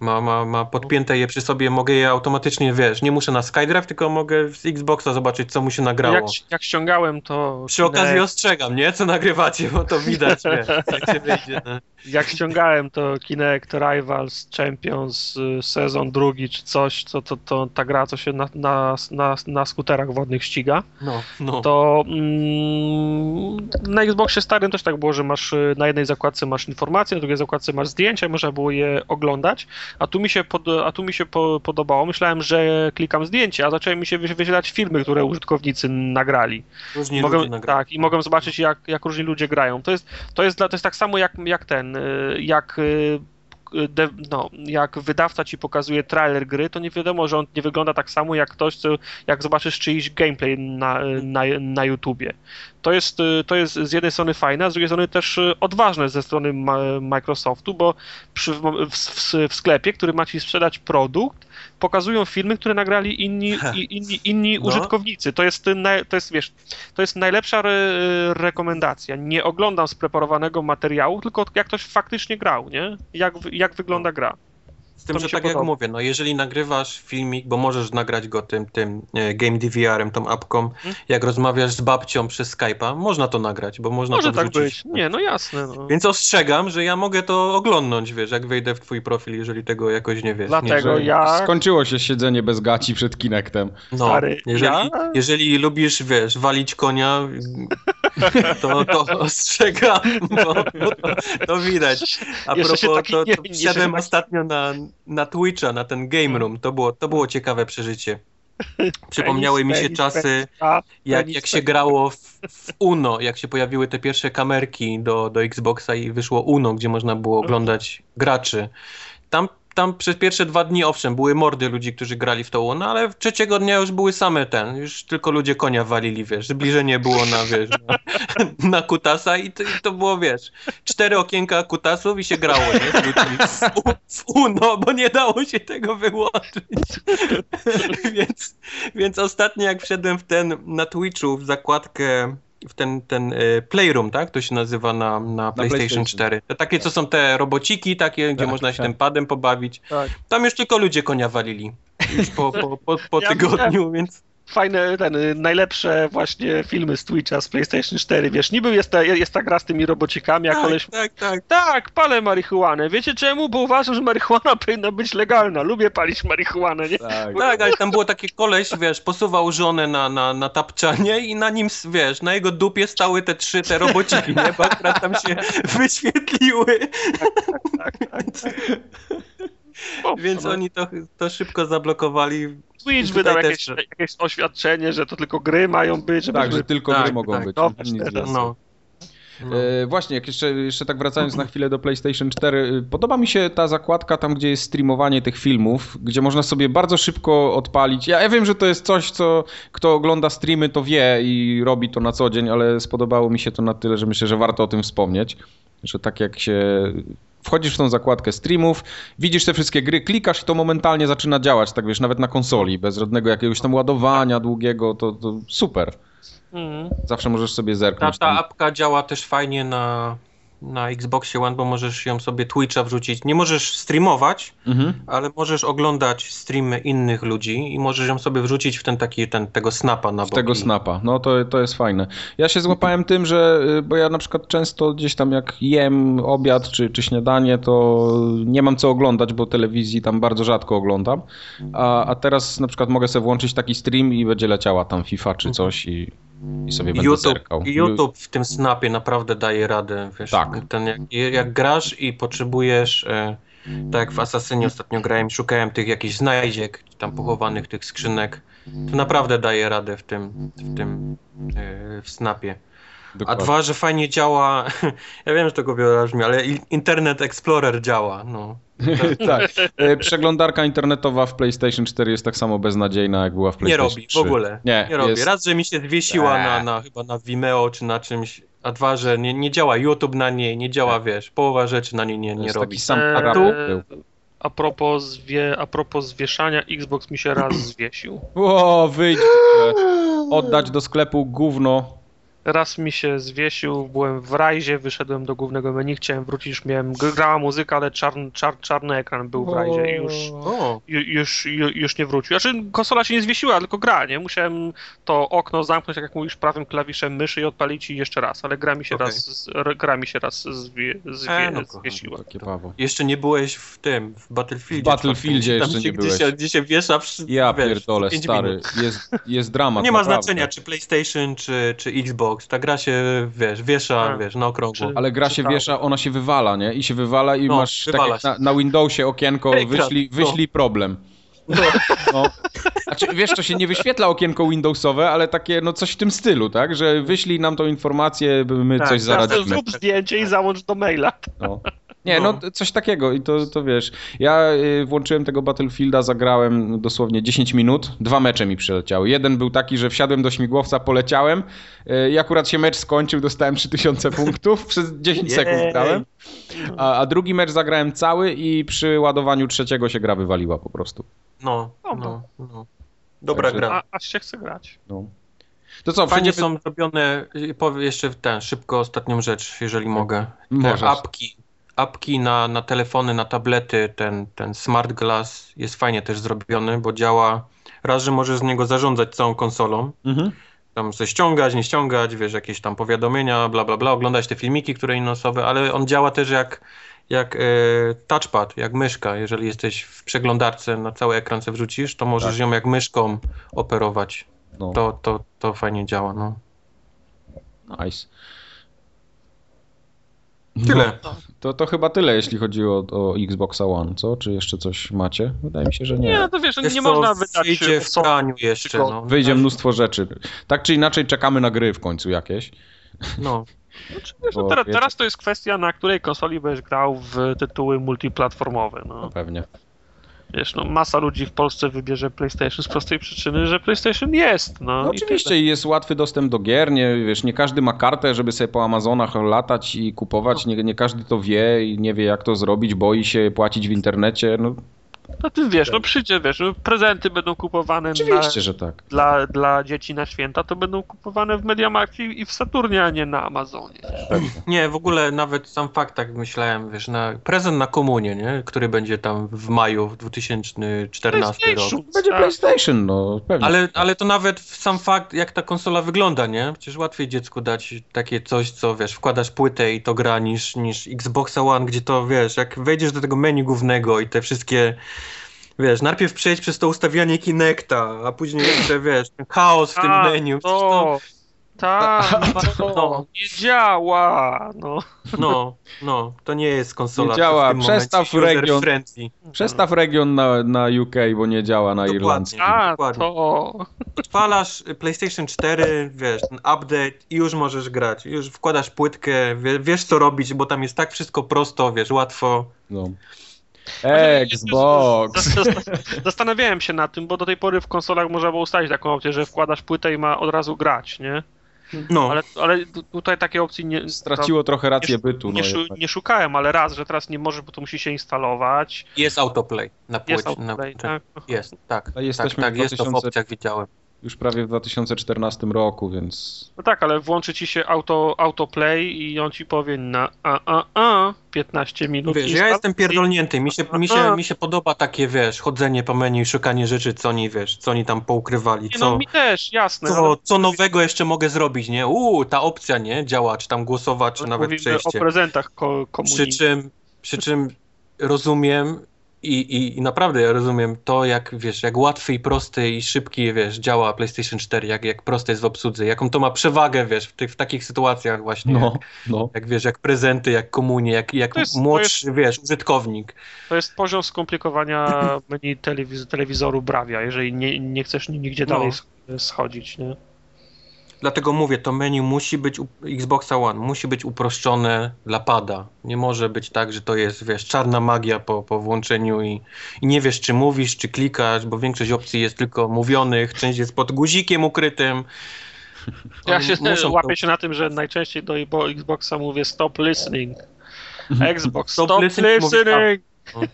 ma, ma, ma podpięte je przy sobie, mogę je automatycznie, wiesz, nie muszę na SkyDrive, tylko mogę z Xboxa zobaczyć, co mu się nagrało. Jak, jak ściągałem to... Przy okazji ostrzegam, nie? Co nagrywacie, bo to widać, wiesz, jak się wyjdzie. No. Jak ściągałem to Kinect Rivals Champions y, sezon drugi czy coś, to, to, to ta gra, co się na, na, na, na skuterach wodnych ściga, no, no. to mm, na Xboxie starym też tak było, że masz y, na jednej zakładce masz informacje, na drugiej zakładce masz zdjęcia, można było je oglądać, a tu mi się, pod, a tu mi się po, podobało. Myślałem, że klikam zdjęcie, a zaczęły mi się wyświetlać filmy, które użytkownicy nagrali. Różni mogę, ludzie nagrali. Tak, i mogę zobaczyć, jak, jak różni ludzie grają. To jest, to jest, to jest tak samo jak, jak ten, y, jak y, de, no, jak wydawca ci pokazuje trailer gry, to nie wiadomo, że on nie wygląda tak samo jak ktoś, co, jak zobaczysz czyjś gameplay na, na, na YouTubie. To jest, to jest z jednej strony fajne, a z drugiej strony też odważne ze strony Microsoftu, bo przy, w, w, w sklepie, który ma ci sprzedać produkt, pokazują filmy, które nagrali inni, inni, inni no. użytkownicy. To jest, to jest, wiesz, to jest najlepsza re rekomendacja. Nie oglądam spreparowanego materiału, tylko jak ktoś faktycznie grał, nie? Jak, jak wygląda no. gra. Z tym, że tak podoba. jak mówię, no jeżeli nagrywasz filmik, bo możesz nagrać go tym, tym e, Game DVR-em, tą apką, hmm? jak rozmawiasz z babcią przez Skype'a, można to nagrać, bo można Może to tak być. Nie, no jasne. No. Więc ostrzegam, że ja mogę to oglądnąć, wiesz, jak wejdę w twój profil, jeżeli tego jakoś nie wiesz. Dlatego nie, ja... Skończyło się siedzenie bez gaci przed Kinectem. No, Stary, jeżeli, ja... jeżeli lubisz, wiesz, walić konia, to, to ostrzegam, bo, bo to, to, widać. A propos, to, to, to wszedłem ostatnio na na Twitcha, na ten Game Room. To było, to było ciekawe przeżycie. Przypomniały mi się czasy, jak, jak się grało w, w, Uno, jak się pojawiły te pierwsze kamerki do, do Xboxa i wyszło Uno, gdzie można było oglądać graczy. Tam tam przez pierwsze dwa dni, owszem, były mordy ludzi, którzy grali w to, no ale trzeciego dnia już były same ten, już tylko ludzie konia walili, wiesz, zbliżenie było na, wiesz, na, na kutasa i to, i to, było, wiesz, cztery okienka kutasów i się grało, nie, z ludźmi w, w UNO, bo nie dało się tego wyłączyć. więc, więc ostatnio jak wszedłem w ten, na Twitchu, w zakładkę w ten, ten y, Playroom, tak? To się nazywa na, na, PlayStation, PlayStation 4. To takie, co są te robociki takie, gdzie tak, można się tak. tym padem pobawić. Tak. Tam już tylko ludzie konia walili. Już po, po, po, po ja tygodniu, więc fajne, ten, najlepsze właśnie filmy z Twitcha, z PlayStation 4, wiesz, niby jest ta, jest ta gra z tymi robocikami, a tak, koleś... Tak, tak, tak. palę marihuanę. Wiecie czemu? Bo uważam, że marihuana powinna być legalna. Lubię palić marihuanę, nie? Tak, tak ale tam było takie koleś, wiesz, posuwał żonę na, na, na tapczanie i na nim, wiesz, na jego dupie stały te trzy te robociki, nie? Bo akurat tam się wyświetliły. Tak, tak, tak. tak. Więc oni to, to szybko zablokowali. Twitch wydał jakieś, też... jakieś oświadczenie, że to tylko gry mają być. Żeby tak, że tylko tak, gry mogą tak, być. No, no. No. E, właśnie, jak jeszcze, jeszcze tak wracając na chwilę do PlayStation 4, y, podoba mi się ta zakładka tam, gdzie jest streamowanie tych filmów, gdzie można sobie bardzo szybko odpalić. Ja, ja wiem, że to jest coś, co kto ogląda streamy, to wie i robi to na co dzień, ale spodobało mi się to na tyle, że myślę, że warto o tym wspomnieć. Że tak jak się wchodzisz w tą zakładkę streamów, widzisz te wszystkie gry, klikasz i to momentalnie zaczyna działać, tak wiesz, nawet na konsoli, bez żadnego jakiegoś tam ładowania długiego, to, to super. Mhm. Zawsze możesz sobie zerknąć. Ta, ta apka działa też fajnie na na Xboxie One, bo możesz ją sobie Twitcha wrzucić. Nie możesz streamować, mhm. ale możesz oglądać streamy innych ludzi i możesz ją sobie wrzucić w ten taki, ten, tego snapa na bok. Tego snapa, no to, to jest fajne. Ja się złapałem tym, że, y, bo ja na przykład często gdzieś tam jak jem obiad czy, czy śniadanie, to nie mam co oglądać, bo telewizji tam bardzo rzadko oglądam, a, a teraz na przykład mogę sobie włączyć taki stream i będzie leciała tam FIFA czy coś i i sobie będę YouTube, zerkał. YouTube w tym snapie naprawdę daje radę. Wiesz, tak. Ten, jak, jak grasz i potrzebujesz, e, tak jak w Asasynie ostatnio grałem, szukałem tych jakichś znajdziek, tam pochowanych tych skrzynek, to naprawdę daje radę w tym, w tym e, w snapie. Dokładnie. A dwa, że fajnie działa, ja wiem, że to go brzmi, ale Internet Explorer działa. No. tak. E, przeglądarka internetowa w PlayStation 4 jest tak samo beznadziejna, jak była w PlayStation 3. Nie robi, 3. w ogóle. Nie, nie robi. Jest... Raz, że mi się zwiesiła na, na, chyba na Vimeo czy na czymś, a dwa, że nie, nie działa YouTube na niej, nie działa, wiesz, połowa rzeczy na niej nie, nie robi. Taki sam eee, tu, a propos, zwie, a propos zwieszania, Xbox mi się raz zwiesił. O, wyjdź. Oddać do sklepu gówno Raz mi się zwiesił, byłem w rajzie, wyszedłem do głównego menu, chciałem wrócić, już miałem, grała muzyka, ale czarny, czar, czarny ekran był w rajzie i już, już, już, już nie wrócił. Znaczy konsola się nie zwiesiła, tylko gra, nie? Musiałem to okno zamknąć, tak jak mówisz, prawym klawiszem myszy i odpalić i jeszcze raz, ale gra mi się okay. raz, gra mi się raz zwie, zwie, e, no, zwiesiła. Jeszcze nie byłeś w tym, w Battlefieldzie. W Battlefieldzie jeszcze nie byłeś. Gdzie się, gdzie się wiesza w, Ja wiesz, pierdolę, stary, jest, jest dramat. Nie ma znaczenia, czy PlayStation, czy, czy Xbox, Xbox. Ta gra się, wiesz, wiesza, tak. wiesz, na okrągło. Ale gra się wiesza, ona się wywala, nie? I się wywala i no, masz tak jak na, na, Windowsie okienko, wyślij, wyślij no. problem. No. no. Znaczy, wiesz, to się nie wyświetla okienko Windowsowe, ale takie, no coś w tym stylu, tak? Że wyślij nam tą informację, by my tak, coś zaradzimy. Zrób zdjęcie i załącz do maila. No. Nie, no. no coś takiego i to, to wiesz, ja y, włączyłem tego Battlefielda, zagrałem dosłownie 10 minut, dwa mecze mi przyleciały. Jeden był taki, że wsiadłem do śmigłowca, poleciałem y, i akurat się mecz skończył, dostałem 3000 punktów, przez 10 sekund grałem, a, a, drugi mecz zagrałem cały i przy ładowaniu trzeciego się gra wywaliła po prostu. No, no, no. Dobra Także, gra. A, aż się chce grać. No. To co, Fajnie są zrobione, powiem jeszcze ten, szybko ostatnią rzecz, jeżeli mogę. Te Możesz. apki apki na, na telefony, na tablety, ten, ten Smart Glass jest fajnie też zrobiony, bo działa raz, że możesz z niego zarządzać całą konsolą, mhm. tam sobie ściągać, nie ściągać, wiesz, jakieś tam powiadomienia, bla, bla, bla, oglądać te filmiki, które inne osoby, ale on działa też jak, jak e, touchpad, jak myszka. Jeżeli jesteś w przeglądarce, na cały ekran sobie wrzucisz, to możesz tak. ją jak myszką operować. No. To, to, to fajnie działa, no. Nice. Tyle. No, to, to chyba tyle, jeśli chodzi o, o Xboxa One, co? Czy jeszcze coś macie? Wydaje mi się, że nie. Nie, to wiesz, wiesz nie można wydać wyjdzie w praniu jeszcze. No. Wyjdzie mnóstwo rzeczy. Tak czy inaczej czekamy na gry w końcu jakieś. No. Znaczy, wiesz, no teraz, teraz, to jest kwestia, na której konsoli będziesz grał w tytuły multiplatformowe. No. no pewnie. Wiesz, no masa ludzi w Polsce wybierze PlayStation z prostej przyczyny, że PlayStation jest. No, no oczywiście i jest łatwy dostęp do gier, nie, wiesz, nie każdy ma kartę, żeby sobie po Amazonach latać i kupować, no. nie, nie każdy to wie i nie wie jak to zrobić, boi się płacić w internecie, no no ty wiesz, no przyjdzie, wiesz, no prezenty będą kupowane Oczywiście, na, że tak. Dla, dla dzieci na święta, to będą kupowane w Mediamarkcie i w Saturnie, a nie na Amazonie. Nie, w ogóle nawet sam fakt, tak myślałem, wiesz, na prezent na komunię, nie? Który będzie tam w maju 2014 rok. Będzie tak. PlayStation, no pewnie. Ale, ale to nawet sam fakt, jak ta konsola wygląda, nie? Przecież łatwiej dziecku dać takie coś, co, wiesz, wkładasz płytę i to gra niż, niż Xbox One, gdzie to, wiesz, jak wejdziesz do tego menu głównego i te wszystkie wiesz, najpierw przejść przez to ustawianie Kinecta, a później jeszcze, wiesz, ten chaos w tym tak, menu. To, tak, to no. nie działa, no. No, no, to nie jest konsola. Nie działa, przestaw region, przestaw region na, na UK, bo nie działa na Irlandii. A, dokładnie. to... Odpalasz PlayStation 4, wiesz, ten update i już możesz grać. Już wkładasz płytkę, wiesz co robić, bo tam jest tak wszystko prosto, wiesz, łatwo. No. Xbox! Zastanawiałem się nad tym, bo do tej pory w konsolach można było ustalić taką opcję, że wkładasz płytę i ma od razu grać, nie? No. Ale, ale tutaj takiej opcji nie... Straciło trochę rację nie, bytu. Nie, no nie, szukałem, ale raz, że teraz nie może, bo to musi się instalować. Jest autoplay na płycie. Jest autoplay, na, tak. Jest, tak. Jesteśmy tak, tak, 2000... jest to w opcjach, widziałem już prawie w 2014 roku, więc... No tak, ale włączy ci się auto, autoplay i on ci powie na a, a, a 15 minut. Wiesz, ja jestem pierdolnięty, mi się, mi, się, mi się podoba takie, wiesz, chodzenie po menu i szukanie rzeczy, co oni, wiesz, co oni tam poukrywali, co... no mi też, jasne. Co, ale... co nowego jeszcze mogę zrobić, nie? Uuu, ta opcja, nie? Działa, czy tam głosować, czy nawet przejście. o prezentach ko komunii. Przy czym, przy czym rozumiem i, i, I naprawdę ja rozumiem to, jak wiesz, jak łatwy i prosty i szybki, wiesz, działa PlayStation 4, jak, jak proste jest w obsłudze, jaką to ma przewagę, wiesz, w, tych, w takich sytuacjach właśnie, no, jak, no. jak wiesz, jak prezenty, jak komunie, jak, jak jest, młodszy, jest, wiesz, użytkownik. To jest poziom skomplikowania menu telewiz telewizoru Bravia, jeżeli nie, nie chcesz nigdzie no. dalej schodzić, nie? Dlatego mówię, to menu musi być Xboxa One, musi być uproszczone dla pada. Nie może być tak, że to jest, wiesz, czarna magia po, po włączeniu i, i nie wiesz, czy mówisz, czy klikasz, bo większość opcji jest tylko mówionych, część jest pod guzikiem ukrytym. Ja się łapię to... się na tym, że najczęściej do Xboxa mówię stop listening. Xbox, stop, stop listening. listening.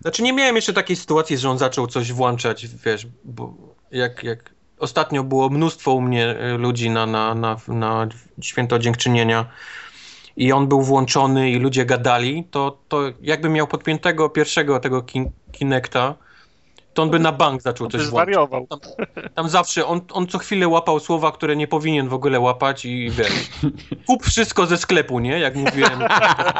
Znaczy nie miałem jeszcze takiej sytuacji, że on zaczął coś włączać, wiesz, bo jak, jak ostatnio było mnóstwo u mnie y, ludzi na, na, na, na święto dziękczynienia i on był włączony i ludzie gadali, to, to jakby miał podpiętego pierwszego tego kin Kinecta, to on by na bank zaczął coś zwariował. Tam, tam, zawsze, on, on co chwilę łapał słowa, które nie powinien w ogóle łapać i wiesz, kup wszystko ze sklepu, nie? Jak mówiłem,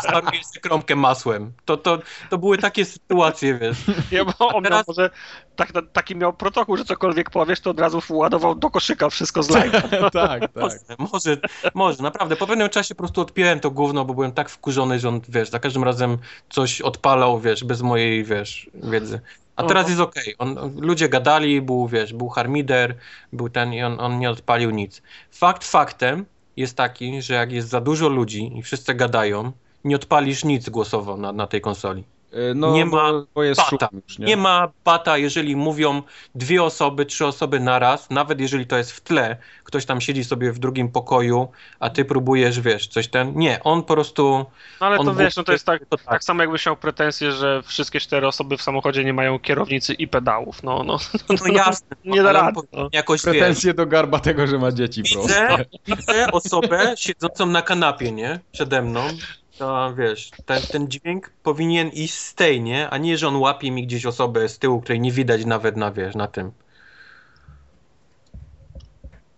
sparuję sobie kromkę masłem. To, to, to były takie sytuacje, wiesz. Ja, bo on teraz... miał może tak, taki miał protokół, że cokolwiek powiesz, to od razu ładował do koszyka wszystko z live. tak, tak. Może, może, może, naprawdę. Po pewnym czasie po prostu odpiąłem to gówno, bo byłem tak wkurzony, że on, wiesz, za każdym razem coś odpalał, wiesz, bez mojej, wiesz, wiedzy. A teraz jest okej. Okay. Ludzie gadali, był, wiesz, był harmider, był ten i on, on nie odpalił nic. Fakt faktem jest taki, że jak jest za dużo ludzi i wszyscy gadają, nie odpalisz nic głosowo na, na tej konsoli. E, no, nie ma bo, bo bata. Już, nie? nie? ma bata, jeżeli mówią dwie osoby, trzy osoby naraz, nawet jeżeli to jest w tle, ktoś tam siedzi sobie w drugim pokoju, a ty próbujesz, wiesz, coś ten. Nie, on po prostu. No ale to wiesz, no to jest tak, to tak. tak samo jakbyś miał pretensję, że wszystkie cztery osoby w samochodzie nie mają kierownicy i pedałów. No, no, no, no jasne. nie da rady. No. Jakoś, Pretensje wiesz, do garba tego, że ma dzieci widzę, Widzę osobę siedzącą na kanapie, nie? Przede mną to wiesz, ten, ten dźwięk powinien iść z tej, nie? A nie, że on łapie mi gdzieś osobę z tyłu, której nie widać nawet na, wiesz, na tym.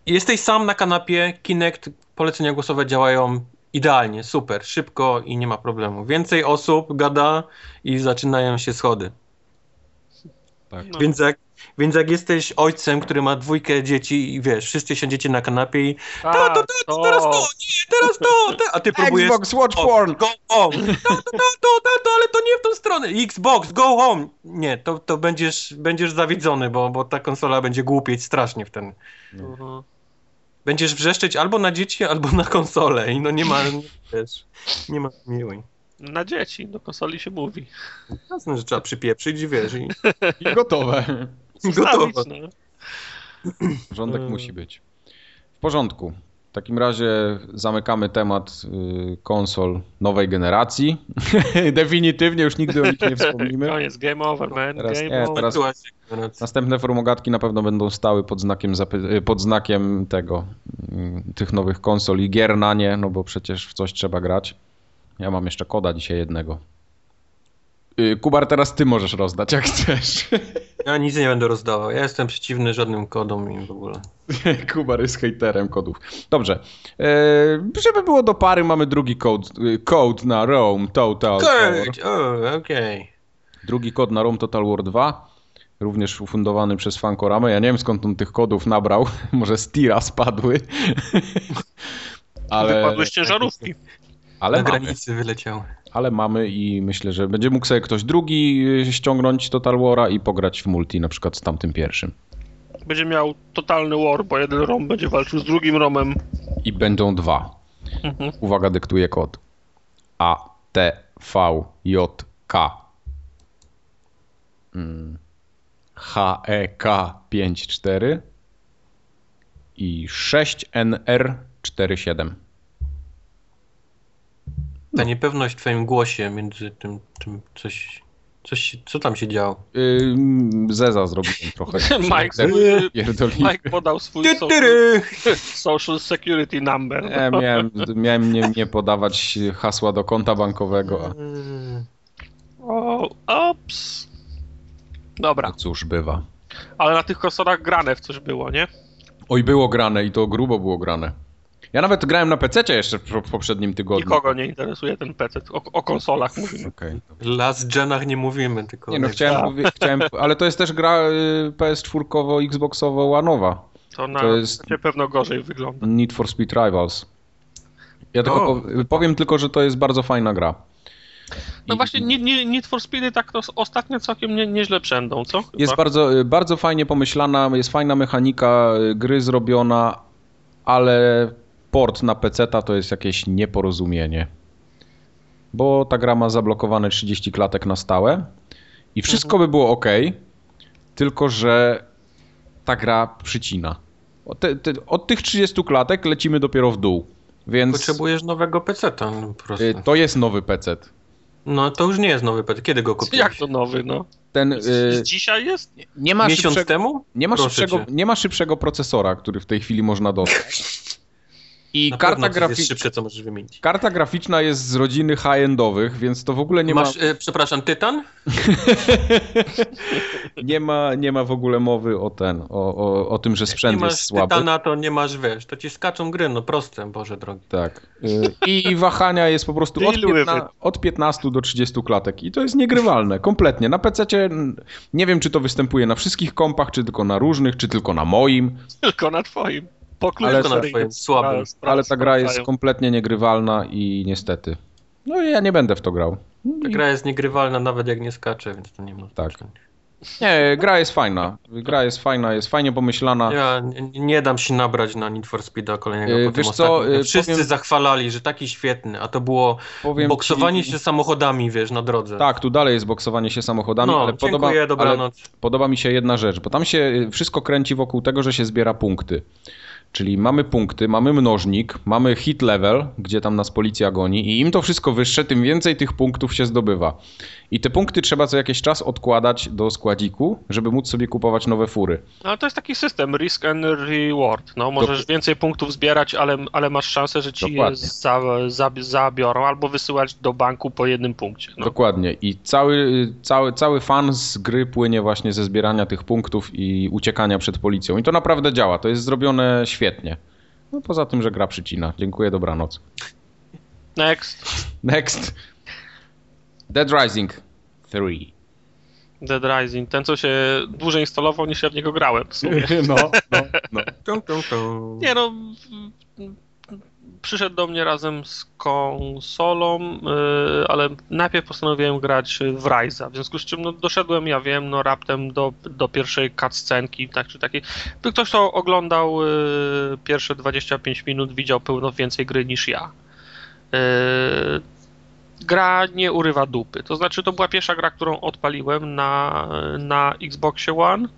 Jesteś sam na kanapie, Kinect, polecenia głosowe działają idealnie, super, szybko i nie ma problemu. Więcej osób gada i zaczynają się schody. Tak. Więc jak więc jak jesteś ojcem, który ma dwójkę dzieci i wiesz, wszyscy siedzicie na kanapie i tak, to, to, to, teraz to, nie, teraz to, a ty próbujesz... Xbox Watch Porn! Go home! To, to, to, to, to, ale to nie w tą stronę! Xbox, go home! Nie, to, to będziesz, będziesz zawiedzony, bo, bo ta konsola będzie głupieć strasznie w ten... Mhm. będziesz wrzeszczeć albo na dzieci, albo na konsolę i no nie ma, wiesz, nie ma miłej. Na dzieci, do konsoli się mówi. Jasne, że trzeba przypieprzyć, wiesz, i, I gotowe. Gotowe. No. Rządek Mm. musi być. W porządku. W takim razie zamykamy temat y, konsol nowej generacji. Definitywnie już nigdy o nich nie wspomnimy. Koniec, game over, man, Teraz game nie, over. teraz-. Następne formogatki na pewno będą stały pod znakiem, y, pod znakiem tego, y, tych nowych konsol i gier na nie, no bo przecież w coś trzeba grać. Ja mam jeszcze koda dzisiaj jednego. Y, Kubar, teraz ty możesz rozdać, jak chcesz. Ja nic nie będę rozdawał. Ja jestem przeciwny żadnym kodom i w ogóle. Kubar jest hejterem kodów. Dobrze. E, żeby było do pary, mamy drugi kod, y, kod na Rome Total War. Kurt! O, okej. Drugi kod na Rome Total War 2. Również ufundowany przez Fankoramę. Ja nie wiem skąd on tych kodów nabrał. Może z tira spadły. ale, Wypadły z ciężarówki. Ale Na mamy. granicy wyleciał. Ale mamy i myślę, że będzie mógł sobie ktoś drugi y, ściągnąć Total War'a i pograć w multi, na przykład z tamtym pierwszym. Będzie miał totalny war, bo jeden rom będzie walczył z drugim romem. I będą dwa. Mhm. Uwaga, dyktuję kod. A, T, V, J, K. Mm. H, E, K, 5, 4. I 6, N, R, 4, 7. Ta niepewność w twoim głosie między tym, tym coś, coś, co tam się działo? Ym, Zeza zrobiłem trochę. Mike, Pierdolimy. Mike podał swój Ty, social, social security number. Nie, miałem, miałem nie, nie podawać hasła do konta bankowego. A. O, ops. Dobra, no cóż, bywa. ale na tych konsolach grane w coś było, nie? Oj, było grane i to grubo było grane. Ja nawet grałem na PC jeszcze w poprzednim tygodniu. Nikogo nie interesuje ten PC. O, o konsolach mówimy. Okej. W Last Genach nie mówimy, tylko... Nie no, chciałem, powie- chciałem, ale to jest też gra y, PS4, Xboxowo, Łanowa. To na To jest- pewno gorzej wygląda. Need for Speed Rivals. Ja tylko O. po, powiem tylko, że to jest bardzo fajna gra. No I- właśnie, Need, for Speedy tak to ostatnio całkiem nie, nieźle przędą, co? Chyba. Jest bardzo, y, bardzo fajnie pomyślana, jest fajna mechanika y, gry zrobiona, ale port na PC to jest jakieś nieporozumienie. Bo ta gra ma zablokowane 30 klatek na stałe i wszystko by było ok, tylko że ta gra przycina. Od, te, te, od tych 30 klatek lecimy dopiero w dół. Więc Potrzebujesz nowego peceta no, po prostu. y, to jest nowy PC. No to już nie jest nowy PC. Kiedy go kupiłeś? Jak to nowy, no? Ten y, Z Dzisiaj jest? nie ma Miesiąc szybszego, temu? nie ma, szybszego, nie ma szybszego procesora, który w tej chwili można dostać. I Na karta, pewno coś jest grafi- szybsze, co możesz wymienić. karta graficzna jest z rodziny high-endowych, więc to w ogóle nie Masz, ma, e, przepraszam, Tytan? nie, ma, nie ma w ogóle mowy o ten, o, o, o tym, że Nie sprzęt masz jest słaby. Tytana, to nie masz, wiesz, to ci skaczą gry, no proste, Boże drogi. Tak. Y, I wahania jest po prostu od, 15, od 15 do 30 klatek i to jest niegrywalne, kompletnie. Na PC nie wiem, czy to występuje na wszystkich kompach, czy tylko na różnych, czy tylko na moim, Tylko na twoim. Ale Tylko na twoim słabym. ale ta gra jest kompletnie niegrywalna i niestety. No i ja nie będę w to grał. Ta gra jest niegrywalna nawet jak nie skacze, więc to nie ma Tak. znaczenia. Nie, gra jest fajna. Gra jest fajna, jest fajnie pomyślana. Ja nie, nie dam się nabrać na Need for Speeda kolejnego Yy, wiesz co, ostatnim. yy, Wszyscy powiem- zachwalali, że taki świetny, a to było Powiem boksowanie ci- się samochodami, wiesz, na drodze. Tak, tu dalej jest boksowanie się samochodami, no, ale, dziękuję, podoba, ale dobranoc. podoba mi się jedna rzecz, bo tam się y, wszystko kręci wokół tego, że się zbiera punkty. Czyli mamy punkty, mamy mnożnik, mamy hit level, gdzie tam nas policja goni i im to wszystko wyższe, tym więcej tych punktów się zdobywa. I te punkty trzeba co jakiś czas odkładać do składziku, żeby móc sobie kupować nowe fury. No ale to jest taki system risk and reward. No, możesz więcej punktów zbierać, ale, ale masz szansę, że ci je za, za, zabiorą albo wysyłać do banku po jednym punkcie. No. Dokładnie. I cały, cały, cały fan z gry płynie właśnie ze zbierania tych punktów i uciekania przed policją. I to naprawdę działa. To jest zrobione świetnie. No poza tym, że gra przycina. Dziękuję, dobranoc. Next. Next. Dead Rising 3. Dead Rising. Ten, co się dłużej instalował, niż ja w niego grałem w sumie. No, no, no. Tum, tum, tum. Nie no, przyszedł do mnie razem z konsolą, yy, ale najpierw postanowiłem grać w Ryza, w związku z czym no, doszedłem, ja wiem, no raptem do, do pierwszej cutscenki, tak czy takiej. Ktoś, kto oglądał yy, pierwsze 25 minut, widział pełno więcej gry niż ja. Gra nie urywa dupy, to znaczy to była pierwsza gra, którą odpaliłem na, na Xboxie One,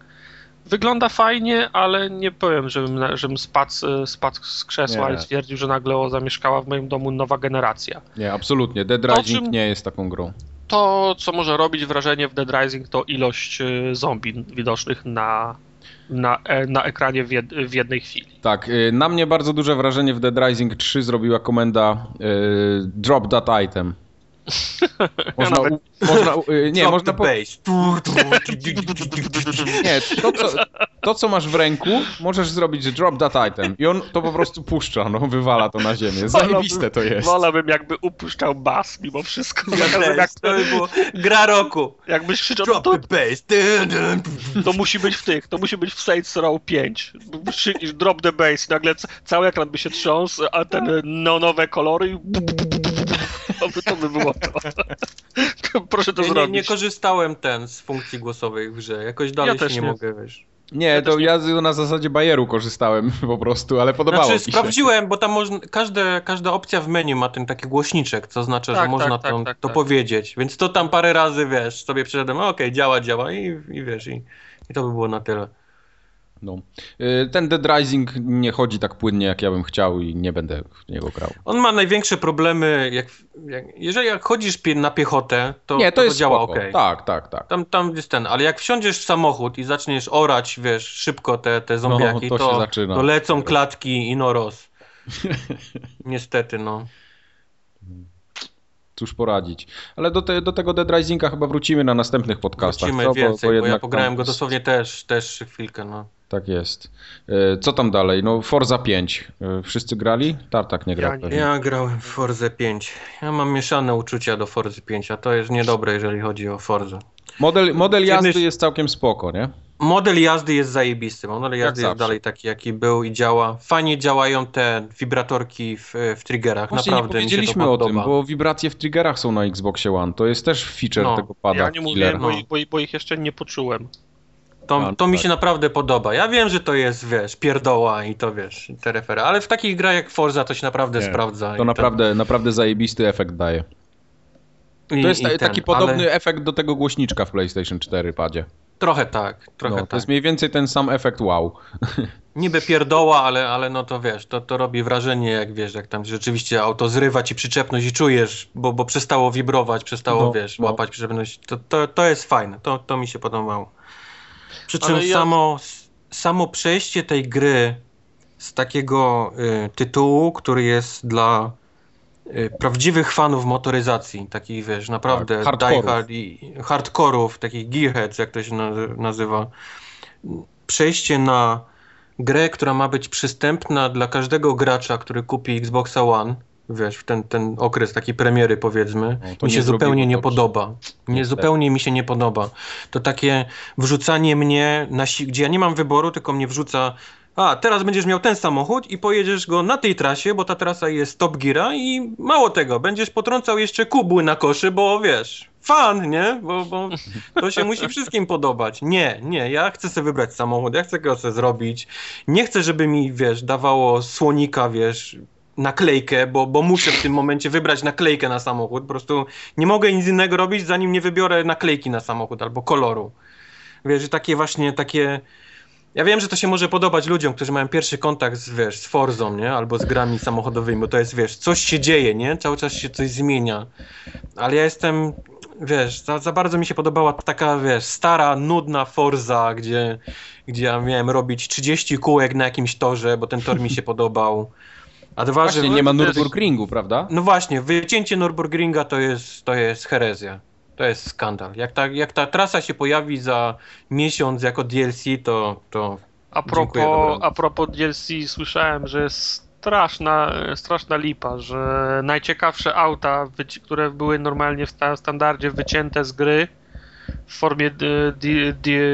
Wygląda fajnie, ale nie powiem, żebym, żebym spadł, spadł z krzesła nie. i stwierdził, że nagle zamieszkała w moim domu nowa generacja. Nie, absolutnie. Dead Rising czym... nie jest taką grą. To, co może robić wrażenie w Dead Rising, to ilość y, zombie widocznych na, na, e, na ekranie w, jed, w, jednej chwili. Tak, y, na mnie bardzo duże wrażenie w Dead Rising 3 zrobiła komenda y, Drop That Item. Można, nawet... można nie, Drop można po... nie, to co, to co masz w ręku, możesz zrobić drop that item i on to po prostu puszcza, no wywala to na ziemię. Zajebiste to jest. Wolałbym jakby upuszczał bas mimo wszystko. Ja jak to by było gra roku. Jakbyś krzyczał, drop to, the bass. to musi być w tych, to musi być w Saints Row 5. Drop the bass i nagle cały ekran by się trząsł, a ten neonowe kolory i to by, to by było to. Proszę to nie, zrobić. Nie, nie korzystałem ten z funkcji głosowej w grze. Jakoś dalej ja się nie, nie, mogę, wiesz. Nie, ja to nie... ja na zasadzie bajeru korzystałem po prostu, ale podobało znaczy, mi się. sprawdziłem, bo tam można, każde, każda opcja w menu ma ten taki głośniczek, co znaczy, tak, że można tak, tak, to tak. powiedzieć. Więc to tam parę razy, wiesz, sobie przyszedłem, okej, okay, działa, działa i, i wiesz, i, i to by było na tyle. No. Y, ten Dead Rising nie chodzi tak płynnie, jak ja bym chciał i nie będę w niego grał. On ma największe problemy, jak, jak jeżeli jak chodzisz na piechotę, to, nie, to, to, jest działa ok. Tak, tak, tak. Tam, tam jest ten, ale jak wsiądziesz w samochód i zaczniesz orać, wiesz, szybko te, te zombiaki, no, to, to, to lecą klatki i noros. Niestety, no cóż poradzić. Ale do, te, do tego Dead Risinga chyba wrócimy na następnych podcastach. Wrócimy co? więcej, bo, bo, bo ja pograłem go dosłownie też, też chwilkę, no. Tak jest. E, co tam dalej? No Forza 5. E, wszyscy grali? Tartak nie grał. Ja, ja grałem w Forza 5. Ja mam mieszane uczucia do Forza 5, a to jest niedobre, jeżeli chodzi o Forza. Model, model jazdy myśl... jest całkiem spoko, nie? Model jazdy jest zajebisty. Model jazdy jest dalej taki, jaki był i działa. Fajnie działają te wibratorki w, w triggerach. Właśnie Naprawdę nie powiedzieliśmy mi o tym, bo wibracje w triggerach są na Xboxie One. To jest też feature no. tego pada. Ja nie mówię, bo, bo, bo ich jeszcze nie poczułem. To, to mi tak. się naprawdę podoba. Ja wiem, że to jest, wiesz, pierdoła i to, wiesz, te ale w takich grach jak Forza to się naprawdę nie, sprawdza. To naprawdę, to... naprawdę zajebisty efekt daje. I, to jest ta, ten, taki podobny ale... efekt do tego głośniczka w PlayStation 4 padzie. Trochę tak, trochę no, To tak. jest mniej więcej ten sam efekt wow. Niby pierdoła, ale, ale no to wiesz, to, to robi wrażenie, jak wiesz, jak tam rzeczywiście auto zrywa ci przyczepność i czujesz, bo, bo przestało wibrować, przestało, no, wiesz, no. łapać przyczepność. To, to, to jest fajne, to, to mi się podobało. Przy czym ja... samo, samo przejście tej gry z takiego y, tytułu, który jest dla y, prawdziwych fanów motoryzacji, takich wiesz, naprawdę tak, diehard i hardkorów, takich gearheads, jak to się nazywa. Przejście na grę, która ma być przystępna dla każdego gracza, który kupi Xboxa One, wiesz, ten, ten okres takiej premiery powiedzmy, no, mi się zupełnie nie podoba. Mnie zupełnie mi się nie podoba. To takie wrzucanie mnie, na gdzie ja nie mam wyboru, tylko mnie wrzuca a teraz będziesz miał ten samochód i pojedziesz go na tej trasie, bo ta trasa jest Top Geara i mało tego, będziesz potrącał jeszcze kubły na koszy, bo wiesz, fan, nie? Bo, bo to się musi wszystkim podobać. Nie, nie, ja chcę sobie wybrać samochód, ja chcę go sobie zrobić. Nie chcę, żeby mi, wiesz, dawało słonika, wiesz, naklejkę, bo, bo muszę w tym momencie wybrać naklejkę na samochód. Po prostu nie mogę nic innego robić, zanim nie wybiorę naklejki na samochód albo koloru. Wiesz, takie właśnie takie. Ja wiem, że to się może podobać ludziom, którzy mają pierwszy kontakt z, wiesz, z Forzą, nie? Albo z grami samochodowymi, bo to jest, wiesz, coś się dzieje, nie? Cały czas się coś zmienia. Ale ja jestem, wiesz, za, za bardzo mi się podobała taka, wiesz, stara, nudna Forza, gdzie, gdzie ja miałem robić 30 kółek na jakimś torze, bo ten tor mi się podobał. A dwa, właśnie, że nie ma Nürburgringu, prawda? No właśnie, wycięcie Nürburgringa to jest, to jest herezja. To jest skandal. Jak ta, jak ta trasa się pojawi za miesiąc jako DLC, to, to a propos, a propos DLC słyszałem, że jest straszna, straszna lipa, że najciekawsze auta, które były normalnie w standardzie wycięte z gry, w formie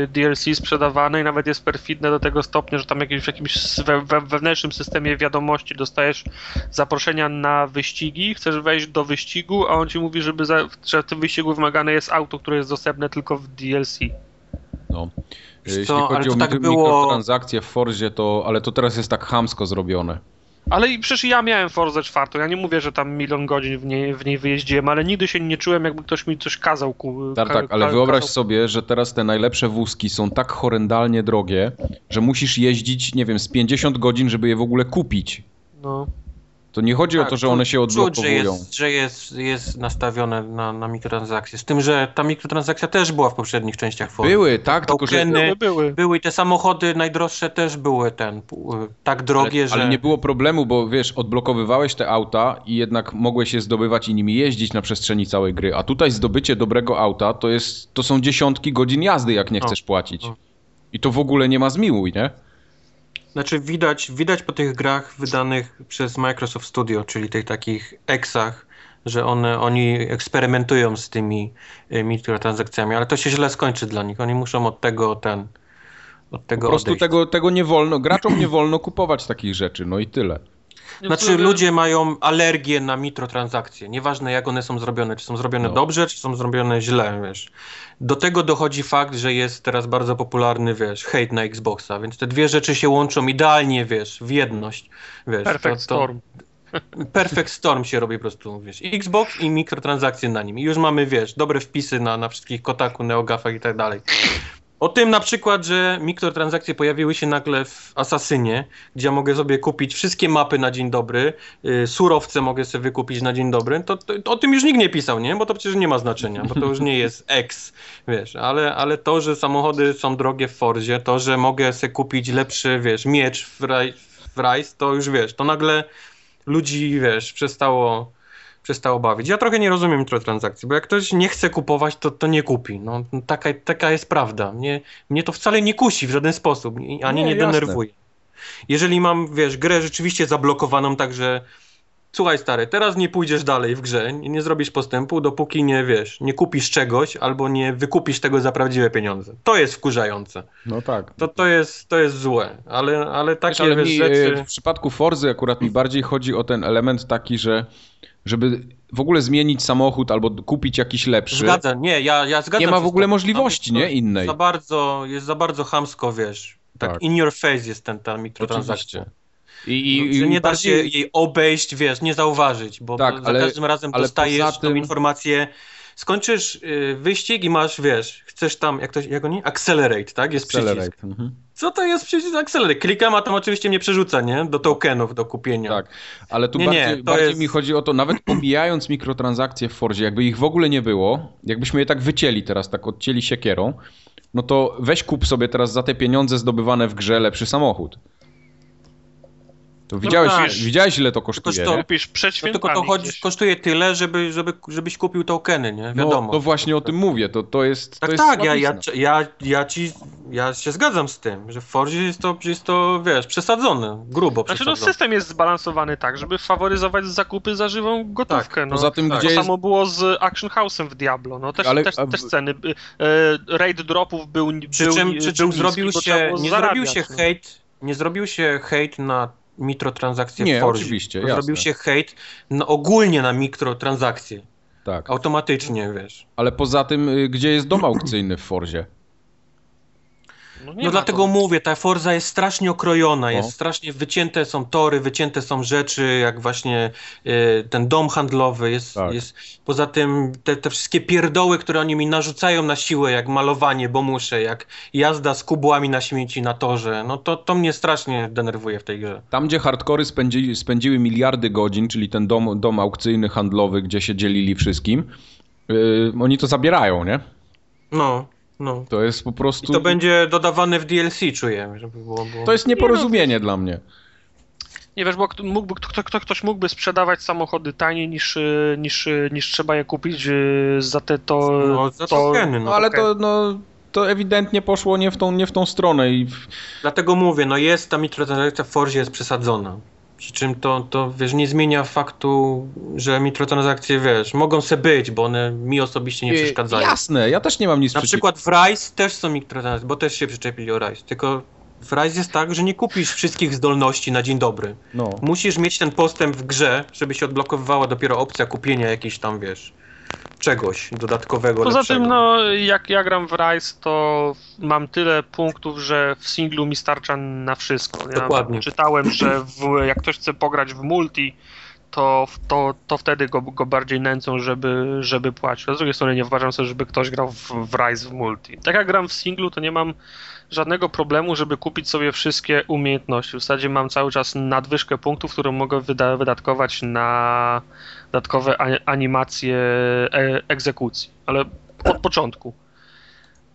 DLC sprzedawane i nawet jest perfidne do tego stopnia, że tam jakimś, w jakimś wewnętrznym systemie wiadomości dostajesz zaproszenia na wyścigi, chcesz wejść do wyścigu, a on ci mówi, żeby za, że w tym wyścigu wymagane jest auto, które jest dostępne tylko w DLC. No. Jeśli chodzi o tak było... mikrotransakcje w Forzie, to, ale to teraz jest tak hamsko zrobione. Ale przecież ja miałem Forza 4. Ja nie mówię, że tam milion godzin w niej, w niej wyjeździłem, ale nigdy się nie czułem, jakby ktoś mi coś kazał. Ku, tak, tak, ale wyobraź kazał... sobie, że teraz te najlepsze wózki są tak horrendalnie drogie, że musisz jeździć, nie wiem, z 50 godzin, żeby je w ogóle kupić. No. To nie chodzi tak, o to, że one się odblokowują. Czuć, że jest, że jest, jest nastawione na, na mikrotransakcje. Z tym, że ta mikrotransakcja też była w poprzednich częściach Forza. Były, tak, tylko że... Były, były. były i te samochody najdroższe też były ten, tak drogie, ale, że... Ale nie było problemu, bo wiesz, odblokowywałeś te auta i jednak mogłeś je zdobywać i nimi jeździć na przestrzeni całej gry. A tutaj zdobycie dobrego auta to, jest, to są dziesiątki godzin jazdy, jak nie chcesz płacić. I to w ogóle nie ma zmiłuj, nie? Znaczy widać, widać po tych grach wydanych przez Microsoft Studio, czyli tych takich eksach, że one, oni eksperymentują z tymi y, mikrotransakcjami, ale to się źle skończy dla nich. Oni muszą od tego ten od tego Po prostu tego, tego nie wolno, graczom nie wolno kupować takich rzeczy, no i tyle. Znaczy ludzie mają alergię na mikrotransakcje. Nieważne jak one są zrobione. Czy są zrobione no. dobrze, czy są zrobione źle, wiesz. Do tego dochodzi fakt, że jest teraz bardzo popularny, wiesz, hate na Xboxa, więc te dwie rzeczy się łączą idealnie, wiesz, w jedność. Wiesz, Perfect to, to... Storm. Perfect Storm się robi po prostu, wiesz, Xbox i mikrotransakcje na nim. I już mamy, wiesz, dobre wpisy na, na wszystkich Kotaku, Neogafach i tak dalej. O tym na przykład, że mikrotransakcje pojawiły się nagle w Asasynie, gdzie ja mogę sobie kupić wszystkie mapy na dzień dobry, yy, surowce mogę sobie wykupić na dzień dobry, to, to, to, o tym już nikt nie pisał, nie? Bo to przecież nie ma znaczenia, bo to już nie jest X, wiesz, ale, ale to, że samochody są drogie w Forzie, to, że mogę sobie kupić lepszy, wiesz, miecz w, w Rise, to już wiesz, to nagle ludzi, wiesz, przestało przestało bawić. Ja trochę nie rozumiem mikrotransakcji, bo jak ktoś nie chce kupować, to, to nie kupi. No, taka, taka jest prawda. Mnie, mnie to wcale nie kusi w żaden sposób, ani nie, nie denerwuje. Jeżeli mam, wiesz, grę rzeczywiście zablokowaną, także słuchaj stary, teraz nie pójdziesz dalej w grze, nie, nie zrobisz postępu, dopóki nie, wiesz, nie kupisz czegoś albo nie wykupisz tego za prawdziwe pieniądze. To jest wkurzające. No tak. To, to, jest, to jest złe, ale, ale takie wiesz, ale wiesz, mi, rzeczy... W przypadku Forzy akurat mi bardziej chodzi o ten element taki, że żeby w ogóle zmienić samochód albo kupić jakiś lepszy. Zgadzam, nie, ja, ja zgadzam Nie ma w ogóle możliwości, nie? Innej. Za bardzo, jest za bardzo hamsko, wiesz. Tak, tak. in your face jest ten, ta mikrotransakcja. I, i, że nie da się jej obejść, wiesz, nie zauważyć, bo tak, za ale, każdym razem dostajesz tym... tą informację, skończysz y, wyścig i masz, wiesz, chcesz tam, jak to, jak oni? Accelerate, tak? Jest Accelerate. przycisk. Mhm. Co to jest przycisk Accelerate? Klikam, a tam oczywiście mnie przerzuca, nie? Do tokenów, do kupienia. Tak, ale tu nie, bardziej, nie, bardziej jest... mi chodzi o to, nawet pomijając mikrotransakcje w Forzie, jakby ich w ogóle nie było, jakbyśmy je tak wycięli teraz, tak odcięli siekierą, no to weź kup sobie teraz za te pieniądze zdobywane w grze lepszy samochód. To widziałeś, no tak. widziałeś ile to kosztuje, to, kupisz przed no tylko to chodzi, kosztuje tyle, żeby, żeby, żebyś kupił tokeny, nie? No, Wiadomo. No, to właśnie o tym mówię, to, to jest Tak, to jest tak, ja, ja, ja, ja ci, ja się zgadzam z tym, że w Forzie jest to, jest to wiesz, przesadzone, grubo Znaczy przesadzone. no system jest zbalansowany tak, żeby faworyzować zakupy za żywą gotówkę, tak. no. Poza tym, tak. gdzie to jest... samo było z Action House'em w Diablo, no też, Ale, też, a... też ceny, e, raid dropów był, przy był, czym, przy czym niski, zrobił się, nie zrobił się no. hejt, nie zrobił się hejt na mikrotransakcje nie, w Forzie. oczywiście, jasne. Zrobił się hejt no, ogólnie na mikrotransakcje. Tak. Automatycznie, wiesz. Ale poza tym, y, gdzie jest dom aukcyjny w Forzie? No, no dlatego to. mówię, ta Forza jest strasznie okrojona, jest strasznie wycięte są tory, wycięte są rzeczy, jak właśnie y, ten dom handlowy jest, tak. jest poza tym te, te, wszystkie pierdoły, które oni mi narzucają na siłę, jak malowanie, bo muszę, jak jazda z kubłami na śmieci na torze, no to, to mnie strasznie denerwuje w tej grze. Tam, gdzie hardkory spędzi, spędziły miliardy godzin, czyli ten dom, dom aukcyjny, handlowy, gdzie się dzielili wszystkim, yy, oni to zabierają, nie? No. No. To jest po prostu... I to będzie dodawane w DLC, czuję. Żeby było, było... To jest nieporozumienie nie, no, dla mnie. Nie wiesz, bo mógłby, kto, kto, ktoś mógłby sprzedawać samochody taniej niż, niż, niż trzeba je kupić y, za te to... No, za to, tokeny, no. no ale to, no, to ewidentnie poszło nie w tą, nie w tą stronę. I... Dlatego mówię, no jest ta mikrotransakcja w Forzie jest przesadzona Przy czym to, to wiesz, nie zmienia faktu, że mikrotransakcje, wiesz, mogą se być, bo one mi osobiście nie przeszkadzają. Jasne, ja też nie mam nic Na przeciwko. przykład w Rise też są mikrotransakcje, bo też się przyczepili o Rise, tylko w Rise jest tak, że nie kupisz wszystkich zdolności na dzień dobry. No. Musisz mieć ten postęp w grze, żeby się odblokowywała dopiero opcja kupienia jakiejś tam, wiesz, czegoś dodatkowego, Poza lepszego. tym, no, jak ja gram w Rise, to mam tyle punktów, że w singlu mi starcza na wszystko. Ja Dokładnie. czytałem, że w, jak ktoś chce pograć w multi, to, to, to wtedy go, go bardziej nęcą, żeby, żeby płacić. A z drugiej strony nie uważam sobie, żeby ktoś grał w, w Rise w multi. Tak jak gram w singlu, to nie mam żadnego problemu, żeby kupić sobie wszystkie umiejętności. W zasadzie mam cały czas nadwyżkę punktów, które mogę wyda wydatkować na dodatkowe animacje e egzekucji, ale od początku.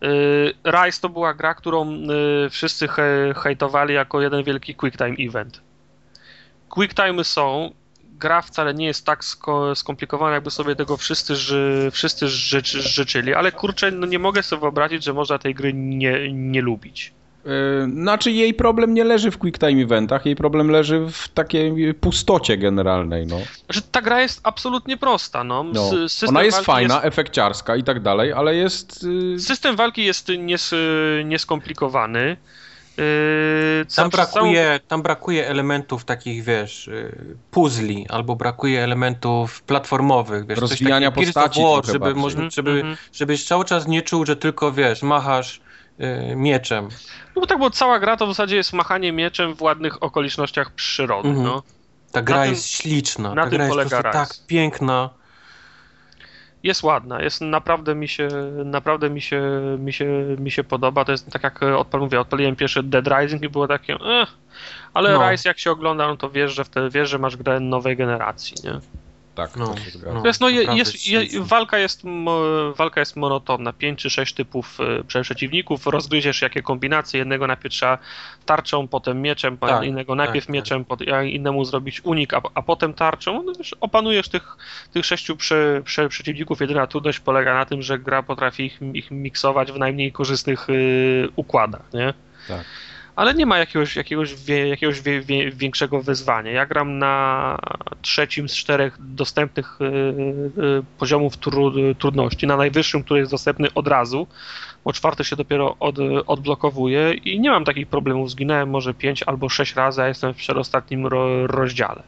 Y, Rise to była gra, którą y, wszyscy he hejtowali jako jeden wielki quicktime event. Quicktime'y są, gra wcale nie jest tak sko skomplikowana, jakby sobie tego wszyscy, ży wszyscy życzy życzyli, ale kurczę, no nie mogę sobie wyobrazić, że można tej gry nie, nie lubić. Yy, Znaczy jej problem nie leży w quick time eventach, jej problem leży w takiej pustocie generalnej, no. Znaczy, ta gra jest absolutnie prosta, no. no. Ona jest fajna, jest- efekciarska i tak dalej, ale jest... yy, System walki jest nies nieskomplikowany. Yy, Tam przez całą- brakuje, tam brakuje elementów takich, wiesz, y, puzli, albo brakuje elementów platformowych, wiesz, Rozwijania coś postaci War, żeby, bardziej. można, żeby, Mhm. żebyś cały czas nie czuł, że tylko, wiesz, machasz y, mieczem. No bo tak, bo cała gra to w zasadzie jest machanie mieczem w ładnych okolicznościach przyrody, Mhm. no. Ta gra tym- jest śliczna, na ta tym gra jest po polega Rise. tak piękna. Jest ładna, jest naprawdę mi się, naprawdę mi się, mi się, mi się podoba. To jest tak jak odpal, mówię, odpaliłem pierwszy Dead Rising i było takie, eh. ale No. Rise jak się ogląda, no to wiesz, że wtedy wiesz, że masz grę nowej generacji, nie? Tak, No, to się zgadza. no. No, je, jest, je, walka, jest, walka jest monotonna. 5 czy 6 typów e, prze- przeciwników. Rozgryziesz jakie kombinacje. Jednego najpierw trzeba tarczą, potem mieczem, Tak, innego najpierw tak. mieczem, pot- a innemu zrobić unik, a, a potem tarczą. No, wiesz, opanujesz tych, tych sześciu prze, prze, przeciwników. Jedyna trudność polega na tym, że gra potrafi ich, ich miksować w najmniej korzystnych y, układach, nie? Tak. Ale nie ma jakiegoś, jakiegoś, wie, jakiegoś wie, wie, większego wyzwania. Ja gram na trzecim z czterech dostępnych y, y, poziomów tru, trudności, na najwyższym, który jest dostępny od razu, bo czwarty się dopiero od, odblokowuje i nie mam takich problemów. Zginąłem może pięć albo sześć razy, a jestem w przedostatnim ro, rozdziale.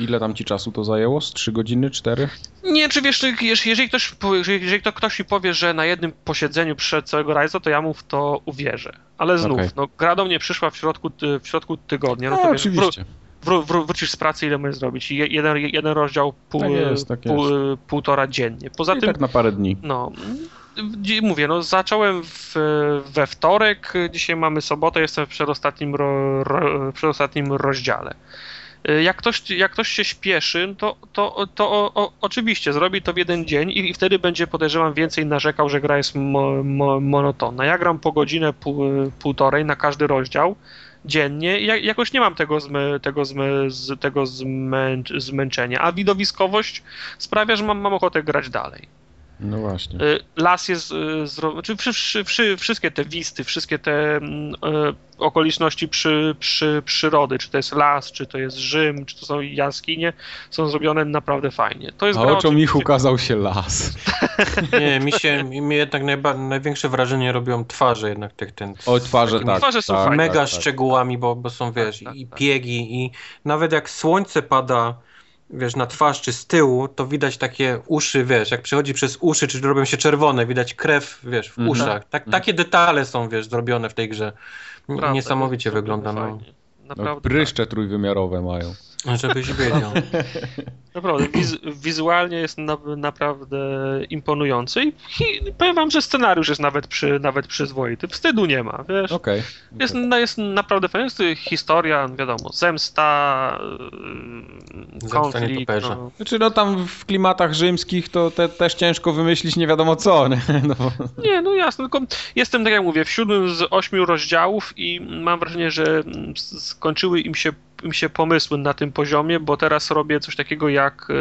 Ile tam ci czasu to zajęło? Z 3 godziny, 4? Nie, czy wiesz, jeż- jeżeli ktoś, jeżeli to ktoś mi powie, że na jednym posiedzeniu przed całego Rise'a, to ja mu w to uwierzę. Ale znów, Okej. no, gra do mnie przyszła w środku, w środku tygodnia, no No, to oczywiście. wró, wró, wrócisz z pracy, ile możesz zrobić? Je- Jeden, jeden rozdział pół, Tak jest, tak pół, półtora dziennie. Poza I tym, tak na parę dni. no, mówię, no, zacząłem w, we wtorek, dzisiaj mamy sobotę, jestem w przedostatnim, ro, ro, przedostatnim rozdziale. Y, Jak ktoś, jak ktoś się śpieszy, to, to, to o, o, oczywiście zrobi to w jeden dzień i, i wtedy będzie, podejrzewam, więcej narzekał, że gra jest mo, mo, monotonna. Ja gram po godzinę, pół, półtorej na każdy rozdział dziennie i ja, jakoś nie mam tego, zmę, tego, zmę, z, tego zmęcz, zmęczenia, a widowiskowość sprawia, że mam, mam ochotę grać dalej. No właśnie. Y, Las jest, y, zro... czy wszy, wszy, wszy, wszystkie te wisty, wszystkie te mm, y, okoliczności przy, przy, przyrody, czy to jest las, czy to jest Rzym, czy to są jaskinie, są zrobione naprawdę fajnie. To jest A oczom ich ukazał się las. Nie, mi się, mi jednak najba, największe wrażenie robią twarze jednak tych ten. O, twarze, takimi tak. Twarze są tak, fajne. Mega tak, tak. szczegółami, bo, bo są, wiesz, tak, i tak. piegi, i nawet jak słońce pada, wiesz, na twarz czy z tyłu, to widać takie uszy, wiesz, jak przechodzi przez uszy, czy robią się czerwone, widać krew, wiesz, w Mhm. uszach. Tak, takie detale są, wiesz, zrobione w tej grze. Prawda, Niesamowicie wygląda, no. No, Naprawdę, pryszcze trójwymiarowe mają. Żebyś wiedział. Naprawdę, wiz, wizualnie jest na, naprawdę imponujący i, i powiem wam, że scenariusz jest nawet, przy, nawet przyzwoity. Wstydu nie ma, wiesz. Okej. Jest, no, jest naprawdę fajna. Jest to historia, wiadomo, zemsta, yy, konflikt. No. Znaczy no tam w klimatach rzymskich to te, też ciężko wymyślić nie wiadomo co. Nie? No, Nie, no jasne, tylko jestem, tak jak mówię, w siódmym z ośmiu rozdziałów i mam wrażenie, że skończyły im się mi się pomysły na tym poziomie, bo teraz robię coś takiego jak y,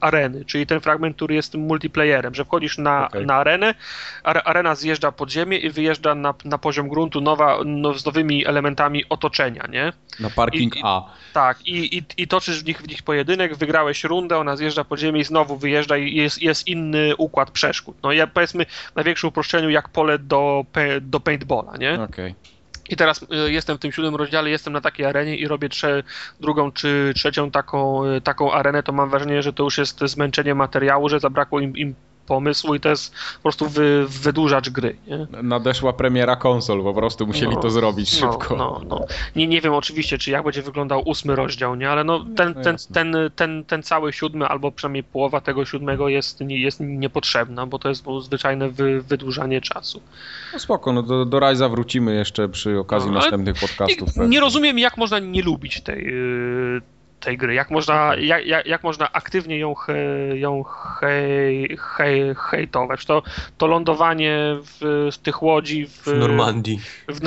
areny, czyli ten fragment, który jest multiplayerem, że wchodzisz na, okay. na arenę, arena zjeżdża pod ziemię i wyjeżdża na, na poziom gruntu nowa, no, z nowymi elementami otoczenia, nie? Na parking I, A. Tak, i, i, i toczysz w nich, w nich pojedynek, wygrałeś rundę, ona zjeżdża pod ziemię i znowu wyjeżdża i jest, jest inny układ przeszkód. No ja powiedzmy na większym uproszczeniu jak pole do, do paintballa, nie? Okej. Okay. I teraz y, jestem w tym siódmym rozdziale, jestem na takiej arenie i robię trze, drugą czy trzecią taką, y, taką arenę, to mam wrażenie, że to już jest zmęczenie materiału, że zabrakło im, im pomysłu i to jest po prostu wy, wydłużacz gry. Nie? Nadeszła premiera konsol, po prostu musieli no, to zrobić no, szybko. No, no. Nie, nie wiem oczywiście, czy jak będzie wyglądał ósmy rozdział, nie? ale no, ten, no ten, ten, ten, ten cały siódmy, albo przynajmniej połowa tego siódmego jest, jest niepotrzebna, bo to jest zwyczajne wy, wydłużanie czasu. No spoko, no do, do Ryza wrócimy jeszcze przy okazji no, następnych podcastów. Nie, nie, rozumiem, jak można nie lubić tej, y, tej gry. Jak można, jak, jak, jak można aktywnie ją, he, ją hej, hej, hejtować. To, to lądowanie w, w tych łodzi w, w Normandii. W,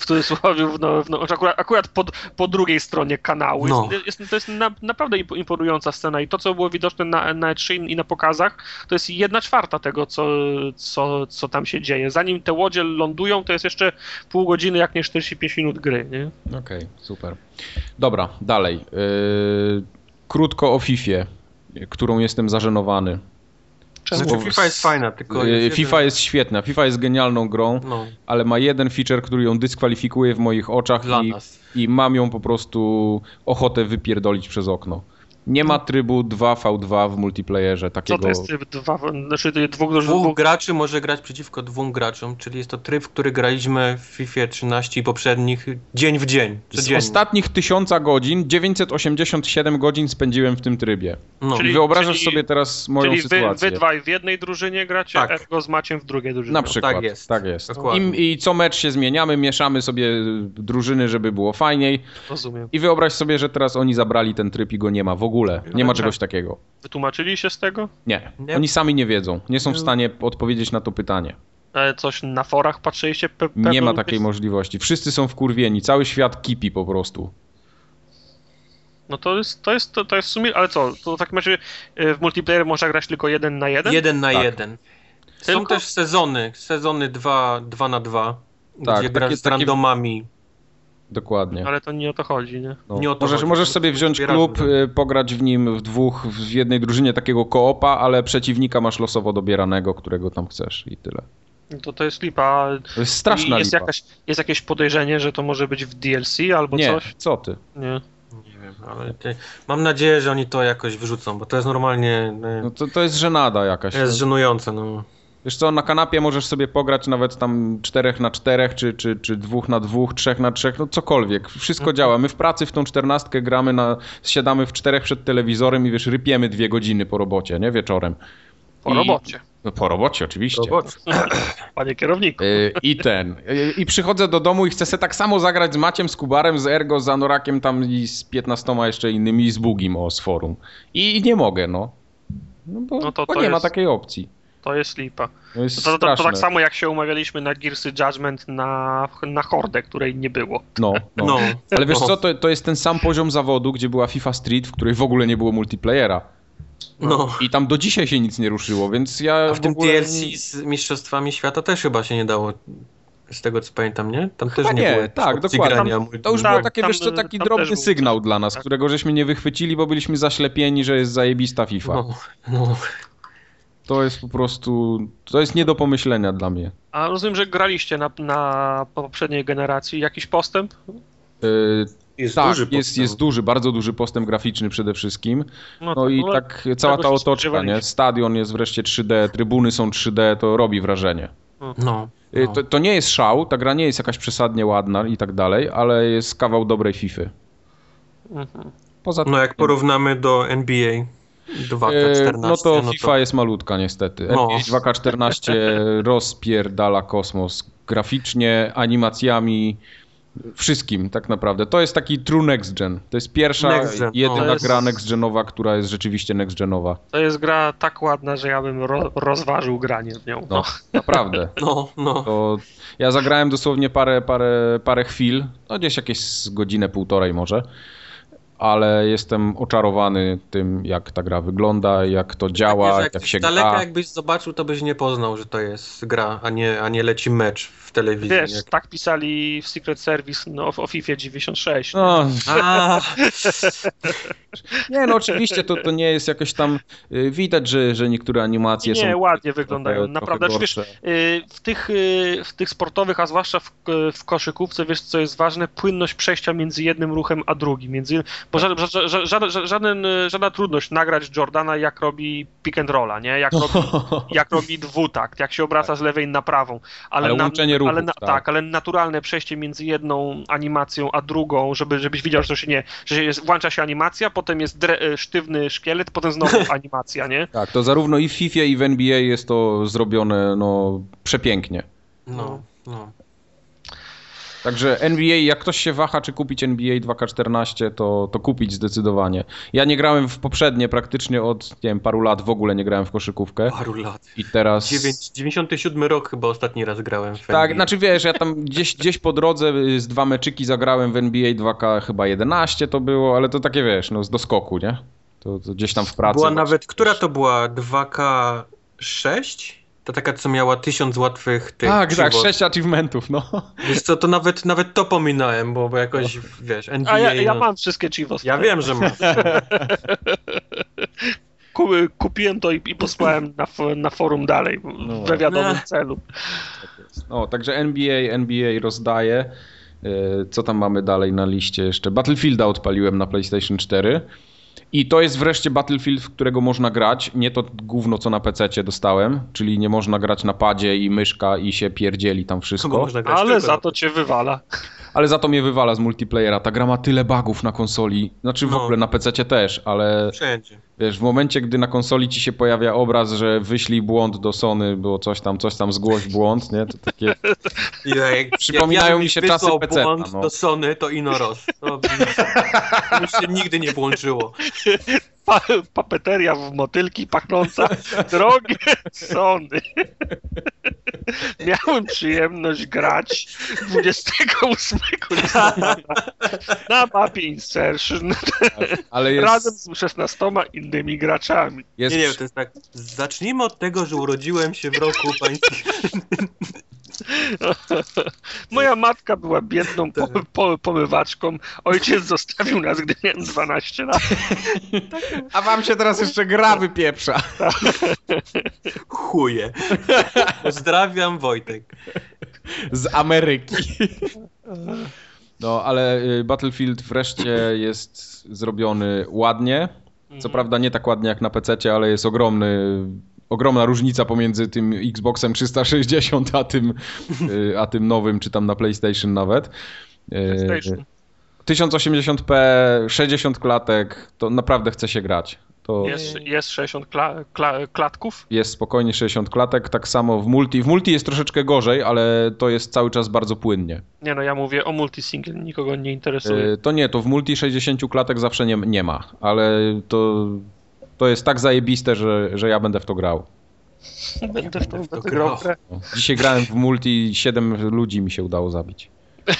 w cudzysłowie, w, no, w, no, akurat, akurat po, po drugiej stronie kanału. No. Jest, jest, to jest na, naprawdę imponująca scena i to, co było widoczne na, na E3 i na pokazach, to jest jedna czwarta tego, co, co, co tam się dzieje. Zanim te łodzie lądują, to jest jeszcze pół godziny, jak nie 45 minut gry. Okej, okay, super. Dobra, dalej. Yy, krótko o FIFA, którą jestem zażenowany. Czemu? Znaczy, FIFA jest fajna, tylko. Yy, jest FIFA jeden... jest świetna. FIFA jest genialną grą, no. ale ma jeden feature, który ją dyskwalifikuje w moich oczach i, i mam ją po prostu ochotę wypierdolić przez okno. Nie ma trybu 2v2 w multiplayerze takiego. Co to jest tryb 2? Znaczy dwóch, dwóch graczy może grać przeciwko dwóm graczom, czyli jest to tryb, w który graliśmy w FIFA 13 i poprzednich dzień w dzień. Codziennie. Z ostatnich tysiąca godzin 987 godzin spędziłem w tym trybie. No. Czyli wyobrażasz czyli, sobie teraz moją czyli sytuację. Wy, wy dwaj w jednej drużynie gracie, tak. ergo z Maciem w drugiej drużynie. Na przykład. Tak jest. Tak jest. I, I co mecz się zmieniamy, mieszamy sobie drużyny, żeby było fajniej. Rozumiem. I wyobraź sobie, że teraz oni zabrali ten tryb i go nie ma w ogóle ogóle. Nie ma czegoś takiego. Wytłumaczyli się z tego? Nie. nie. Oni sami nie wiedzą. Nie są w stanie odpowiedzieć na to pytanie. Ale coś na forach patrzyliście? Pe nie ma takiej możliwości. Wszyscy są wkurwieni. Cały świat kipi po prostu. No to jest, to jest, to, to jest w sumie, ale co, to w takim razie y, w multiplayer można grać tylko jeden na jeden? Jeden na tak. jeden. Są tylko? też sezony, sezony 2 na 2, tak, gdzie takie, grasz z randomami. Dokładnie. Ale to nie o to chodzi, nie? No. nie o to możesz, chodzi. możesz sobie wziąć klub, y, pograć w nim w dwóch, w jednej drużynie takiego koopa, ale przeciwnika masz losowo dobieranego, którego tam chcesz i tyle. To to jest lipa. To jest straszna jest lipa. Jakaś, jest jakieś podejrzenie, że to może być w DLC albo nie, coś? co ty? Nie. Nie wiem, ale mam nadzieję, że oni to jakoś wyrzucą, bo to jest normalnie... Y, no to, to jest żenada jakaś. To jest no. żenujące, no. Wiesz co, na kanapie możesz sobie pograć nawet tam 4 na 4 czy, czy, czy 2 na 2, 3 na 3, no cokolwiek. Wszystko mhm. działa. My w pracy w tą czternastkę gramy, na, siadamy w czterech przed telewizorem i wiesz, rypiemy dwie godziny po robocie, nie? Wieczorem. Po I... robocie. No, po robocie, oczywiście. Robocie. Panie kierowniku. Y, I ten. Y, I przychodzę do domu i chcę sobie tak samo zagrać z Maciem, z Kubarem, z Ergo, z Anorakiem tam i z 15 jeszcze innymi i z Bugim o z forum. I nie mogę, no. No bo, no to, bo to nie jest... ma takiej opcji. To jest lipa. To, jest to, to, to, tak samo jak się umawialiśmy na Gearsy Judgment na, na Hordę, której nie było. No, no. no. Ale wiesz co, to, to jest ten sam poziom zawodu, gdzie była FIFA Street, w której w ogóle nie było multiplayera. No. I tam do dzisiaj się nic nie ruszyło, więc ja. A w, w tym ogóle... DLC z Mistrzostwami Świata też chyba się nie dało z tego co pamiętam, nie? Tam Chyba też nie, nie było tak, dokładnie. Tam, to już tak, było takie, tam, wiesz co, taki drobny sygnał dla nas, tak. którego żeśmy nie wychwycili, bo byliśmy zaślepieni, że jest zajebista FIFA. No, no. To jest po prostu, to jest nie do pomyślenia dla mnie. A rozumiem, że graliście na, na poprzedniej generacji. Jakiś postęp? Yy, jest tak, duży jest, jest duży, bardzo duży postęp graficzny przede wszystkim. No, no tak, i no, tak cała ta otoczka, nie? Stadion jest wreszcie 3D, trybuny są 3D, to robi wrażenie. No. no. To, to, nie jest szał, ta gra nie jest jakaś przesadnie ładna i tak dalej, ale jest kawał dobrej FIFA. Mhm. Poza no jak porównamy do NBA, 2K14. No to no FIFA to... jest malutka niestety. No. 2K14 rozpierdala kosmos graficznie, animacjami, wszystkim tak naprawdę. To jest taki true next gen. To jest pierwsza, next gen. jedyna jest... gra next genowa, która jest rzeczywiście next genowa. To jest gra tak ładna, że ja bym ro rozważył granie w nią. No, naprawdę. No, no. To ja zagrałem dosłownie parę, parę, parę chwil, no gdzieś jakieś godzinę, półtorej może. Ale jestem oczarowany tym, jak ta gra wygląda, jak to działa, tak jest, jak, jak się daleka gra. jakbyś zobaczył, to byś nie poznał, że to jest gra, a nie, a nie leci mecz telewizji. Wiesz, jak... tak pisali w Secret Service no, o FIFA 96. No. A. nie, no oczywiście to, to nie jest jakoś tam, y, widać, że, że niektóre animacje nie, są... Nie, ładnie wyglądają, trochę, naprawdę. Trochę wiesz, y, w, tych, y, w tych sportowych, a zwłaszcza w, w koszykówce, wiesz co jest ważne? Płynność przejścia między jednym ruchem a drugim. Między, bo żaden, żaden, żaden, żadna trudność nagrać Jordana, jak robi pick and rolla, nie? Jak robi, jak robi dwutakt, jak się obraca z lewej na prawą. Ale, ale łączenie ruchów, ale na, tak. tak. ale naturalne przejście między jedną animacją a drugą, żeby, żebyś widział, że to się nie, że jest, włącza się animacja, potem jest dre, e, sztywny szkielet, potem znowu animacja, nie? Tak, to zarówno i w FIFA i w NBA jest to zrobione no, przepięknie. No, no. Także NBA, jak ktoś się waha, czy kupić NBA 2K14, to, to kupić zdecydowanie. Ja nie grałem w poprzednie praktycznie od, nie wiem, paru lat w ogóle nie grałem w koszykówkę. Paru lat. I teraz... 9, 97 rok chyba ostatni raz grałem w Tak, NBA. znaczy wiesz, ja tam gdzieś, gdzieś po drodze z dwa meczyki zagrałem w NBA 2K chyba 11 to było, ale to takie wiesz, no z doskoku, nie? To, to gdzieś tam w pracy. Była nawet, która to była? 2K6? To taka, co miała tysiąc łatwych tych. Tak, tak, sześć achievementów, no. Wiesz co, to nawet, nawet to pominąłem, bo, bo jakoś, wiesz, NBA... A ja, ja no... mam wszystkie chivos. Ja wiem, że masz. Kupiłem to i, i posłałem na, na forum dalej, no. we wiadomym celu. No, także NBA, NBA rozdaje. E, co tam mamy dalej na liście jeszcze? Battlefielda odpaliłem na PlayStation 4. I to jest wreszcie Battlefield, w którego można grać. Nie to gówno, co na PC dostałem, czyli nie można grać na padzie i myszka i się pierdzieli tam wszystko. Ale za to cię wywala ale za to mnie wywala z multiplayera. Ta gra ma tyle bugów na konsoli, znaczy w no. ogóle na PC też, ale Wszędzie. wiesz, w momencie, gdy na konsoli ci się pojawia obraz, że wyślij błąd do Sony, było coś tam, coś tam, zgłoś błąd, nie? To takie... Ja, jak, Przypominają jak ja mi się czasy PC. błąd no. do Sony, to Inoros. To, to już się nigdy nie włączyło pa papeteria w motylki pachnąca. Drogie Sony. Miałem przyjemność grać 28 listopada na mapie Insertion Ale jest... razem z 16 innymi graczami. Jest... Nie, nie, to jest tak. Zacznijmy od tego, że urodziłem się w roku pańskim. Moja matka była biedną po, po, pomywaczką. Ojciec zostawił nas, gdy miałem 12 lat. A wam się teraz jeszcze gra wypieprza. Chuje. Pozdrawiam Wojtek. Z Ameryki. No, ale y, Battlefield wreszcie jest zrobiony ładnie. Co mhm. prawda nie tak ładnie jak na PC, ale jest ogromny ogromna różnica pomiędzy tym Xboxem 360 a tym, y, a tym nowym, czy tam na PlayStation nawet. Y, PlayStation. 1080p, 60 klatek, to naprawdę chce się grać. To jest, jest 60 kla, kla, klatków? Jest spokojnie 60 klatek, tak samo w multi. W multi jest troszeczkę gorzej, ale to jest cały czas bardzo płynnie. Nie no, ja mówię o multi single, nikogo nie interesuje. Y, to nie, to w multi 60 klatek zawsze nie, nie ma, ale to to jest tak zajebiste, że, że ja będę w to grał. Będę w to, w to grał. Dzisiaj grałem w multi, 7 ludzi mi się udało zabić.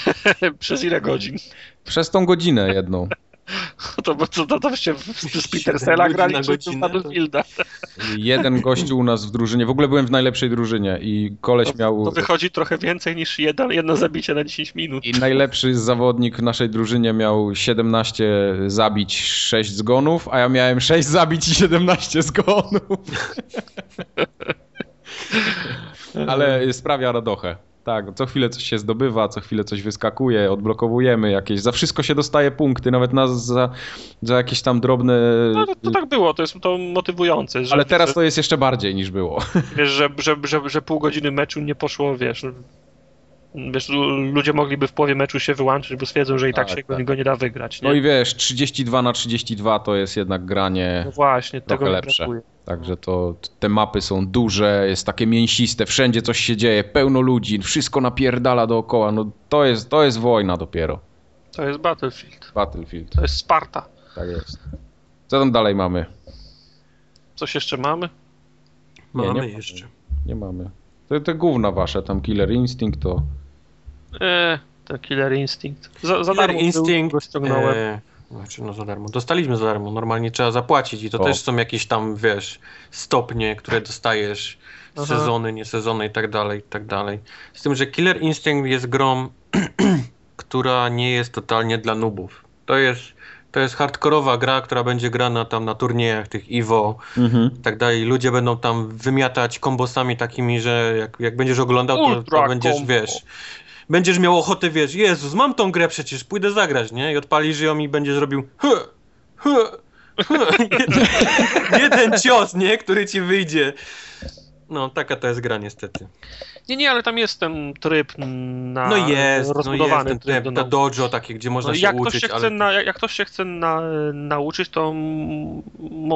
Przez ile godzin? Przez tą godzinę jedną. To, bo to, to, to się z Petersela grali czy Battlefielda? Jeden gościu u nas w drużynie, w ogóle byłem w najlepszej drużynie i koleś to, miał... To wychodzi trochę więcej niż jedno, jedno zabicie na 10 minut. I najlepszy zawodnik w naszej drużynie miał 17 zabić, 6 zgonów, a ja miałem 6 zabić i 17 zgonów. Ale sprawia radochę. Tak, co chwilę coś się zdobywa, co chwilę coś wyskakuje, odblokowujemy jakieś. Za wszystko się dostaje punkty, nawet nas za, za jakieś tam drobne. No, to, to tak było, to jest to motywujące. Że, Ale teraz że, to jest jeszcze bardziej niż było. Wiesz, że, że, że, że pół godziny meczu nie poszło, wiesz. Wiesz, ludzie mogliby w połowie meczu się wyłączyć, bo stwierdzą, że i tak, tak się tak. go nie da wygrać. Nie? No i wiesz, 32 na 32 to jest jednak granie no właśnie, trochę lepsze. Także to te mapy są duże, jest takie mięsiste, wszędzie coś się dzieje, pełno ludzi, wszystko napierdala dookoła. No to jest, to jest wojna dopiero. To jest Battlefield. Battlefield. To jest Sparta. Tak jest. Co tam dalej mamy? Coś jeszcze mamy? Mamy nie, nie jeszcze. Mamy. Nie mamy. Te, te gówna wasze, tam Killer Instinct to... Eee, ten Killer Instinct. Za, za Killer Instinct go ściągnąłem. E, Znaczy, no za darmo. Dostaliśmy za darmo, normalnie trzeba zapłacić i to o. też są jakieś tam, wiesz, stopnie, które dostajesz, Aha. sezony, nie sezony i tak dalej, i tak dalej. Z tym, że Killer Instinct jest grą, która nie jest totalnie dla nubów. To jest to jest hardkorowa gra, która będzie grana tam na turniejach tych Iwo mhm. i tak dalej. Ludzie będą tam wymiatać kombosami takimi, że jak, jak będziesz oglądał, to, to będziesz, combo. wiesz, będziesz miał ochotę, wiesz, Jezus, mam tą grę przecież, pójdę zagrać, nie? I odpalisz ją i będziesz robił jeden, jeden cios, nie? Który ci wyjdzie. No, taka to jest gra niestety. Nie, nie, ale tam jest ten tryb na No jest, rozbudowany no jest ten tryb, do dojo takie, gdzie można no, się jak uczyć. Ktoś się ale... na, jak ktoś się chce na, nauczyć, to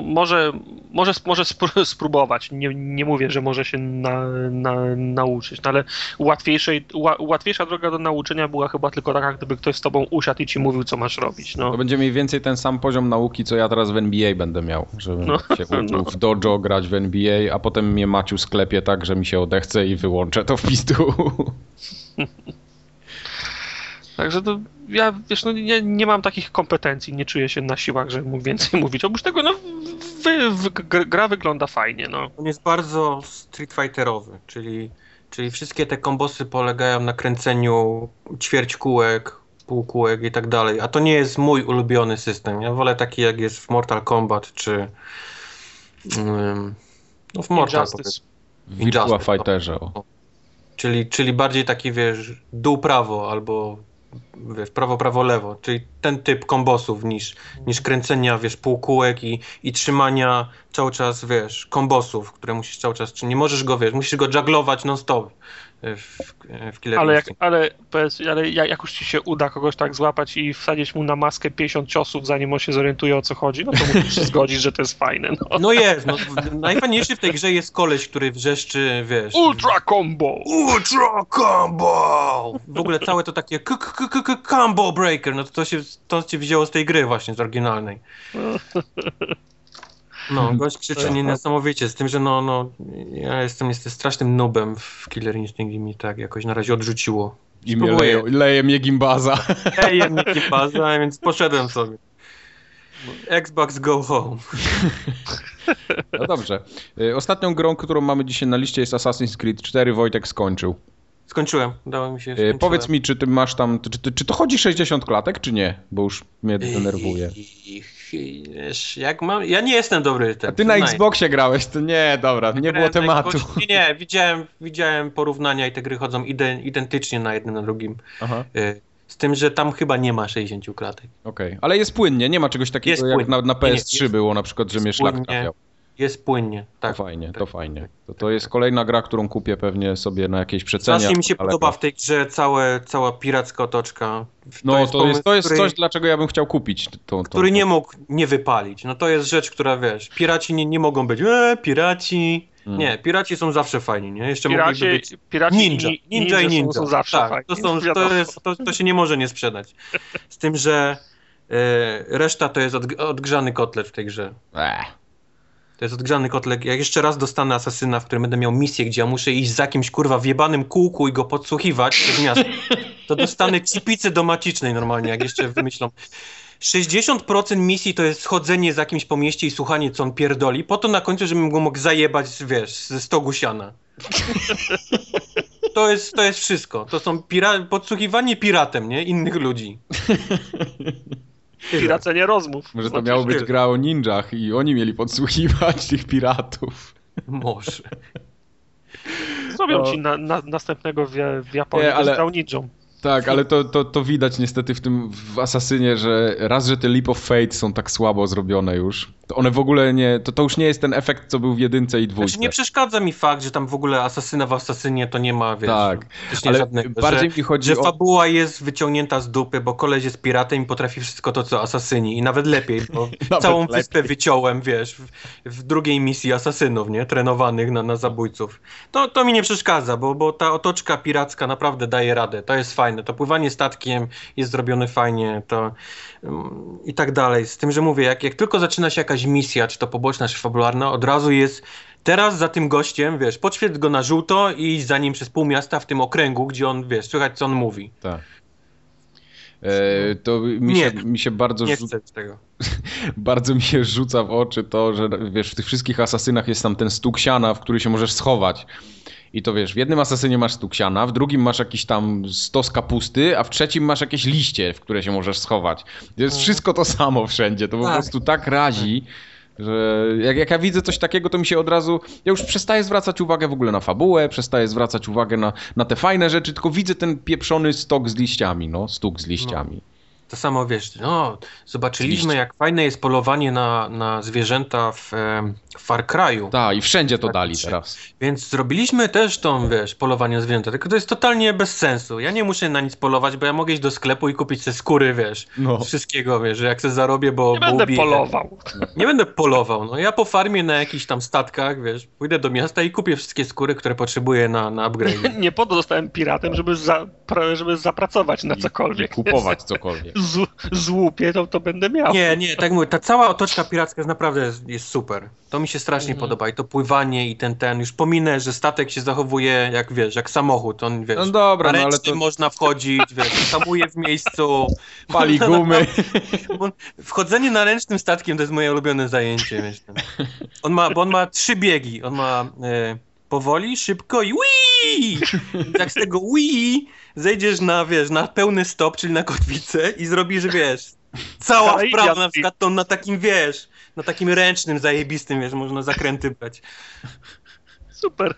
może, może, może spróbować. Nie, nie mówię, że może się na, na, nauczyć, no ale łatwiejszej, łatwiejsza droga do nauczenia była chyba tylko taka, gdyby ktoś z tobą usiadł i ci mówił, co masz robić. No. To będzie mniej więcej ten sam poziom nauki, co ja teraz w NBA będę miał, żebym no, się uczył no. w dojo grać w NBA, a potem mnie Sklepie tak, że mi się odechce i wyłączę to w pizdu. Także to ja, wiesz, no nie, nie mam takich kompetencji, nie czuję się na siłach, że mógł więcej mówić. Oprócz tego, no, wy, wy, gra wygląda fajnie, no. On jest bardzo Street Fighterowy, czyli, czyli wszystkie te kombosy polegają na kręceniu ćwierć kółek, półkółek i tak dalej, a to nie jest mój ulubiony system. Ja wolę taki, jak jest w Mortal Kombat, czy um, no w Mortal Injustice. Virtua Fighterze. O. Czyli, czyli bardziej taki, wiesz, dół-prawo albo wiesz, prawo-prawo-lewo, czyli ten typ kombosów niż, niż kręcenia, wiesz, półkółek i, i trzymania cały czas, wiesz, kombosów, które musisz cały czas, czy nie możesz go, wiesz, musisz go jugglować non-stop w, w Killer ale, jak, ale, powiedz, ale jak już ci się uda kogoś tak złapać i wsadzić mu na maskę 50 ciosów, zanim on się zorientuje o co chodzi, no to musisz się zgodzić, że to jest fajne. No, no jest, no, najfajniejszy w tej grze jest koleś, który wrzeszczy, wiesz... Ultra combo! Ultra combo! W ogóle całe to takie combo breaker, no to, to się to się wzięło z tej gry właśnie, z oryginalnej. No, gość krzyczy nie niesamowicie, z tym, że no, no, ja jestem, jestem strasznym nubem w Killer Instinct i mi tak jakoś na razie odrzuciło. I mnie leje, leje mnie gimbaza. Leje mnie gimbaza, więc poszedłem sobie. Xbox Go Home. No dobrze. Y, ostatnią grą, którą mamy dzisiaj na liście jest Assassin's Creed 4. Wojtek skończył. Skończyłem, dało mi się. Skończyłem. Powiedz mi, czy ty masz tam, czy, czy to chodzi 60 klatek, czy nie? Bo już mnie denerwuje. Jak mam, ja nie jestem dobry. Ten, A ty na Xboxie grałeś, to nie, dobra, nie było tematu. nie, nie, widziałem, widziałem porównania i te gry chodzą identycznie na jednym, na drugim. Aha. Y, z tym, że tam chyba nie ma 60 klatek. Okej, okay. ale jest płynnie, nie ma czegoś takiego jak na, na PS3 nie, było na przykład, że mnie szlak trafiał. Jest płynnie, tak. To fajnie, to fajnie. To, to jest kolejna gra, którą kupię pewnie sobie na jakieś przecenie. Strasznie mi się podoba w tej grze całe, cała piracka otoczka. To no jest to pomysł, jest, to jest który, coś, dlaczego ja bym chciał kupić. Tą, tą, który nie mógł nie wypalić. No to jest rzecz, która wiesz, piraci nie, nie mogą być, e, piraci... Hmm. Nie, piraci są zawsze fajni, nie? Jeszcze piraci, mogliby być piraci ninja, ninja, ninja i ninja. Są zawsze tak, fajni. To, są, to, jest, to, to się nie może nie sprzedać. Z tym, że e, reszta to jest od, odgrzany kotlet w tej grze. Ech. To jest odgrzany kotlek. Jak jeszcze raz dostanę asasyna, w którym będę miał misję, gdzie ja muszę iść za jakimś kurwa w jebanym kółku i go podsłuchiwać przez miasto, to dostanę cipicę do macicznej normalnie, jak jeszcze wymyślą. 60% misji to jest chodzenie za jakimś po mieście i słuchanie, co on pierdoli, po to na końcu, żebym go mógł zajebać, wiesz, ze stogu siana. To jest, to jest wszystko. To są pira podsłuchiwanie piratem, nie? Innych ludzi. Piracenie rozmów. Może to znaczy, miało być gra o ninjach i oni mieli podsłuchiwać tych piratów. Może. Zrobią no. ci na, na, następnego w, w Japonii, Nie, ale... grał ninją. Tak, ale to, to, to widać niestety w tym w Asasynie, że raz, że te Leap of Fate są tak słabo zrobione już, to one w ogóle nie, to, to już nie jest ten efekt, co był w jedynce i dwójce. Znaczy nie przeszkadza mi fakt, że tam w ogóle Asasyna w Asasynie to nie ma, wiesz, tak, ale żadnego, bardziej że, mi chodzi że fabuła jest wyciągnięta z dupy, bo koleś jest piratem i potrafi wszystko to, co Asasyni i nawet lepiej, bo nawet całą lepiej. wyspę wyciąłem, wiesz, w, w, drugiej misji Asasynów, nie, trenowanych na, na zabójców. To, to mi nie przeszkadza, bo, bo ta otoczka piracka naprawdę daje radę, to jest fajne, to pływanie statkiem jest zrobione fajnie, to i tak dalej. Z tym, że mówię, jak, jak tylko zaczyna się jakaś misja, czy to poboczna, czy fabularna, od razu jest teraz za tym gościem, wiesz, podświetl go na żółto i za nim przez pół miasta w tym okręgu, gdzie on, wiesz, słychać co on mówi. Tak. E, to mi się, mi się bardzo nie chcę tego. bardzo mi się rzuca w oczy to, że wiesz, w tych wszystkich asasynach jest tam ten stuk siana, w który się możesz schować. I to wiesz, w jednym asasynie masz stuk siana, w drugim masz jakiś tam stos kapusty, a w trzecim masz jakieś liście, w które się możesz schować. To jest wszystko to samo wszędzie. To po tak. prostu tak razi. Że jak, jak ja widzę coś takiego, to mi się od razu. Ja już przestaję zwracać uwagę w ogóle na fabułę, przestaję zwracać uwagę na, na te fajne rzeczy, tylko widzę ten pieprzony stok z liściami, no, stuk z liściami. No. To samo wiesz, no, zobaczyliśmy jak fajne jest polowanie na, na zwierzęta w, w Far Cry'u. Tak, i wszędzie to dali teraz. Więc zrobiliśmy też tą, wiesz, polowanie na zwierzęta, tylko to jest totalnie bez sensu. Ja nie muszę na nic polować, bo ja mogę iść do sklepu i kupić te skóry, wiesz, no. wszystkiego, wiesz, że jak se zarobię, bo... Nie bo będę ubiję. polował. Nie będę polował, no ja po farmie na jakichś tam statkach, wiesz, pójdę do miasta i kupię wszystkie skóry, które potrzebuję na, na upgrade. nie po to zostałem piratem, żeby, za, żeby zapracować na cokolwiek. I kupować cokolwiek z, złupie, to, to będę miał. Nie, nie, tak mówię, ta cała otoczka piracka jest naprawdę jest, jest super. To mi się strasznie mhm. podoba i to pływanie i ten, ten, już pominę, że statek się zachowuje jak, wiesz, jak samochód, on, wiesz, no dobra, no, ale to... można wchodzić, wiesz, hamuje w miejscu. Pali gumy. Wchodzenie na ręcznym statkiem to jest moje ulubione zajęcie, wiesz. On ma, bo on ma trzy biegi, on ma... E, powoli, szybko i wii! Tak z tego wii zejdziesz na, wiesz, na pełny stop, czyli na kotwicę i zrobisz, wiesz, cała wprawa na przykład tą na takim, wiesz, na takim ręcznym, zajebistym, wiesz, można zakręty brać. Super.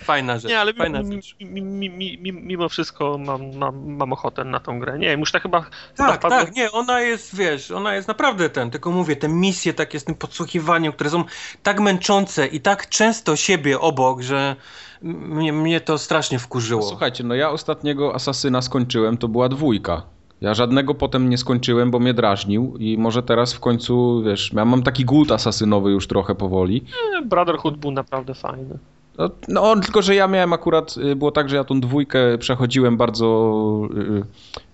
Fajna rzecz. Nie, ale fajna mi, rzecz. Mi, mi, mimo wszystko mam, mam, mam ochotę na tą grę. Nie już tak chyba... Tak, chyba tak, nie, ona jest, wiesz, ona jest naprawdę ten, tylko mówię, te misje takie z tym podsłuchiwaniem, które są tak męczące i tak często siebie obok, że mnie, mnie to strasznie wkurzyło. Słuchajcie, no ja ostatniego Asasyna skończyłem, to była dwójka. Ja żadnego potem nie skończyłem, bo mnie drażnił i może teraz w końcu, wiesz, ja mam taki głód asasynowy już trochę powoli. Brotherhood był naprawdę fajny. No, no, tylko że ja miałem akurat, y, było tak, że ja tą dwójkę przechodziłem bardzo yy,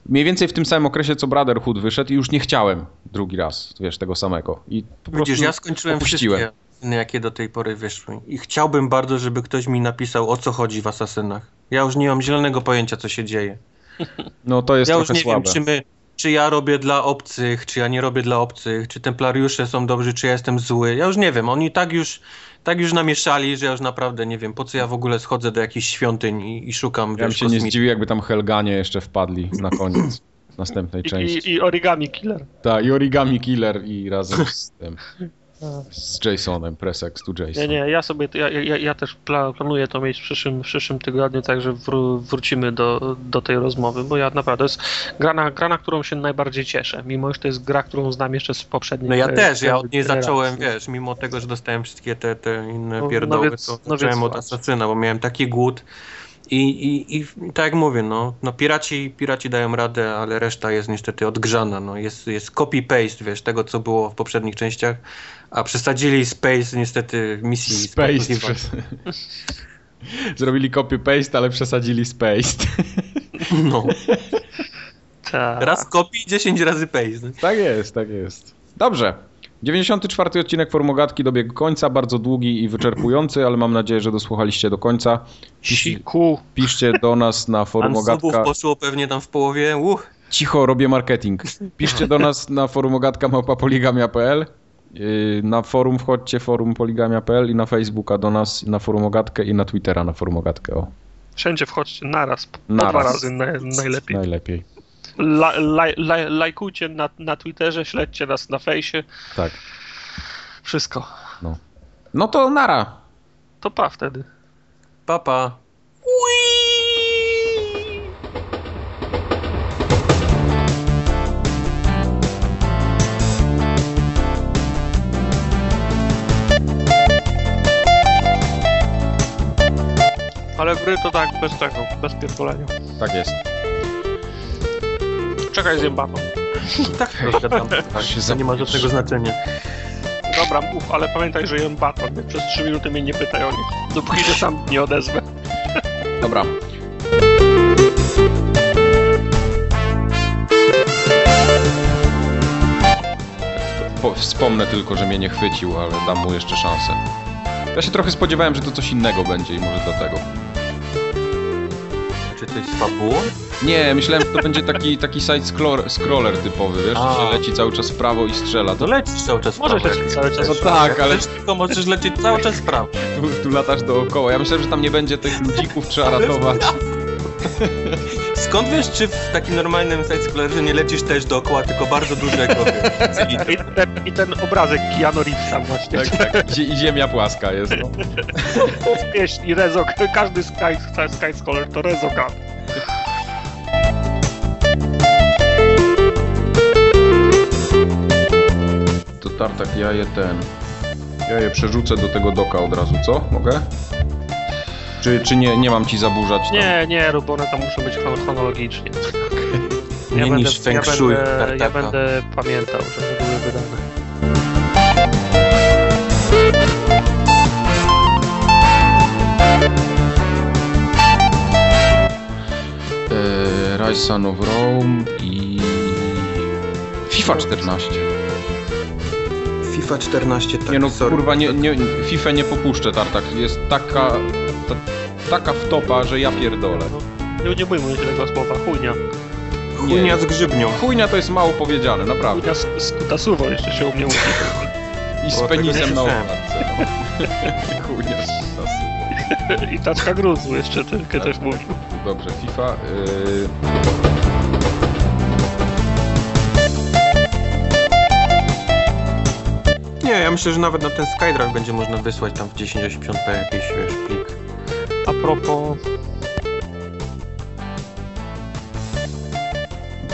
mniej więcej w tym samym okresie, co Brotherhood wyszedł i już nie chciałem drugi raz, wiesz, tego samego. I Widzisz, ja skończyłem opuściłem. wszystkie, jakie do tej pory wyszły i chciałbym bardzo, żeby ktoś mi napisał, o co chodzi w Asasynach. Ja już nie mam zielonego pojęcia, co się dzieje. No to jest ja trochę już nie słabe. wiem, czy my czy ja robię dla obcych, czy ja nie robię dla obcych, czy templariusze są dobrzy, czy ja jestem zły. Ja już nie wiem, oni tak już tak już namieszali, że ja już naprawdę nie wiem, po co ja w ogóle schodzę do jakichś świątyń i, i szukam, Ja bym się nie zdziwił, jakby tam Helganie jeszcze wpadli na koniec następnej części. I, i Origami Killer. Tak, i Origami Killer i razem z tym. Z Jasonem, Presex to Jason. Nie, nie, ja sobie, ja, ja, ja też planuję to mieć w przyszłym, w przyszłym tygodniu, także wró wrócimy do, do tej rozmowy, bo ja naprawdę, to jest gra na, gra, na którą się najbardziej cieszę, mimo że to jest gra, którą znam jeszcze z poprzedniej No ja też, ja od niej zacząłem, wiesz, mimo tego, że dostałem wszystkie te, te inne no, pierdoły, no więc, to no zacząłem od Asasyna, bo miałem taki głód, i, i, I tak jak mówię, no, no piraci, piraci dają radę, ale reszta jest niestety odgrzana. No. Jest, jest copy-paste, wiesz, tego co było w poprzednich częściach, a przesadzili Space niestety misji. Space. Przez... Zrobili copy-paste, ale przesadzili Space. No. Ta. Raz copy, 10 razy paste. Tak jest, tak jest. Dobrze. 94 odcinek Formogatki dobiegł końca, bardzo długi i wyczerpujący, ale mam nadzieję, że dosłuchaliście do końca. Siku. Piszcie do nas na Formogatka. poszło pewnie tam w połowie. Uh. Cicho, robię marketing. Piszcie do nas na forumogatka małpapoligamia.pl yy, na forum wchodźcie forum poligamia.pl i na Facebooka do nas, na forumogatkę i na Twittera na forumogatkę. O. Wszędzie wchodźcie naraz, po naraz. dwa razy najlepiej. Najlepiej. La, la, la, lajkujcie na, na Twitterze, śledźcie nas na fejsie. Tak. Wszystko. No. No to nara. To pa wtedy. Papa. Pa. Ale gry to tak, bez tego, bez pierdolenia. Tak jest. Czekaj, zjem batą. tak, proszę tam. Tak, to nie ma żadnego znaczenia. Dobra, mów, ale pamiętaj, że jem baton, więc przez 3 minuty mnie nie pytaj o nich. Dopóki się sam nie odezwę. Dobra. Wspomnę tylko, że mnie nie chwycił, ale dam mu jeszcze szansę. Ja się trochę spodziewałem, że to coś innego będzie i może dlatego. Z fabułą? Nie, myślałem, że to będzie taki, taki side-scroller typowy, wiesz, że się leci cały czas w prawo i strzela. To lecisz cały czas w Możesz prawo. lecieć cały czas No w prawo. tak, ale Tylko możesz lecieć cały czas w prawo. tu, tu latasz dookoła. Ja myślałem, że tam nie będzie tych ludzików, trzeba ratować. Skąd wiesz, czy w takim normalnym side-scrollerze nie lecisz też dookoła, tylko bardzo dużego? I ten, I ten obrazek Keanu Reevesa właśnie. Tak, tak. I, ziemia płaska jest. No. Pieśń i Rezok. Każdy Sky, Sky Scholar to Rezoka. To tartak, ja je ten... Ja je przerzucę do tego doka od razu, co? Mogę? Czy, czy nie, nie mam ci zaburzać? tam? Nie, nie rób, one tam muszą być chron- chronologicznie. Nie niż feng shui ja, będę, ja będę pamiętał, że były wydane. E, Rise Son of Rome i... FIFA 14. FIFA 14, tak, Nie no, sorry. kurwa, nie, nie, FIFA nie popuszczę, Tartak. Jest taka... Ta, taka wtopa, że ja pierdolę. Nie, nie bójmy się tego słowa, chujnia. Chujnia z grzybnią. Chujnia to jest mało powiedziane, naprawdę. Chujnia z, z kutasuwo jeszcze się u mnie mówi. I z penisem na okładce. no. Chujnia z. I taczka gruzu jeszcze tylko też mówił. Dobrze, FIFA. Yy... Nie, ja myślę, że nawet na ten SkyDrive będzie można wysłać tam w 1080p jakiś wiesz, plik. A propos...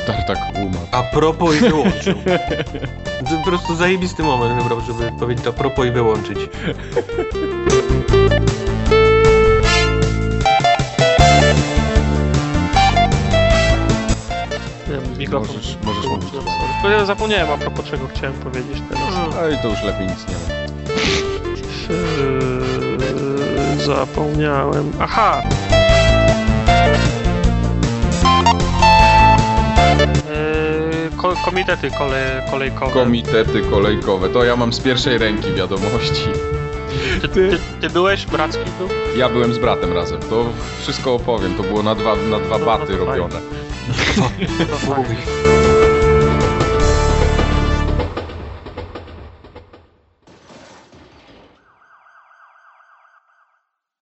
Tartak umarł. A propos i wyłączył. To po prostu zajebisty moment wybrał, żeby powiedzieć a propos i wyłączyć. Mikrofon. Możesz- możesz mówić. Ja zapomniałem a propos czego chciałem powiedzieć teraz. No i to już lepiej nic nie ma. Zapomniałem. Aha! Ko komitety kole kolejkowe. Komitety kolejkowe. To ja mam z pierwszej ręki wiadomości. ty, ty, ty byłeś? Bracki był? Ja byłem z bratem razem. To wszystko opowiem. To było na dwa, na dwa No, baty no robione. No fajnie.